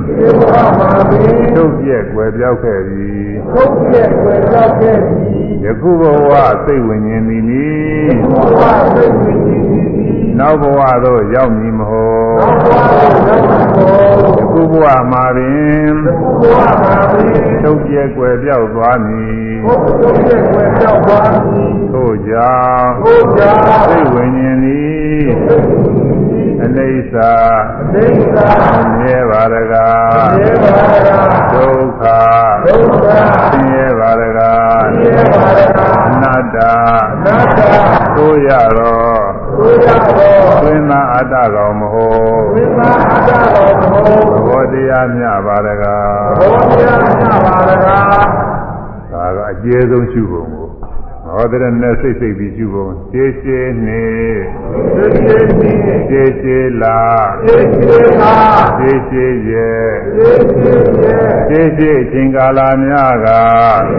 ဇေဝမှာပင်ထုတ်ပြက်ွယ်ပြောက်ခဲ့သည်ထုတ်ပြက်ွယ်ပြောက်ခဲ့သည်ယခုဘဝစိတ်ဝိညာဉ်သည်နိယခုဘဝစိတ်ဝိညာဉ်သည် နောက်ဘဝသို့ရောက်မည်မဟုတ်ယခုဘဝမှာပင်ထုတ်ပြက်ွယ်ပြောက်သွားမည်ထုတ်ပြက်ွယ်ပြောက်သွားမည်ထို့ကြောင့်စိတ်ဝိညာဉ်သည်အနိစ္စအနိစ္စမြဲပါရကမြဲပါရကဒုက္ခဒုက္ခမြဲပါရကမြဲပါရကအနတ္တအဆိုရတော့သို့ရသော သွင်းသာအတ္တကောင်မဟုတ်ဝိမာအတ္တတော်သမုဒ္သဘောတရားမြပါတကားဘောတရားညပါလကားဒါကအကျယ်ဆုံးရှုပုံကို ဟောတဲ့နဲ့စိတ်စိတ်ပြီးရှုပုံရှေးရှေးနေသိသိသိရှေးရှေးလာသိသိသာရှေးရှေးရဲ့သိသိရဲ့ရှေးရှေးအချိန်ကာလများက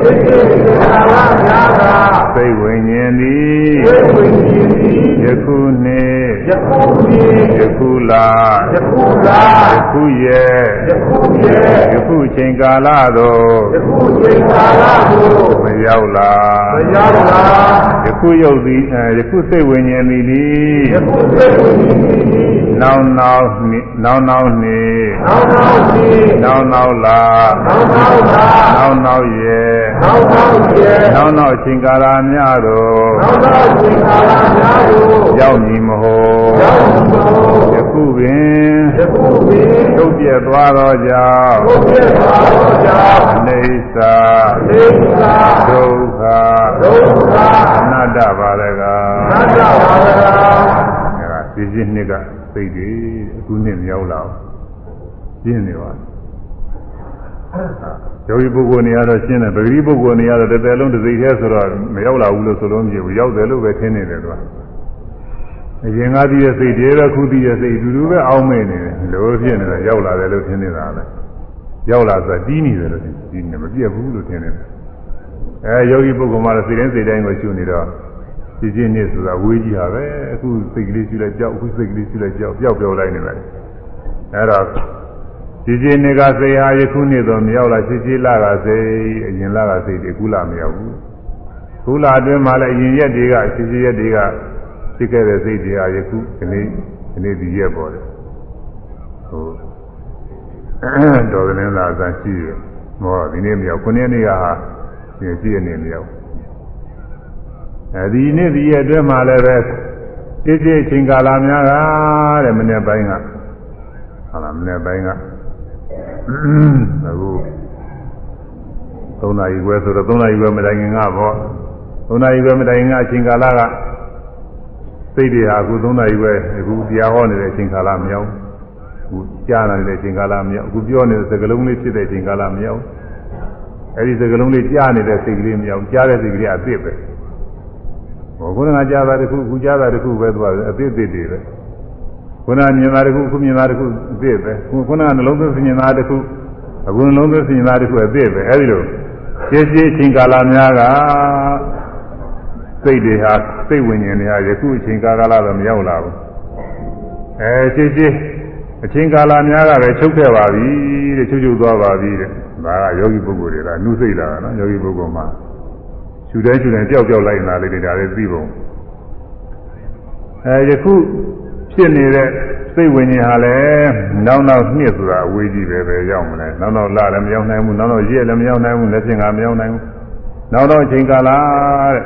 သိသိသာဝများကစိတ်ဝိညာဉ်သည်သိဝိညာဉ်သည်ယခုနှင့်ယခုသည်ယခုလာယခုသာယခုရဲ့ယခုရဲ့ယခုအချိန်ကာလသို့ယခုချိန်ကာလကိုမ ရောက်လာမရောက်လာ ယခုယုတ်သည်အဲယခုစိတ်ဝိညာဉ်သည်သည်ယခုသိဝိညာဉ်သည်နောင်နောင်နှင့်နောင်နောင်နှင့်နောက်နောက်သည်နောင်နောင်လာနောက်နောက်သာနောင်နောင်ရဲ့နောက်နောက်ရဲ့နောင်နောင်အချိန်ကာလများသို့နောက်နောက်ချိန်ကာလများကိုရောက်မည်မဟုတ်ရောက်သောယခုပင်ယခုပင်ထုတ်ပြက်သွားသောကြောင့်ဘုရားသာတော်ကြောင့်အိဋ္ဌာသေသာဒုက္ခ ဒုက္ခအနတ္တပါရကသတ္တဝါဒရာအဲဒါဒီကြီးနှစ်ကသိတယ်အခုနှစ်မြောက်လာပြင်းနေပါယောဂီပုဂ္ဂိုလ်နေရာတော့ရှင်းတယ်ပဂတိပုဂ္ဂိုလ်နေရာတော့တစ်သက်လုံးတစ်စိတ်တည်းဆိုတော့မရောက်လာဘူးလို့ဆိုလို့မဖြစ်ဘူးရောက်တယ်လို့ပဲထင်နေတယ်သူကအရင်ကတည်းကစိတ်တည်းပဲခုတည်းရဲ့စိတ်အတူတူပဲအောင်းမိနေတယ်လို့ဖြစ်နေတယ်ရောက်လာတယ်လို့ထင်နေတာပဲရောက်လာဆိုတီးနေတယ်လို့ထင်တီးနေမပြတ်ဘူးလို့ထင်နေတယ် အဲယောဂီပုဂ္ဂိုလ်မှာစိတ်တိုင်းစိတ်တိုင်းကိုရှုနေတော့ဒီချင်းနေ့ဆိုတာဝေးကြီးဟာပဲအခုစိတ်ကလေးရှုလိုက်ကြောက်အခုစိတ်ကလေးရှုလိုက်ကြောက်ပျောက်ပျောက်လိုက်နေတယ်အဲတော့ဒီချင်းနေ့ကစိတ်ဟာယခုနေ့တော့မရောက်လာချစ်ချစ်လာကစိတ်အရင်လာကစိတ်ဒီခုလာမရောက်ဘူးခုလာအတွင်းမှာလည်းအရင်ရက်တွေကချစ်ချစ်ရက်တွေကဖြစ်ခဲ့တဲ့စိတ်တွေဟာယခုဒီနေ့ဒီနေ့ဒီရက်ပေါ်တယ်ဟုတ်တော်တယ်လားအစရှိရမောဒီနေ့မရောက်ခုနေ့နေ့ကဟာ ဒီကြည့်နေမရောက်အဲဒီနေ့ဒီရက်အတွင်းမှာလည်းပဲချစ်ချစ်ချင်းကာလများကတဲ့မနေ့ပိုင်းကဟုတ်လားမနေ့ပိုင်းကအခု3နာရီခွဲဆိုတော့3နာရီခွဲမတိုင်ခင်ကပေါ့3နာရီခွဲမတိုင်ခင်ကအချိန်ကာလကစိတ်တွေဟာအခု3နာရီခွဲအခုတရားဟောနေတဲ့အချိန်ကာလမရောက်အခုကြားနေတဲ့အချိန်ကာလမရောက်အခုပြောနေတဲ့စကားလုံးလေးဖြစ်တဲ့အချိန်ကာလမရောက် အဲဒီစကားလုံးလေးကြားနေတဲ့စိတ်ကလေးမရောက်ကြားတဲ့စိတ်ကလေးအသစ်ပဲဟောခုနကကြားတာတစ်ခုအခုကြားတာတစ်ခုပဲသူကအသစ်အသစ်တွေပဲခုနမြင်တာတစ်ခုအခုမြင်တာတစ်ခုအသစ်ပဲခုနကနှလုံးသွင်းမြင်တာတစ်ခုအခုနှလုံးသွင်းမြင်တာတစ်ခုအသစ်ပဲအဲဒီလိုရှင်းရှင်းအချိန်ကာလများကစိတ်တွေဟာစိတ်ဝိညာဉ်တွေဟာယခုအချိန်ကာလတော့မရောက်လာဘူးအဲရှင်းရှင်းအချိန်ကာလများကပဲချုပ်ခဲ့ပါပြီတဲ့ချုပ်ချုပ်သွားပါပြီတဲ့ ဒါကယောဂီပုဂ္ဂိုလ်တွေကနှုတ်စိတ်လာတာနော်ယောဂီပုဂ္ဂိုလ်မှာခြူတဲ့ခြူတဲ့ပျောက်ပျောက်လိုက်နေတာလေးတွေဒါလေးသိပုံအဲယခုဖြစ်နေတဲ့စိတ်ဝိညာဉ်ဟာလည်းနောက်နောက်နှစ်ဆိုတာအဝေးကြီးပဲပဲရောက်မလဲနောက်နောက်လလည်းမရောက်နိုင်ဘူးနောက်နောက်ရက်လည်းမရောက်နိုင်ဘူးလက်ဖြင့်ကမရောက်နိုင်ဘူးနောက်တော့အချိန်ကာလတဲ့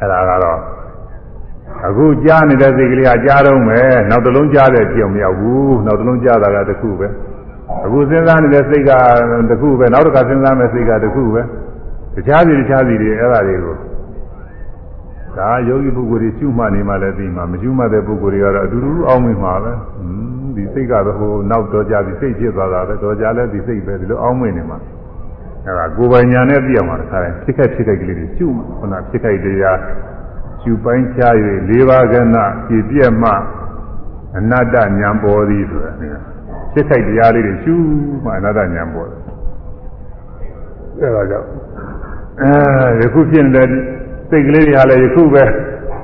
အဲဒါကတော့အခုကြားနေတဲ့စိတ်ကလေးကကြားတော့မယ်နောက်တစ်လုံးကြားတဲ့ပြောင်မရောက်ဘူးနောက်တစ်လုံးကြားတာကတစ်ခုပဲ အခုစဉ်းစားနေတဲ့စိတ်ကတစ်ခုပဲနောက်တစ်ခါစဉ်းစားမယ့်စိတ်ကတစ်ခုပဲတခြားစီတခြားစီတွေအဲ့ဒါတွေကိုဒါယောဂီပုဂ္ဂိုလ်တွေကျွမှတ်နေမှလည်းသိမှာမကျွမှတ်တဲ့ပုဂ္ဂိုလ်တွေကတော့အတူတူအောင်းမိမှာပဲဟွန်းဒီစိတ်ကတော့ဟိုနောက်တော့ကြပြီးစိတ်ဖြစ်သွားတာပဲတော့ကြလဲဒီစိတ်ပဲဒီလိုအောင်းမိနေမှာအဲ့ဒါကိုယ်ပိုင်ညာနဲ့သိရမှာတခါတည်းဖြစ်ခဲ့ဖြစ်ခဲ့ကလေးတွေကျွမှခုနဖြစ်ခဲ့တရားကျူပိုင်းချ၍၄ပါးကဏပြည့်ပြည့်မှအနတ္တညာပေါ်သည်ဆိုတာ ဖြစ်ခဲ့တရားလေးတွေကျူမှအနတ္တညာပေါ်တယ်အဲ့ဒါကြောင့်အဲယခုဖြစ်နေတဲ့စိတ်ကလေးတွေဟာလည်းယခုပဲ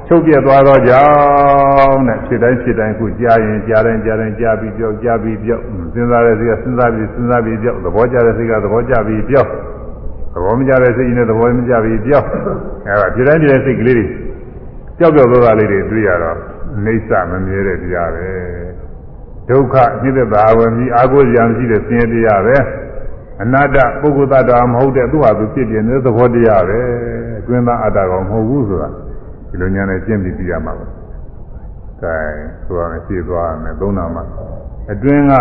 ချုပ်ပြက်သွားတော့ကြောင်းတဲ့ဖြစ်တိုင်းဖြစ်တိုင်းခုကြားရင်ကြားတိုင်းကြားတိုင်းကြားပြီးပြောက်ကြားပြီးပြောက်စဉ်းစားတဲ့စိတ်ကစဉ်းစားပြီးစဉ်းစားပြီးပြောက်သဘောကျတဲ့စိတ်ကသဘောကျပြီးပြောက်သဘောမကျတဲ့စိတ်နဲ့သဘောမကျပြီးပြောက်အဲဒါဖြစ်တိုင်းဖြစ်တဲ့စိတ်ကလေးတွေကြောက်ကြောက်သွားတာလေးတွေတွေ့ရတော့အိဋ္ဌမမြဲတဲ့တရားပဲ ဒုက္ခညစ်တဲ့သာဝင်ပြီးအာကိုရံရှိတဲ့ဆင်းရဲတရားပဲအနာတ္တပုဂ္ဂိုလ်တ attva မဟုတ်တဲ့သူ့ဟာသူဖြစ်ပြနေတဲ့သဘောတရားပဲအတွင်းသားအတ္တကောင်မဟုတ်ဘူးဆိုတာဒီလိုညာနဲ့ရှင်းပြီးသိရမှာပါ။ဒါဆိုရမယ်ရှင်းသွားမယ်သုံးနာမှာအတွင်းက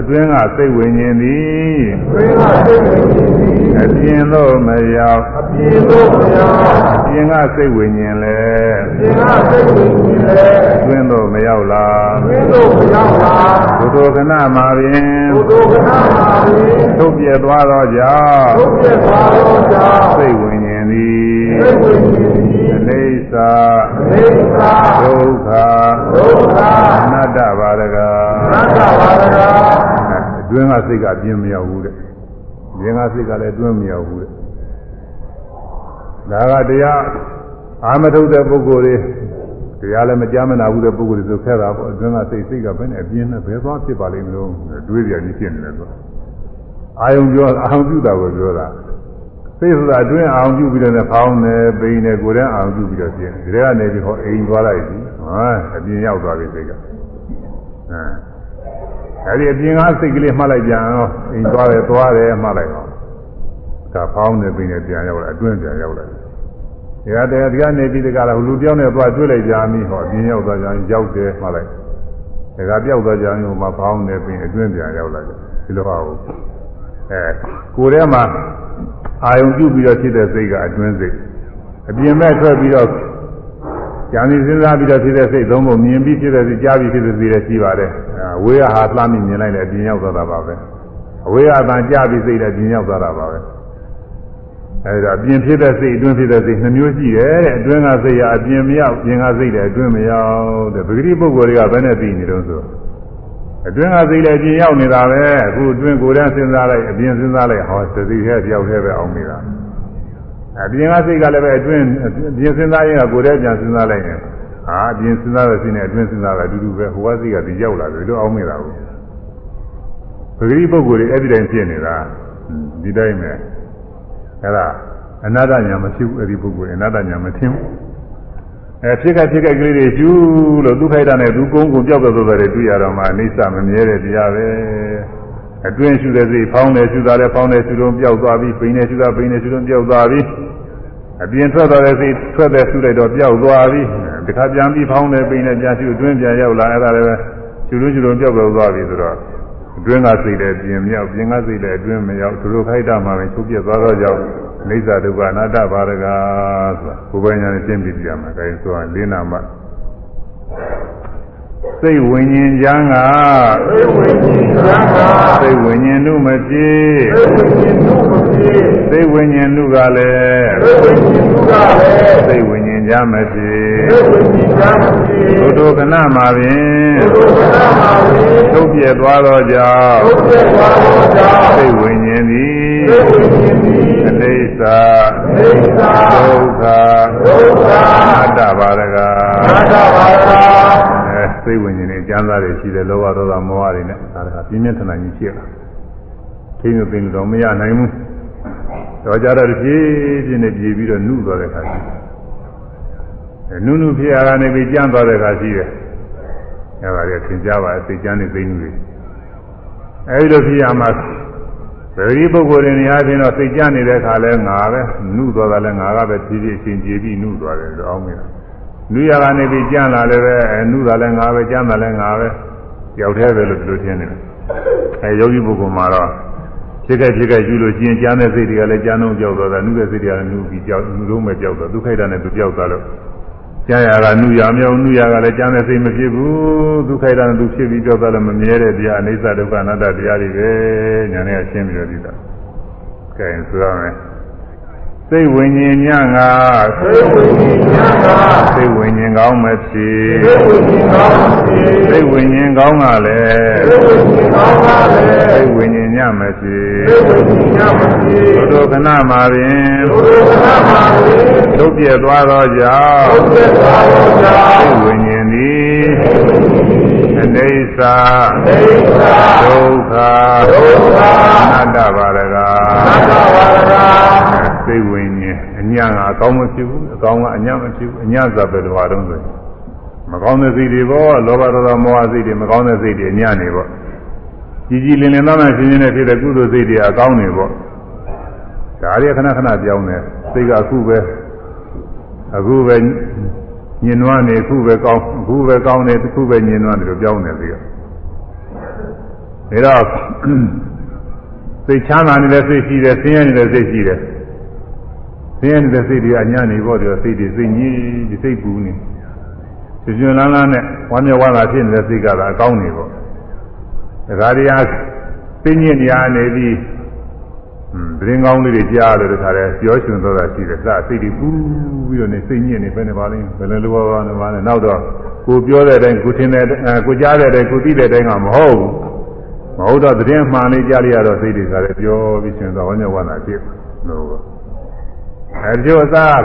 အတွင်းကစိတ်ဝိညာဉ်သည်ဝိမာစိတ်ဝိညာဉ်သည်အပြင်သို့မရောက်အပြင်းတို့မရောအ ပြပြင်ကစိတ်ဝိညာဉ်လဲပြင်ကစိတ်ဝင်ကြီးလေအတွင်းသို့မရောက်လားမင်းတို့ရောက်လာဘုဒ္ဓခဏမှာပင်ဘုဒ္ဓကနာမှာပြီထုတ်ပြသွားတော့ကြောင့်ဘုဒ္ဓသွားတော်ကြောင့်စိတ်ဝိညာဉ်သည်စိတ်ဝင်ကြီးသည်အိဋ္ဌာသိက္ခာဒုက္ခဒုက္ခအနတ္တပါရကသတ္တဝါဒကအတွင်းကစိတ်ကပြင်းမရောက်ဘူးတဲ့ပြင်ကစိတ်ကလည်းအတွင်းမရောက်ဘူးတဲ့ ဒါကတရားအာမထုတ်တဲ့ပုဂ္ဂိုလ်တွေတရားလည်းမကြားမနာဘူးတဲ့ပုဂ္ဂိုလ်တွေဆိုခဲ့တာပေါ့အတွင်းကစိတ်စိတ်ကဘယ်နဲ့အပြင်းနဲ့ဘယ်သွားဖြစ်ပါလိမ့်မလို့တွေးကြကြီးဖြစ်နေတယ်ဆိုအာယုံပြောအာယုံပြုတာကိုပြောတာစိတ်ဆိုတာအတွင်းအာယုံပြုပြီးတော့လည်းဖောင်းနေပိန်နေကိုယ်တည်းအာယုံပြုပြီးတော့ပြင်းဒီထဲကနေပြီးဟောအိမ်သွားလိုက်ပြီဟာအပြင်းရောက်သွားပြီစိတ်ကအဲအဲဒီအပြင်ကစိတ်ကလေးမှတ်လိုက်ပြန်တော့အိမ်သွားတယ်သွားတယ်မှတ်လိုက်တော့ ဒါဖောင်းနေပိန်နေပြန်ရောက်လာအတွင်းပြန်ရောက်လာတယ်ဒီကတည်းကဒီကနေပြီးတကလားလူပြောင်းနေသွားတွေ့လိုက်ကြပြီဟောအပြင်ရောက်သွားကြရင်ရောက်တယ်မှတ်လိုက်ဒါကပြောက်သွားကြရင်ဟိုမှာဖောင်းနေပိန်အတွင်းပြန်ရောက်လာတယ်ဒီလိုပါဘူးအဲကိုယ်ထဲမှာအာယုံပြုပြီးတော့ဖြစ်တဲ့စိတ်ကအတွင်းစိတ်အပြင်မဲ့ထွက်ပြီးတော့ဉာဏ်ကြီးစဉ်းစားပြီးတော့ဖြစ်တဲ့စိတ်သုံးဖို့မြင်ပြီးဖြစ်တဲ့စိတ်ကြားပြီးဖြစ်တဲ့စိတ်လည်းရှိပါတယ်အဝေးကဟာလှမ်းပြီးမြင်လိုက်တယ်အပြင်ရောက်သွားတာပါပဲအဝေးကအတန်ကြားပြီးစိတ်လည်းပြင်ရောက်သွားတာပါပဲ အဲဒီတော့အပြင်ဖြစ်တဲ့စိတ်အတွင်းဖြစ်တဲ့စိတ်နှမျိုးရှိတယ်တဲ့အတွင်းကစိတ်ကအပြင်မရောက်ပြင်ကစိတ်လည်းအတွင်းမရောက်တဲ့ပဂတိပုဂ္ဂိုလ်တွေကဘယ်နဲ့သိနေတော့ဆိုအတွင်းကစိတ်လည်းပြင်ရောက်နေတာပဲအခုအတွင်းကိုယ်တန်းစဉ်းစားလိုက်အပြင်စဉ်းစားလိုက်ဟောသတိထဲတယောက်တည်းပဲအောင်နေတာအပြင်ကစိတ်ကလည်းပဲအတွင်းပြင်စဉ်းစားရင်ကကိုယ်တည်းပြန်စဉ်းစားလိုက်ရင်ဟာအပြင်စဉ်းစားတဲ့စိတ်နဲ့အတွင်းစဉ်းစားတာအတူတူပဲဟိုကစိတ်ကဒီရောက်လာတယ်လို့အောင်နေတာကိုပဂတိပုဂ္ဂိုလ်တွေအဲ့ဒီတိုင်းဖြစ်နေတာဒီတိုင်းပဲ အဲ့ဒါအနာတ္တညာမဖြစ်ဘူးအဲ့ဒီပုဂ္ဂိုလ်အနာတ္တညာမထင်ဘူးအဲဖြစ်ခဲ့ဖြစ်ခဲ့ကလေးတွေကျူးလို့ဒုက္ခိတနဲ့ဒုကုန်းကိုပြောက်တော့တော့တွေတွေ့ရတော့မှအိဋ္ဌမမြဲတဲ့တရားပဲအတွင်းရှုတဲ့စိတ်ဖောင်းတယ်ရှုတာလည်းဖောင်းတယ်ရှုတော့ပြောက်သွားပြီပိန်တယ်ရှုတာပိန်တယ်ရှုတော့ပြောက်သွားပြီအပြင်ထွက်သွားတဲ့စိတ်ထွက်တဲ့ရှုလိုက်တော့ပြောက်သွားပြီတခါပြန်ပြီးဖောင်းတယ်ပိန်တယ်ပြန်ရှုအတွင်းပြန်ရောက်လာအဲ့ဒါလည်းပဲရှုလို့ရှုတော့ပြောက်တော့သွားပြီဆိုတော့အ တွင်းကစိတ်လည်းပြင်မြောက်ပြင်ကစိတ်လည်းအတွင်းမရောက်ဒုက္ခိတမှာပဲချုပ်ပြသွားတော့ကြောင့်အိဋ္ဌဒုက္ခအနာတ္တဘာရကဆိုတာကိုယ်ပိုင်ညာနဲ့ရှင်းပြပြမှာအဲဒါဆိုရင်လေးနာမစိတ်ဝิญဉ်ချမ်းက သိဝိညာဉ်သာသာ စိတ်ဝิญဉ်မှုမဖြစ် သိဝိညာဉ်တို့မဖြစ် စိတ်ဝิญဉ်မှုကလည်း သိဝိညာဉ်တို့ကလည်း စိတ်ဝิญ ญ ဉ်ချမ်းမဖြစ်သိဝိညာဉ်သာမဖြစ်ဘုဒ္ဓခဏမှာပင်ဘုရားမှာဝိထုတ်ပြသွားသောကြောင့်ဘုရားဝါတော်ကြောင့်စိတ်ဝิญဉ်သည်သိဝိညာဉ်သည်အနိစ္စသိသာဒုက္ခဒုက္ခအတ္တဘာရကနာတာပါရာအဲစိတ်ဝิญဉ်နဲ့ကျမ်းစာတွေရှိတယ်လောဘဒေါသမောဟတွေနဲ့ဒါတခါပြင်းပြင်းထန်ထန်ကြီးဖြစ်လာသိနေသိနေတော့မရနိုင်ဘူးတော့ကြတော့ဖြည်းဖြည်းနဲ့ပြေးပြီးတော့နှုသွားတဲ့ခါရှိတယ် နုနုဖြစ်ရတာနေပြီးကြမ်းသွားတဲ့ခါရှိတယ်အဲပါလေသင်ကြပါစိတ်ကြမ်းနေသိနေတယ်အဲဒီလိုဖြစ်ရမှာဗေဒီပုဂ္ဂိုလ်တွေနေရာချင်းတော့စိတ်ကြမ်းနေတဲ့ခါလဲငါပဲနှုသွားတာလဲငါကပဲဖြည်းဖြည်းအချင်းပြေးပြီးနှုသွားတယ်တော့အောင်မလားနှုရကနေပြီးကြမ်းလာလည်းပဲအဲနှုတာလဲငါပဲကြမ်းတာလဲငါပဲရောက်သေးပဲလို့ဒီလိုထင်နေတယ်အဲယောဂီပုဂ္ဂိုလ်မှာတော့ဖြစ်ခဲ့ဖြစ်ခဲ့ယူလို့ကျင်ကြမ်းတဲ့စိတ်တွေကလည်းကြမ်းတော့ကြောက်သွားတာနှုတဲ့စိတ်တွေကလည်းနှုပြီးကြောက်နှုလုံးပဲကြောက်သွားဒုက္ခိတနဲ့သူကြောက်သွားလို့ ကျမ်းရာကနှုရမြောက်နှုရကလည်းကျမ်းတဲ့စိတ်မဖြစ်ဘူးဒုက္ခိတနဲ့သူဖြစ်ပြီးကြောက်သွားလို့မမြဲတဲ့တရားအိဋ္ဌဒုက္ခအနတ္တတရားတွေပဲညာနဲ့ရှင်းပြီးတော့ဒီတာကဲဆိုရမယ် စိတ်ဝိညာဉ်များကစိတ်ဝိညာဉ်များကစိတ်ဝိညာဉ်ကောင်းမဖြစ်စိတ်ဝိညာဉ်ကောင်းမဖြစ်စိတ်ဝိညာဉ်ကောင်းကလည်းစိတ်ဝိညာဉ်ကောင်းကလည်းစိတ်ဝိညာဉ်ညမဖြစ်စိတ်ဝိညာဉ်ညမဖြစ်ဒုက္ခနာမှာပင်ဒုက္ခနာမှာပင်ဒုက္ပြသွားသောကြောင့်ဒုက္ပြသွားသောကြောင့်စိတ်ဝိညာဉ်သည်အနေစာအနေစာဒုက္ခဒုက္ခအနတ္တပါရကအနတ္တပါရက စိတ်ဝิญဉ်အညာကအကောင်းမဖြစ်ဘူးအကောင်းကအညာမဖြစ်ဘူးအညာသပဲတော်တော်ဆိုမကောင်းတဲ့စိတ်တွေပေါ့လောဘဒေါသမောဟစိတ်တွေမကောင်းတဲ့စိတ်တွေအညာနေပေါ့ကြည်ကြည်လင်လင်သားသားရှင်းရှင်းနဲ့ဖြစ်တဲ့ကုသိုလ်စိတ်တွေအကောင်းနေပေါ့ဒါရီခဏခဏပြောင်းတယ်စိတ်ကအခုပဲအခုပဲညင်နွားနေအခုပဲကောင်းအခုပဲကောင်းနေအခုပဲညင်နွားနေလို့ပြောင်းနေသေးတယ်ဒါတော့စိတ်ချမ်းသာနေတဲ့စိတ်ရှိတယ်ဆင်းရဲနေတဲ့စိတ်ရှိတယ် ဆင်းရဲနေတဲ့စိတ်တွေအညာနေဖို့တယ်စိတ်တွေစိတ်ကြီးဒီစိတ်ပူနေကျွကျွလန်းလန်းနဲ့ဝမ်းမြောက်ဝမ်းသာဖြစ်နေတဲ့စိတ်ကတော့အကောင်းနေပေါ့ဒါကြတရားသိညစ်နေရနေပြီးသတင်းကောင်းလေးတွေကြားလို့တခါတည်းပြောရှင်သွားတာရှိတယ်စစိတ်တွေပူပြီးတော့နေစိတ်ညစ်နေပဲနေပါလိမ့်ဘယ်လိုလိုပါနေပါလဲနောက်တော့ကိုပြောတဲ့အတိုင်းကိုထင်တဲ့အတိုင်းကိုကြားတဲ့အတိုင်းကိုသိတဲ့အတိုင်းကမဟုတ်ဘူးမဟုတ်တော့သတင်းမှန်လေးကြားလိုက်ရတော့စိတ်တွေကလည်းပြောပြီးရှင်သွားဝမ်းမြောက်ဝမ်းသာဖြစ်လို့ အဲဒီအစား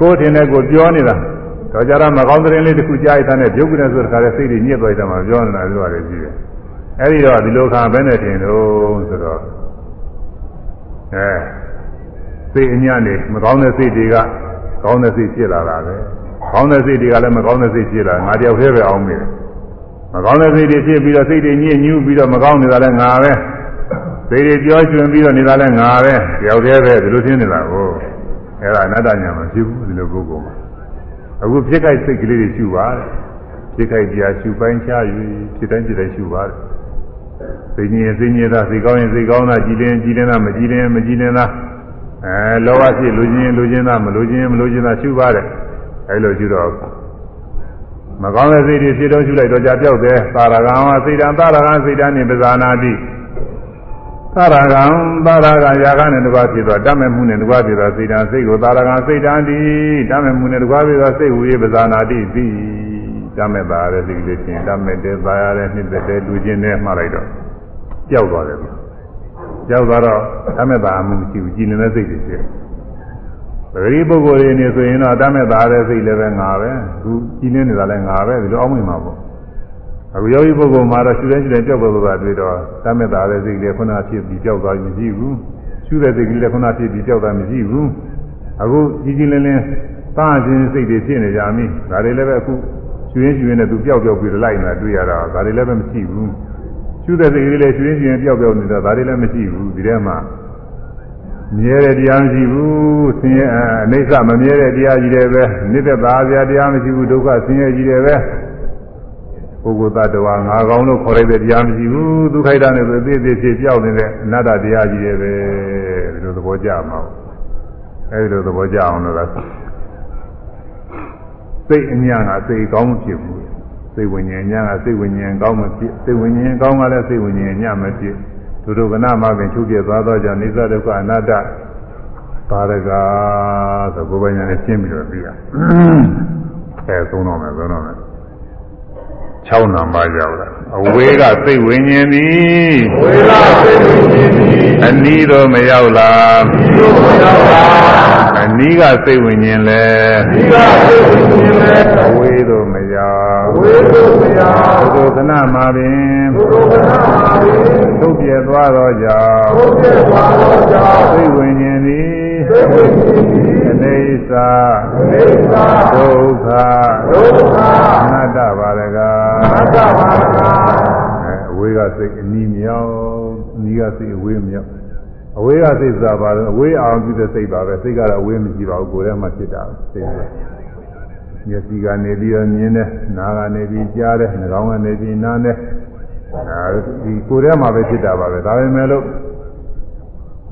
ကိုထင်တဲ့ကိုပြောနေတာတော့ကြတော့မကောင်းသတင်းလေးတစ်ခုကြားရတဲ့ပြုတ်ကနေဆိုတခါတည်းစိတ်တွေညစ်သွားတယ်မှာပြောနေတာပြောရတယ်ရှိတယ်အဲဒီတော့ဒီလိုခါဘယ်နဲ့ထင်တော့ဆိုတော့အဲစိတ်အညံ့နေမကောင်းတဲ့စိတ်တွေကကောင်းတဲ့စိတ်ဖြစ်လာတာပဲကောင်းတဲ့စိတ်တွေကလည်းမကောင်းတဲ့စိတ်ဖြစ်လာငါတယောက်တည်းပဲအောင်နေတယ်မကောင်းတဲ့စိတ်တွေဖြစ်ပြီးတော့စိတ်တွေညစ်ညူးပြီးတော့မကောင်းနေတာလည်းငါပဲစိတ်တွေပြောရွှင်ပြီးတော့နေတာလည်းငါပဲတယောက်တည်းပဲဒီလိုထင်နေတာကို အဲဒါအနတ္တညာမဖြစ်ဘူးဒီလိုပုဂ္ဂိုလ်မှာအခုဖြစ်ခိုက်စိတ်ကလေးတွေရှုပါဖြစ်ခိုက်တရားရှုပိုင်းခြား၍ဖြစ်တိုင်းဖြစ်တိုင်းရှုပါတယ်စိတ်ညင်စိတ်ညင်တာစိတ်ကောင်းရင်စိတ်ကောင်းတာကြည်ရင်ကြည်နေတာမကြည်ရင်မကြည်နေတာအဲလောဘဖြစ်လူချင်းလူချင်းတာမလူချင်းမလူချင်းတာရှုပါတယ်အဲလိုရှုတော့မကောင်းတဲ့စိတ်တွေဖြစ်တော့ရှုလိုက်တော့ကြပြောက်တယ်သာရကံဝစိတ်တံသာရကံစိတ်တံနိပဇာနာတိ သာရကံသာရကံယာကနဲ့တကွာဖြစ်သွားတတ်မဲ့မှုနဲ့တကွာဖြစ်သွားစိတ်တံစိတ်ကိုသာရကံစိတ်တံတိတတ်မဲ့မှုနဲ့တကွာဖြစ်သွားစိတ်ဝိပဇာနာတိသိတတ်မဲ့ပါတဲ့စိတ်လေးချင်းတတ်မဲ့တဲ့သာရတဲ့နှစ်သက်တဲ့လူချင်းနဲ့မှားလိုက်တော့ကြောက်သွားတယ်ကြောက်သွားတော့တတ်မဲ့ပါမှုမရှိဘူးကြည်နေတဲ့စိတ်တွေဖြစ်ပဂရိပုဂ္ဂိုလ်တွေနေဆိုရင်တော့တတ်မဲ့သားတဲ့စိတ်လည်းပဲငါပဲသူကြည်နေနေတာလည်းငါပဲဒီလိုအောင်းမိမှာပေါ့ အခုယောဂီပုဂ္ဂိုလ်မှာတော့ရှုတဲ့ရှုတဲ့ကြောက်သွားတာတွေ့တော့တတ်မဲ့သားတဲ့စိတ်လည်းခုနဖြစ်ပြီးကြောက်သွားမရှိဘူးရှုတဲ့စိတ်ကလေးလည်းခုနဖြစ်ပြီးကြောက်သွားမရှိဘူးအခုကြီးကြီးလင်းလင်းသားခြင်းစိတ်တွေဖြစ်နေကြပြီဒါတွေလည်းပဲအခုရှုရင်းရှုရင်းနဲ့သူပျောက်ပျောက်ပြီးလိုက်နေတာတွေ့ရတာဒါတွေလည်းပဲမရှိဘူးရှုတဲ့စိတ်ကလေးလည်းရှုရင်းရှုရင်းပျောက်ပျောက်နေတာဒါတွေလည်းမရှိဘူးဒီထဲမှာမြဲတဲ့တရားမရှိဘူးဆင်းရဲအိဋ္ဌမမြဲတဲ့တရားကြီးတယ်ပဲနိတ္တသာစရာတရားမရှိဘူးဒုက္ခဆင်းရဲကြီးတယ်ပဲ ပုဂ္ဂိုလ်သတ္တဝါငါကောင်းလို့ခေါ်ရတဲ့တရားမရှိဘူးဒုက္ခိတနဲ့ဆိုအသေးသေးဖြစ်ပြောက်နေတဲ့အနတ္တတရားကြီးတယ်ပဲဒီလိုသဘောကျမှာအဲဒီလိုသဘောကျအောင်လို့စိတ်အညာကစိတ်ကောင်းမဖြစ်ဘူးစိတ်ဝိညာဉ်ညာကစိတ်ဝိညာဉ်ကောင်းမဖြစ်စိတ်ဝိညာဉ်ကောင်းကလည်းစိတ်ဝိညာဉ်ညမဖြစ်ဒုဒုကနာမပင်ချုပ်ပြသွားသောကြောင့်နိစ္စဒုက္ခအနတ္တပါရကဆိုကိုယ်ပိုင်ညာနဲ့ရှင်းပြီးတော့ပြီးရအဲသုံးတော့မယ်သုံးတော့မယ် 6နံပါတ်ရောက်တာအဝေးကစိတ်ဝိညာဉ်သည်ဝေးကစိတ်ဝိညာဉ်သည်အနီးတော့မရောက်လားအနီးတော့မရောက်လားအနီးကစိတ်ဝိညာဉ်လဲအနီးကစိတ်ဝိညာဉ်လဲအဝေးတော့မရောက်အဝေးတော့မရောက်သုဒ္ဓနာမှာပင်သုဒ္ဓနာမှာပင်သုတ်ပြသွားသောကြောင့်သုတ်ပြသွားသောကြောင့်စိတ်ဝိညာဉ်သည်စိတ်ဝိညာဉ်သည်အနေစာအနေစာဒုက္ခဒုက္ခအနတ္တပါရက အနတ္တပါရကအဲအဝေးကစိတ်အနီးမြောက်အနီးကစိတ်အဝေးမြောက်အဝေးကစိတ်စားပါတော့အဝေးအောင်ပြုတဲ့စိတ်ပါပဲစိတ်ကတော့အဝေးမရှိပါဘူးကိုယ်ထဲမှာဖြစ်တာစိတ်ကမျက်စိကနေပြီးတော့မြင်တယ်နားကနေပြီးကြားတယ်နှာခေါင်းကနေပြီးနားတယ်အဲဒီကိုယ်ထဲမှာပဲဖြစ်တာပါပဲဒါပေမဲ့လို့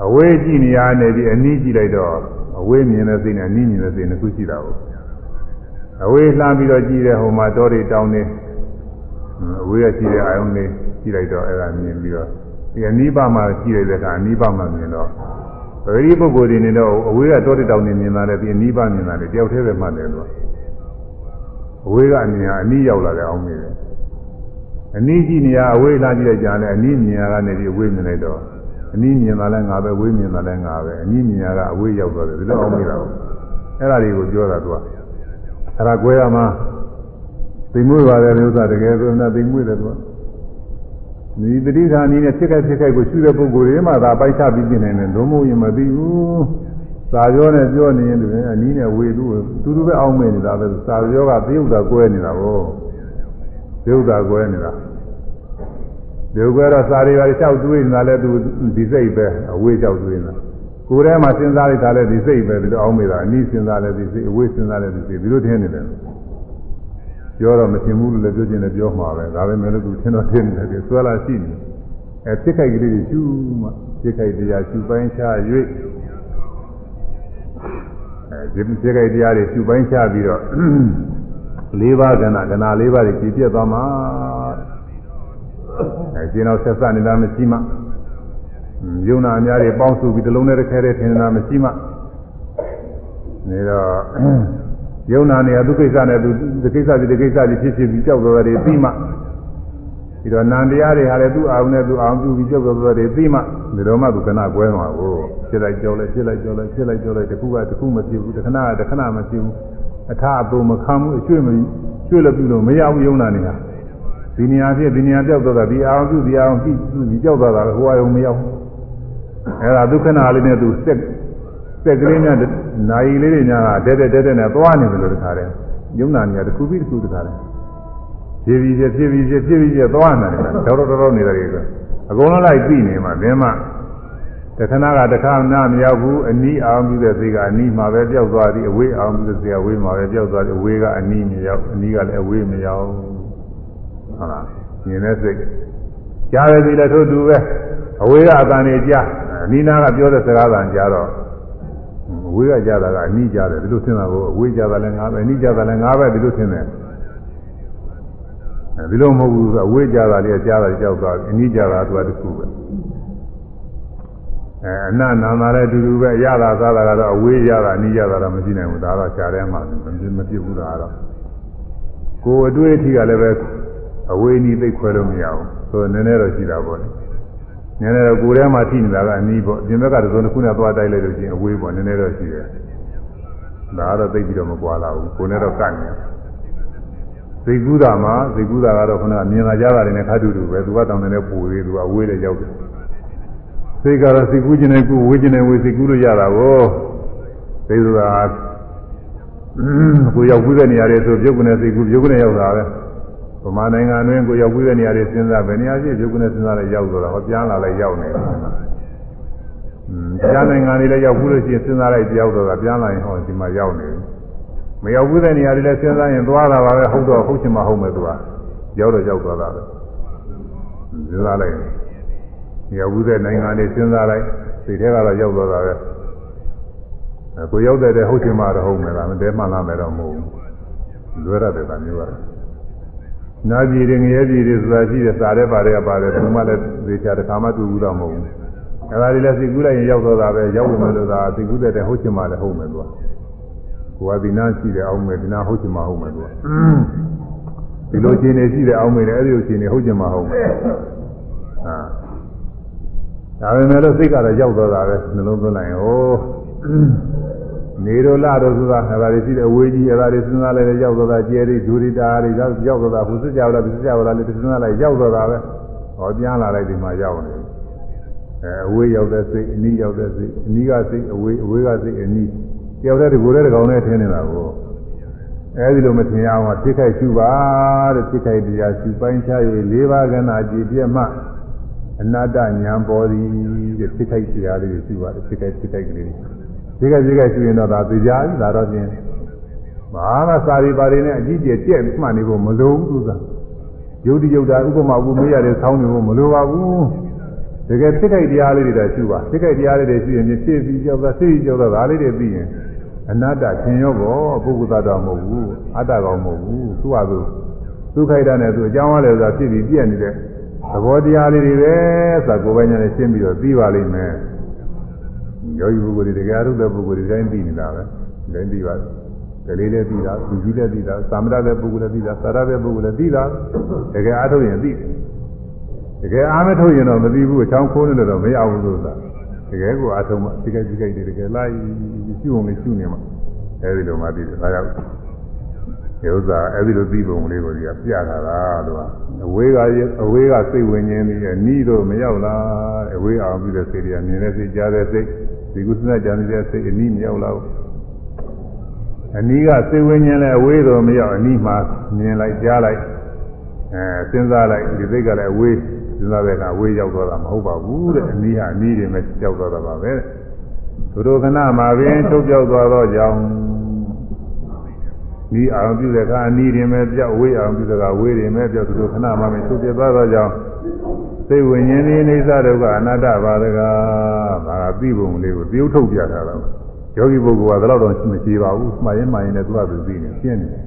အဝေးကြည့်နေရနေပြီးအနီးကြည့်လိုက်တော့အဝေးမြင်တဲ့စိတ်နဲ့အနီးမြင်တဲ့စိတ်နှစ်ခုရှိတာကိုအဝေးလှမ်းပြီးတော့ကြည့်တဲ့ဟိုမှာတောတွေတောင်းနေ အဝေးကကြည့်တဲ့အာယုံလေးကြည့်လိုက်တော့အဲ့ဒါမြင်ပြီးတော့ဒီအနိဗ္ဗာန်မှာကြည့်ရတဲ့အခါအနိဗ္ဗာန်မှာမြင်တော့ပရိပုဂ္ဂိုလ်တွေနေတော့အဝေးကတောတွေတောင်းနေမြင်တာလေဒီအနိဗ္ဗာန်မြင်တာလေတယောက်တည်းပဲမှတ်တယ်လို့အဝေးကအမြင်အနီးရောက်လာတယ်အောင်မြင်တယ်အနီးကြည့်နေရအဝေးလာကြည့်လိုက်ကြတယ်အနီးမြင်ရကနေပြီးအဝေးမြင်လိုက်တော့အနီးမြင်တာလည်းငါပဲဝေးမြင်တာလည်းငါပဲအနီးမြင်ရကအဝေးရောက်သွားတယ်ဒီလိုအောင်မိတာကိုအဲ့ဒါတွေကိုပြောတာသူကအဲ့ဒါကွဲရမှာ သိမွေးပါတယ်ဥစ္စာတကယ်ဆိုရင်သိမွေးတယ်သူကဒီတတိဌာနီးနဲ့ဖြစ်ခဲ့ဖြစ်ခဲ့ကိုရှုတဲ့ပုဂ္ဂိုလ်တွေမှသာပိုက်ချပြီးပြင်နေတယ်လုံးမရင်မသိဘူးစာပြောနဲ့ပြောနေရင်လည်းအနည်းနဲ့ဝေသူတူတူပဲအောင်းမေနေတာပဲစာပြောကသေဥတာကွဲနေတာကိုသေဥတာကွဲနေတာဒီကွဲတော့စာတွေပါလျှောက်တွေးနေတာလဲသူဒီစိတ်ပဲအဝေးလျှောက်တွေးနေတာကိုယ်ထဲမှာစဉ်းစားလိုက်တာလဲဒီစိတ်ပဲဒီလိုအောင်းမေတာအနည်းစဉ်းစားလဲဒီစိတ်အဝေးစဉ်းစားလဲဒီစိတ်ဒီလိုထင်နေတယ် ပြောတော့မထင်ဘူးလို့လည်းပြောချင်တယ်ပြောမှာပဲဒါပဲမဲ့လို့သူထင်တော့ထင်နေတယ်ဆွဲလာရှိနေအဲဖြစ်ခိုက်ကလေးတွေရှုမှဖြစ်ခိုက်တရားရှုပိုင်းခြား၍အဲဒီဖြစ်ခဲ့တရားတွေရှုပိုင်းချပြီးတော့၄ပါးကဏ္ဍကဏ္ဍ၄ပါးတွေပြည့်ပြည့်သွားမှာအဲကျင်းအောင်ဆက်စနေတာမရှိမှယုံနာအများတွေပေါင်းစုပြီးတစ်လုံးနဲ့တစ်ခဲတည်းထင်နေတာမရှိမှနေတော့ ယုံနာနေရသူကိစ္စနဲ့သူဒီကိစ္စဒီဒီကိစ္စဒီဖြစ်ဖြစ်ပြီးကြောက်တော်တယ်ပြီးမှပြီးတော့နန္တရားတွေဟာလည်းသူ့အောင်နဲ့သူအောင်ပြုပြီးကြောက်တော်တယ်ပြီးမှဒီတော့မှသူကဏကွဲမှာကိုဖြစ်လိုက်ကြောက်လိုက်ဖြစ်လိုက်ကြောက်လိုက်ဖြစ်လိုက်ကြောက်လိုက်တခုကတခုမဖြစ်ဘူးတခဏကတခဏမဖြစ်ဘူးအထအပုံမခံဘူးအကျွေ့မကျွေ့လို့ပြုလို့မရဘူးယုံနာနေတာဒီနေရာဖြစ်ဒီနေရာကြောက်တော့တာဒီအောင်ပြုဒီအောင်ပြုပြီးကြောက်တော့တာဟိုအယုံမရောက်ဘူးအဲ့ဒါဒုက္ခနာလေးနဲ့သူစက် စက်ကလေးများနိုင်လေးတွေများကတဲတဲတဲတဲနဲ့သွားနေတယ်လို့တခါတည်းယုံနာနေရတခုပြီးတခုတခါတည်းဖြည်းဖြည်းဖြည်းဖြည်းဖြည်းဖြည်းဖြည်းသွားနေတယ်တော်တော်တော်နေတယ်ကအကုန်လုံးလိုက်ပြီးနေမှာဘင်းမတခဏကတခါနာမရောက်ဘူးအနီးအောင်ပြီးတဲ့စိတ်ကအနီးမှာပဲပြောက်သွားသည်အဝေးအောင်ပြီးတဲ့စိတ်ကအဝေးမှာပဲပြောက်သွားသည်အဝေးကအနီးမရောက်အနီးကလည်းအဝေးမရောက်ဟုတ်လားမြင်တဲ့စိတ်ကြားတဲ့စိတ်လည်းထို့တူပဲအဝေးကအတန်နေကြားအနီးနာကပြောတဲ့စကားတန်ကြားတော့အ ဝေးကကြားတာကအနီးကြားတယ်ဒီလိုသင်တာကိုအဝေးကြားတာလည်းငါပဲအနီးကြားတာလည်းငါပဲဒီလိုသင်တယ်အဲဒီလိုမဟုတ်ဘူးအဝေးကြားတာလေးကြားတာကြောက်သွားအနီးကြားတာသူကတခုပဲအဲအနနာမှာလည်းအတူတူပဲရတာသားတာကတော့အဝေးရတာအနီးရတာတော့မရှိနိုင်ဘူးဒါတော့ရှားထဲမှာမဖြစ်ဘူးဒါတော့ကိုယ်အတွေ့အထိကလည်းပဲအဝေးနီးသိခွဲလို့မရဘူးဆိုတော့နည်းနည်းတော့ရှိတာပေါ့လေ နည်းနည်းတော့ကိုယ်ထဲမှာထိနေတာကအနီးပေါ့အပြင်ဘက်ကတစ်စုံတစ်ခုနဲ့သွားတိုက်လိုက်လို့ချင်းအဝေးပေါ့နည်းနည်းတော့ရှိတယ်ဒါကတော့သိပြီးတော့မကွာလာဘူးကိုယ်နဲ့တော့ကန့်နေသိကူးတာမှာသိကူးတာကတော့ခုနကမြင်လာကြတာတွေနဲ့ခါတူတူပဲသူကတောင်းနေတဲ့ပူသေးသူကအဝေးလည်းရောက်တယ်စိတ်ကတော့စိတ်ကူးခြင်းနဲ့ကူဝေးခြင်းနဲ့ဝေးစိတ်ကူးလို့ရတာကိုသိဆိုတာကိုရောက်ကူးတဲ့နေရာတွေဆိုပြုတ်ကနေစိတ်ကူးပြုတ်ကနေရောက်တာပဲ ဗမာနိုင်ငံတွင်းကိုရောက်ပြီးတဲ့နေရာတွေစဉ်းစားဘယ်နေရာရှိပြုတ်ကနေစဉ်းစားလဲရောက်တော့ဟောပြန်လာလဲရောက်နေတယ်။อืมကြားနိုင်ငံတွေလည်းရောက်ပြီးလို့ရှိရင်စဉ်းစားလိုက်ကြောက်တော့ပြန်လာရင်ဟောဒီမှာရောက်နေတယ်။မရောက်ပြီးတဲ့နေရာတွေလည်းစဉ်းစားရင်သွားတာပါပဲဟုတ်တော့ဟုတ်ချင်မှဟုတ်မယ်သူကရောက်တော့ရောက်သွားတာပဲ။စဉ်းစားလိုက်ရောက်ပြီးတဲ့နိုင်ငံတွေစဉ်းစားလိုက်စိတ်ထဲကတော့ရောက်သွားတာပဲ။ကိုရောက်တဲ့ဟုတ်ချင်မှတော့ဟုတ်မယ်လားမတဲမှလာမယ်တော့မဟုတ်ဘူး။လွယ်ရတယ်ကမျိုးရတယ်။ နာပြည်တွေငရဲပြည်တွေဆိုတာရှိတယ်စားတဲ့ပါတယ်ပါတယ်သူမှလည်းသေချာတစ်ခါမှတူဘူးတော့မဟုတ်ဘူးအဲဒါတွေလည်းစိတ်ကူးလိုက်ရင်ရောက်တော့တာပဲရောက်ဝင်မယ်လို့သာစိတ်ကူးတဲ့ဟုတ်ချင်မှလည်းဟုတ်မယ်သူကကိုယ်ကဒီနာရှိတယ်အောင်မယ်ဒီနာဟုတ်ချင်မှဟုတ်မယ်သူကဒီလိုခြေနေရှိတယ်အောင်မယ်လေအဲ့ဒီလိုခြေနေဟုတ်ချင်မှဟုတ်မယ်ဟာဒါပေမဲ့လို့စိတ်ကတော့ရောက်တော့တာပဲနှလုံးသွင်းလိုက်ရင်ဟို နေရောလာတော့ဆိုတာအဲဒါတွေရှိတယ်အဝေးကြီးအဲဒါတွေစဉ်းစားလိုက်ရောက်တော့တာကျဲတွေဒူရီတာတွေရောက်တော့တာဘုစကြောက်လားဘုစကြောက်လားလေစဉ်းစားလိုက်ရောက်တော့တာပဲဟောပြန်လာလိုက်ဒီမှာရောက်နေအဲအဝေးရောက်တဲ့စိတ်အနီးရောက်တဲ့စိတ်အနီးကစိတ်အဝေးအဝေးကစိတ်အနီးကြောက်တဲ့ဒီကိုယ်တဲ့ကောင်နဲ့ထင်းနေတာကိုအဲဒီလိုမထင်အောင်ဖြစ်ခိုက်ရှုပါတဲ့ဖြစ်ခိုက်တရားရှုပိုင်းခြား၍၄ပါးကဏ္ဍကြည်ပြည့်မှအနတ္တဉာဏ်ပေါ်သည်တဲ့ဖြစ်ခိုက်တရားလေးရှုပါတယ်ဖြစ်ခိုက်ဖြစ်ခိုက်ကလေး ဒီကဒီကရှိရင်တော့ဒါသိကြပြီဒါတော့ပြင်ဘာမှစာရီပါရီနဲ့အကြီးကျယ်ကြက်မှတ်နေဖို့မလိုဘူးသူကယုတ်တိယုတ်တာဥပမာဥပမေးရတဲ့ဆောင်းနေဖို့မလိုပါဘူးတကယ်ဖြစ်ခိုက်တရားလေးတွေတော့ရှိပါဖြစ်ခိုက်တရားလေးတွေရှိရင်ဖြစ်ပြီးကြောက်တာသိပြီးကြောက်တာဒါလေးတွေပြီးရင်အနတ္တသင်ရောပေါ့ပုဂ္ဂိုလ်သားတော်မဟုတ်ဘူးအတ္တကောင်မဟုတ်ဘူးသူ့ဟာသူသူခိုက်တာနဲ့သူအကြောင်းအားလည်းဆိုတာဖြစ်ပြီးပြည့်နေတဲ့သဘောတရားလေးတွေပဲဆိုတာကိုယ်ပိုင်ညာနဲ့ရှင်းပြီးတော့ပြီးပါလိမ့်မယ် ယောဂီပုဂ္ဂိုလ်တွေတရားထုတ်တဲ့ပုဂ္ဂိုလ်တွေတိုင်းသိနေတာပဲတိုင်းသိပါကလေးလည်းသိတာသူကြီးလည်းသိတာသာမဏေတဲ့ပုဂ္ဂိုလ်လည်းသိတာသာရတဲ့ပုဂ္ဂိုလ်လည်းသိတာတကယ်အားထုတ်ရင်သိတယ်တကယ်အားမထုတ်ရင်တော့မသိဘူးအချောင်းခိုးနေလို့တော့မရဘူးလို့ဆိုတာတကယ်ကိုအားထုတ်မှဒီကဒီကတကယ်လိုက်ရှုအောင်လေးရှုနေမှအဲဒီလိုမှသိတယ်ဒါကြောင့်ဒီဥစ္စာအဲဒီလိုသိပုံလေးကိုဒီကပြတာလားလို့အဝေးကအဝေးကစိတ်ဝင်ခြင်းပြီးနီးတော့မရောက်လားအဝေးအောင်ပြီးတဲ့စိတ်တွေကမြင်တဲ့စိတ်ကြားတဲ့စိတ် ဒီကုသနာကြံတဲ့စိတ်အနီးမရောက်လားအနီးကစိတ်ဝင်ခြင်းလည်းအဝေးတော့မရောက်အနီးမှာမြင်လိုက်ကြားလိုက်အဲစဉ်းစားလိုက်ဒီစိတ်ကလည်းအဝေးစဉ်းစားတဲ့ကအဝေးရောက်သွားတာမဟုတ်ပါဘူးတဲ့အနီးဟာအနီးတွေနဲ့ကြောက်သွားတာပါပဲသူတို့ခဏမှာပင်ထုတ်ပြောက်သွားတော့ကြောင်းဒီအောင်ပြုတဲ့အခါအနီးရင်ပဲပြောက်ဝေးအောင်ပြုတဲ့အခါဝေးရင်ပဲပြောက်သူတို့ခဏမှမထုတ်ပြသွားတော့ကြောင်း စိတ်ဝိညာဉ်ဒီအိဋ္ဌဒုက္ခအနတ္တဘာဒကဒါကသိပုံလေးကိုပြုထုတ်ပြထားတာယောဂီပုဂ္ဂိုလ်ကတော့တော့မရှိပါဘူးမှားရင်မှားရင်လည်းသူကသူသိနေရှင်းနေတယ်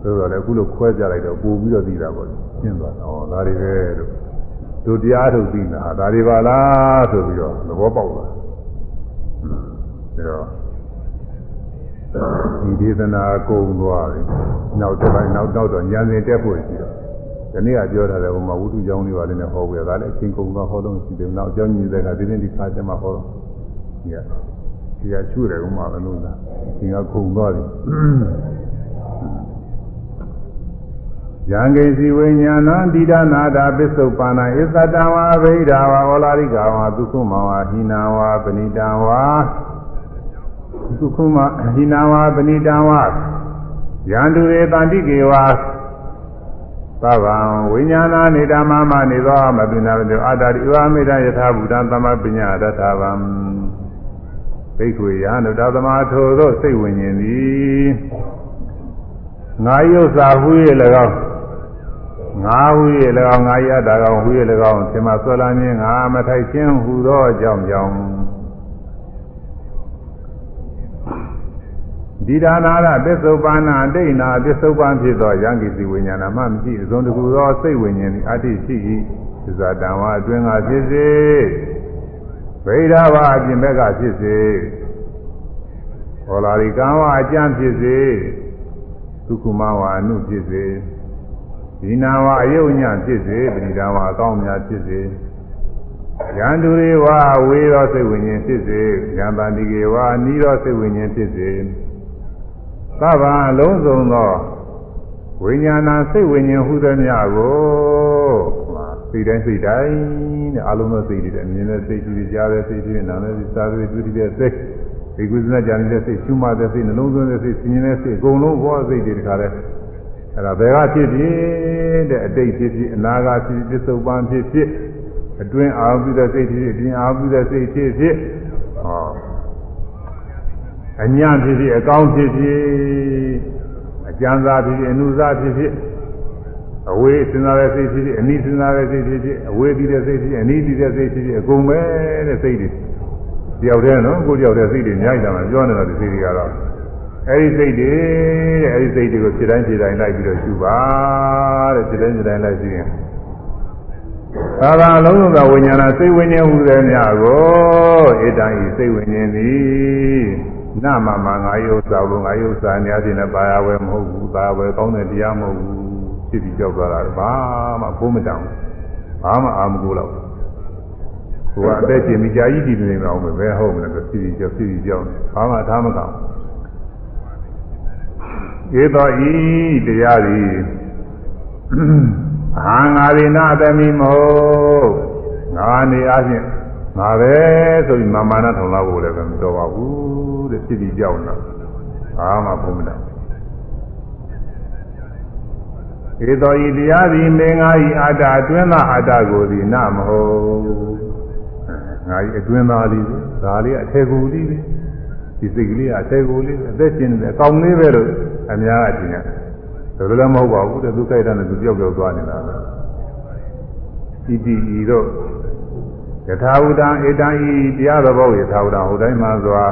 ဆိုတော့လည်းအခုလိုခွဲကြလိုက်တော့ပို့ပြီးတော့သိတာပေါ့ရှင်းသွားတာဟောဒါတွေပဲလို့တို့တရားထုတ်သိတာဒါတွေပါလားဆိုပြီးတော့သဘောပေါက်သွားတယ်ဒါတော့ဒီဒေသနာကုန်သွားပြီနောက်တစ်ပိုင်းနောက်တော့ညာစဉ်တက်ဖို့ရှိတော့ ဒီနေ့ကပြောထားတယ်ဟိုမှာဝုဒ္ဓကျောင်းလေးပါလေးနဲ့ဟောပြတာလည်းအချင်းကုန်သွားဟောတော့ရှိတယ်နောက်အကြောင်းကြီးတဲ့ကဒီနေ့ဒီခါကျမှဟောတော့ဒီကဒီကချွတယ်ဥမာဘယ်လိုလဲဒီကကုန်သွားပြီယံကိစီဝိညာဏံတိဒနာတာပစ္စုပ္ပန္နဣသတံဝါဗိဓာဝါဝလာရိကဝါသုခုမဝါဟိနာဝါပဏိတံဝါသုခုမဟိနာဝါပဏိတံဝါယန္တုရေတန္တိကေဝါ သဗ္ဗံဝိညာဏနေဓမ္မမနေသောမပိနာတောအာတာရိဝါမေတ္တယထာဘူတံသမပညာတထဗံဘိက္ခွေယံတို့သာသမာထိုသောစိတ်ဝိညာဉ်သည်ငါယုတ်စာဟူ၍၎င်းငါဟူ၍၎င်းငါရတာကောင်ဟူ၍၎င်းသင်မဆွဲလာခြင်းငါမထိုက်ခြင်းဟူသောအကြောင်းကြောင့် ဒီဒါနာရပစ္စုပ္ပန္နအတိတ်နာပစ္စုပ္ပန်ဖြစ်သောယံကိစီဝိညာဏမှမရှိအစုံတကူသောစိတ်ဝိညာဉ်သည်အတ္တိရှိ၏သစ္စာတံဝါအတွင်းကဖြစ်စေဗိဓာဝအပြင်ဘက်ကဖြစ်စေဟောလာရိကံဝအကျမ်းဖြစ်စေဒုက္ခမဝအနုဖြစ်စေဒီနာဝအယုံညဖြစ်စေပရိဒါဝအကောင်းများဖြစ်စေယန္တုရေဝဝေသောစိတ်ဝိညာဉ်ဖြစ်စေယံပါတိကေဝနီးသောစိတ်ဝိညာဉ်ဖြစ်စေ သဗ္ဗံအလုံးစုံသောဝိညာဏစိတ်ဝိညာဉ်ဟုသည်များကိုစိတ်တိုင်းစိတ်တိုင်းတဲ့အလုံးစုံစိတ်တွေအမြင်နဲ့စိတ်ကြီးကြားတဲ့စိတ်ကြီးနားနဲ့စားတဲ့တွေ့တဲ့စိတ်ဒီကုသနာကြံတဲ့စိတ်ရှုမှတ်တဲ့စိတ်နှလုံးသွင်းတဲ့စိတ်စဉ်းနေတဲ့စိတ်အကုန်လုံးဘောစိတ်တွေတခါလဲအဲ့ဒါဘယ်ကဖြစ်ဖြစ်တဲ့အတိတ်ဖြစ်ဖြစ်အနာဂတ်ဖြစ်ဖြစ်ပစ္စုပန်ဖြစ်ဖြစ်အတွင်းအာဟုတဲ့စိတ်ဖြစ်ဖြစ်အတွင်းအာဟုတဲ့စိတ်ဖြစ်ဖြစ်ဟော အညာဖြစ်ဖြစ်အကောင်းဖြစ်ဖြစ်အကျမ်းစာဖြစ်ဖြစ်အနုစာဖြစ်ဖြစ်အဝေးစဉ်းစားတဲ့စိတ်ဖြစ်ဖြစ်အနိစဉ်းစားတဲ့စိတ်ဖြစ်ဖြစ်အဝေးပြီးတဲ့စိတ်ဖြစ်ဖြစ်အနိပြီးတဲ့စိတ်ဖြစ်ဖြစ်အကုန်ပဲတဲ့စိတ်တွေတယောက်တည်းနော်ကိုယ်တယောက်တည်းစိတ်တွေညှိုက်တာမှပြောနေတာဒီစိတ်တွေကတော့အဲဒီစိတ်တွေတဲ့အဲဒီစိတ်တွေကိုဖြစ်တိုင်းဖြစ်တိုင်းလိုက်ပြီးတော့ရှုပါတဲ့ဖြစ်တိုင်းဖြစ်တိုင်းလိုက်ပြီးရင်သာသာအလုံးစုံသောဝိညာဏစိတ်ဝိညာဉ်ဟူသည်များကိုဧတံဤစိတ်ဝိညာဉ်သည် နမမငါယုတ်သောဘုငါယုတ်စာနေအချင်းနဲ့ပါရဝဲမဟုတ်ဘူးသာဝဲကောင်းတဲ့တရားမဟုတ်ဘူးဖြစ်ပြီးကြောက်သွားတာဘာမှဘိုးမတောင်ဘာမှအာမကိုတော့ဟိုကအသက်ရှင်မိကြာကြီးတည်နေအောင်ပဲဘယ်ဟုတ်မလဲဆိုဖြစ်ပြီးကြောက်ဖြစ်ပြီးကြောက်ဘာမှထားမကောင်းဧသောဤတရားသည်အာငါရိနာသမီမဟုတ်ငါနေအချင်း ငါပဲဆိုပြီးမာမာနထောင်လာဖို့လည်းမတော်ပါဘူးတဲ့ဖြစ်ပြီးကြောက်နေတာဘာမှဘုံမလားဧသောဤတရားသည်မင်းငါဤအာတာအတွင်းသားအာတာကိုသည်နမဟုတ်ငါဤအတွင်းသားလေးဒါလေးအထေကူလေးပဲဒီစိတ်ကလေးကအထေကူလေးပဲအသက်ရှင်နေတယ်အကောင်လေးပဲလို့အများကထင်တယ်ဒါလည်းမဟုတ်ပါဘူးတဲ့သူကြိုက်တယ်နဲ့သူပြောက်ပြောက်သွားနေတာပဲဣတိဤတော့ ယထာဝတံဧတံဤတရားတော်ဘောယထာဝတံဟိုတိုင်းမှာစွာ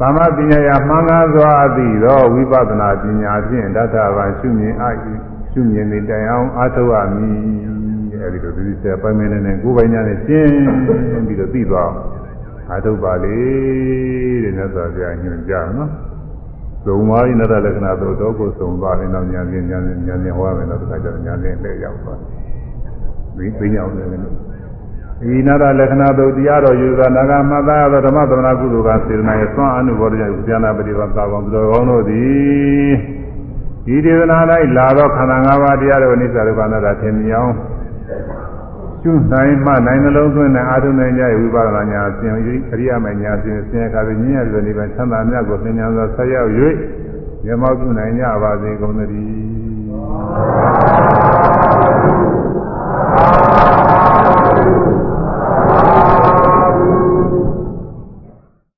သမ္မာပညာယမှန်ကားစွာအသိသောဝိပဿနာပညာဖြင့်တထဗံရှုမြင်အဤရှုမြင်နေတိုင်အောင်အားထုတ်ရမည်အဲဒီလိုဒီစေပိုင်းမင်းနဲ့ကိုယ်ပိုင်ညာနဲ့ရှင်းပြီးတော့သိသွားအားထုတ်ပါလေတဲ့မြတ်စွာဘုရားညွှန်ကြားနော်သုံးပါးဤနတလက္ခဏာတို့တော့ကိုသုံသွားရင်တော့ညာဉာဏ်ဉာဏ်ဉာဏ်ဉာဏ်ဟောရမယ်တော့တခါကျတော့ဉာဏ်နဲ့လက်ရောက်သွားတယ်ဒီသိညာအောင်လည်း ဒီနာရလက္ခဏာတို့တရားတော်ယူသောနာဂမသာသောဓမ္မသမဏကုသိုလ်ကစေတနာရဲ့သွမ်းအနုဘောဓကြောင့်ဉာဏပฏิပတ်သာကောင်သူတော်ကောင်းတို့သည်ဒီဒေသနာ၌လာသောခန္ဓာ၅ပါးတရားတော်အနိစ္စဒုက္ခအနတ္တထင်မြင်အောင်ကျွနိုင်မှနိုင်နှလုံးသွင်းတဲ့အာထုံနိုင်ကြရဲ့ဝိပါဒနာညာအစဉ်အရိယာမညာအစဉ်ဆင်းရဲခါပြီးညဉ့်ရတဲ့နိဗ္ဗာန်ချမ်းသာမြတ်ကိုသင်ညာစွာဆက်ရောက်၍မျက်မှောက်ပြုနိုင်ကြပါစေကုန်သတည်း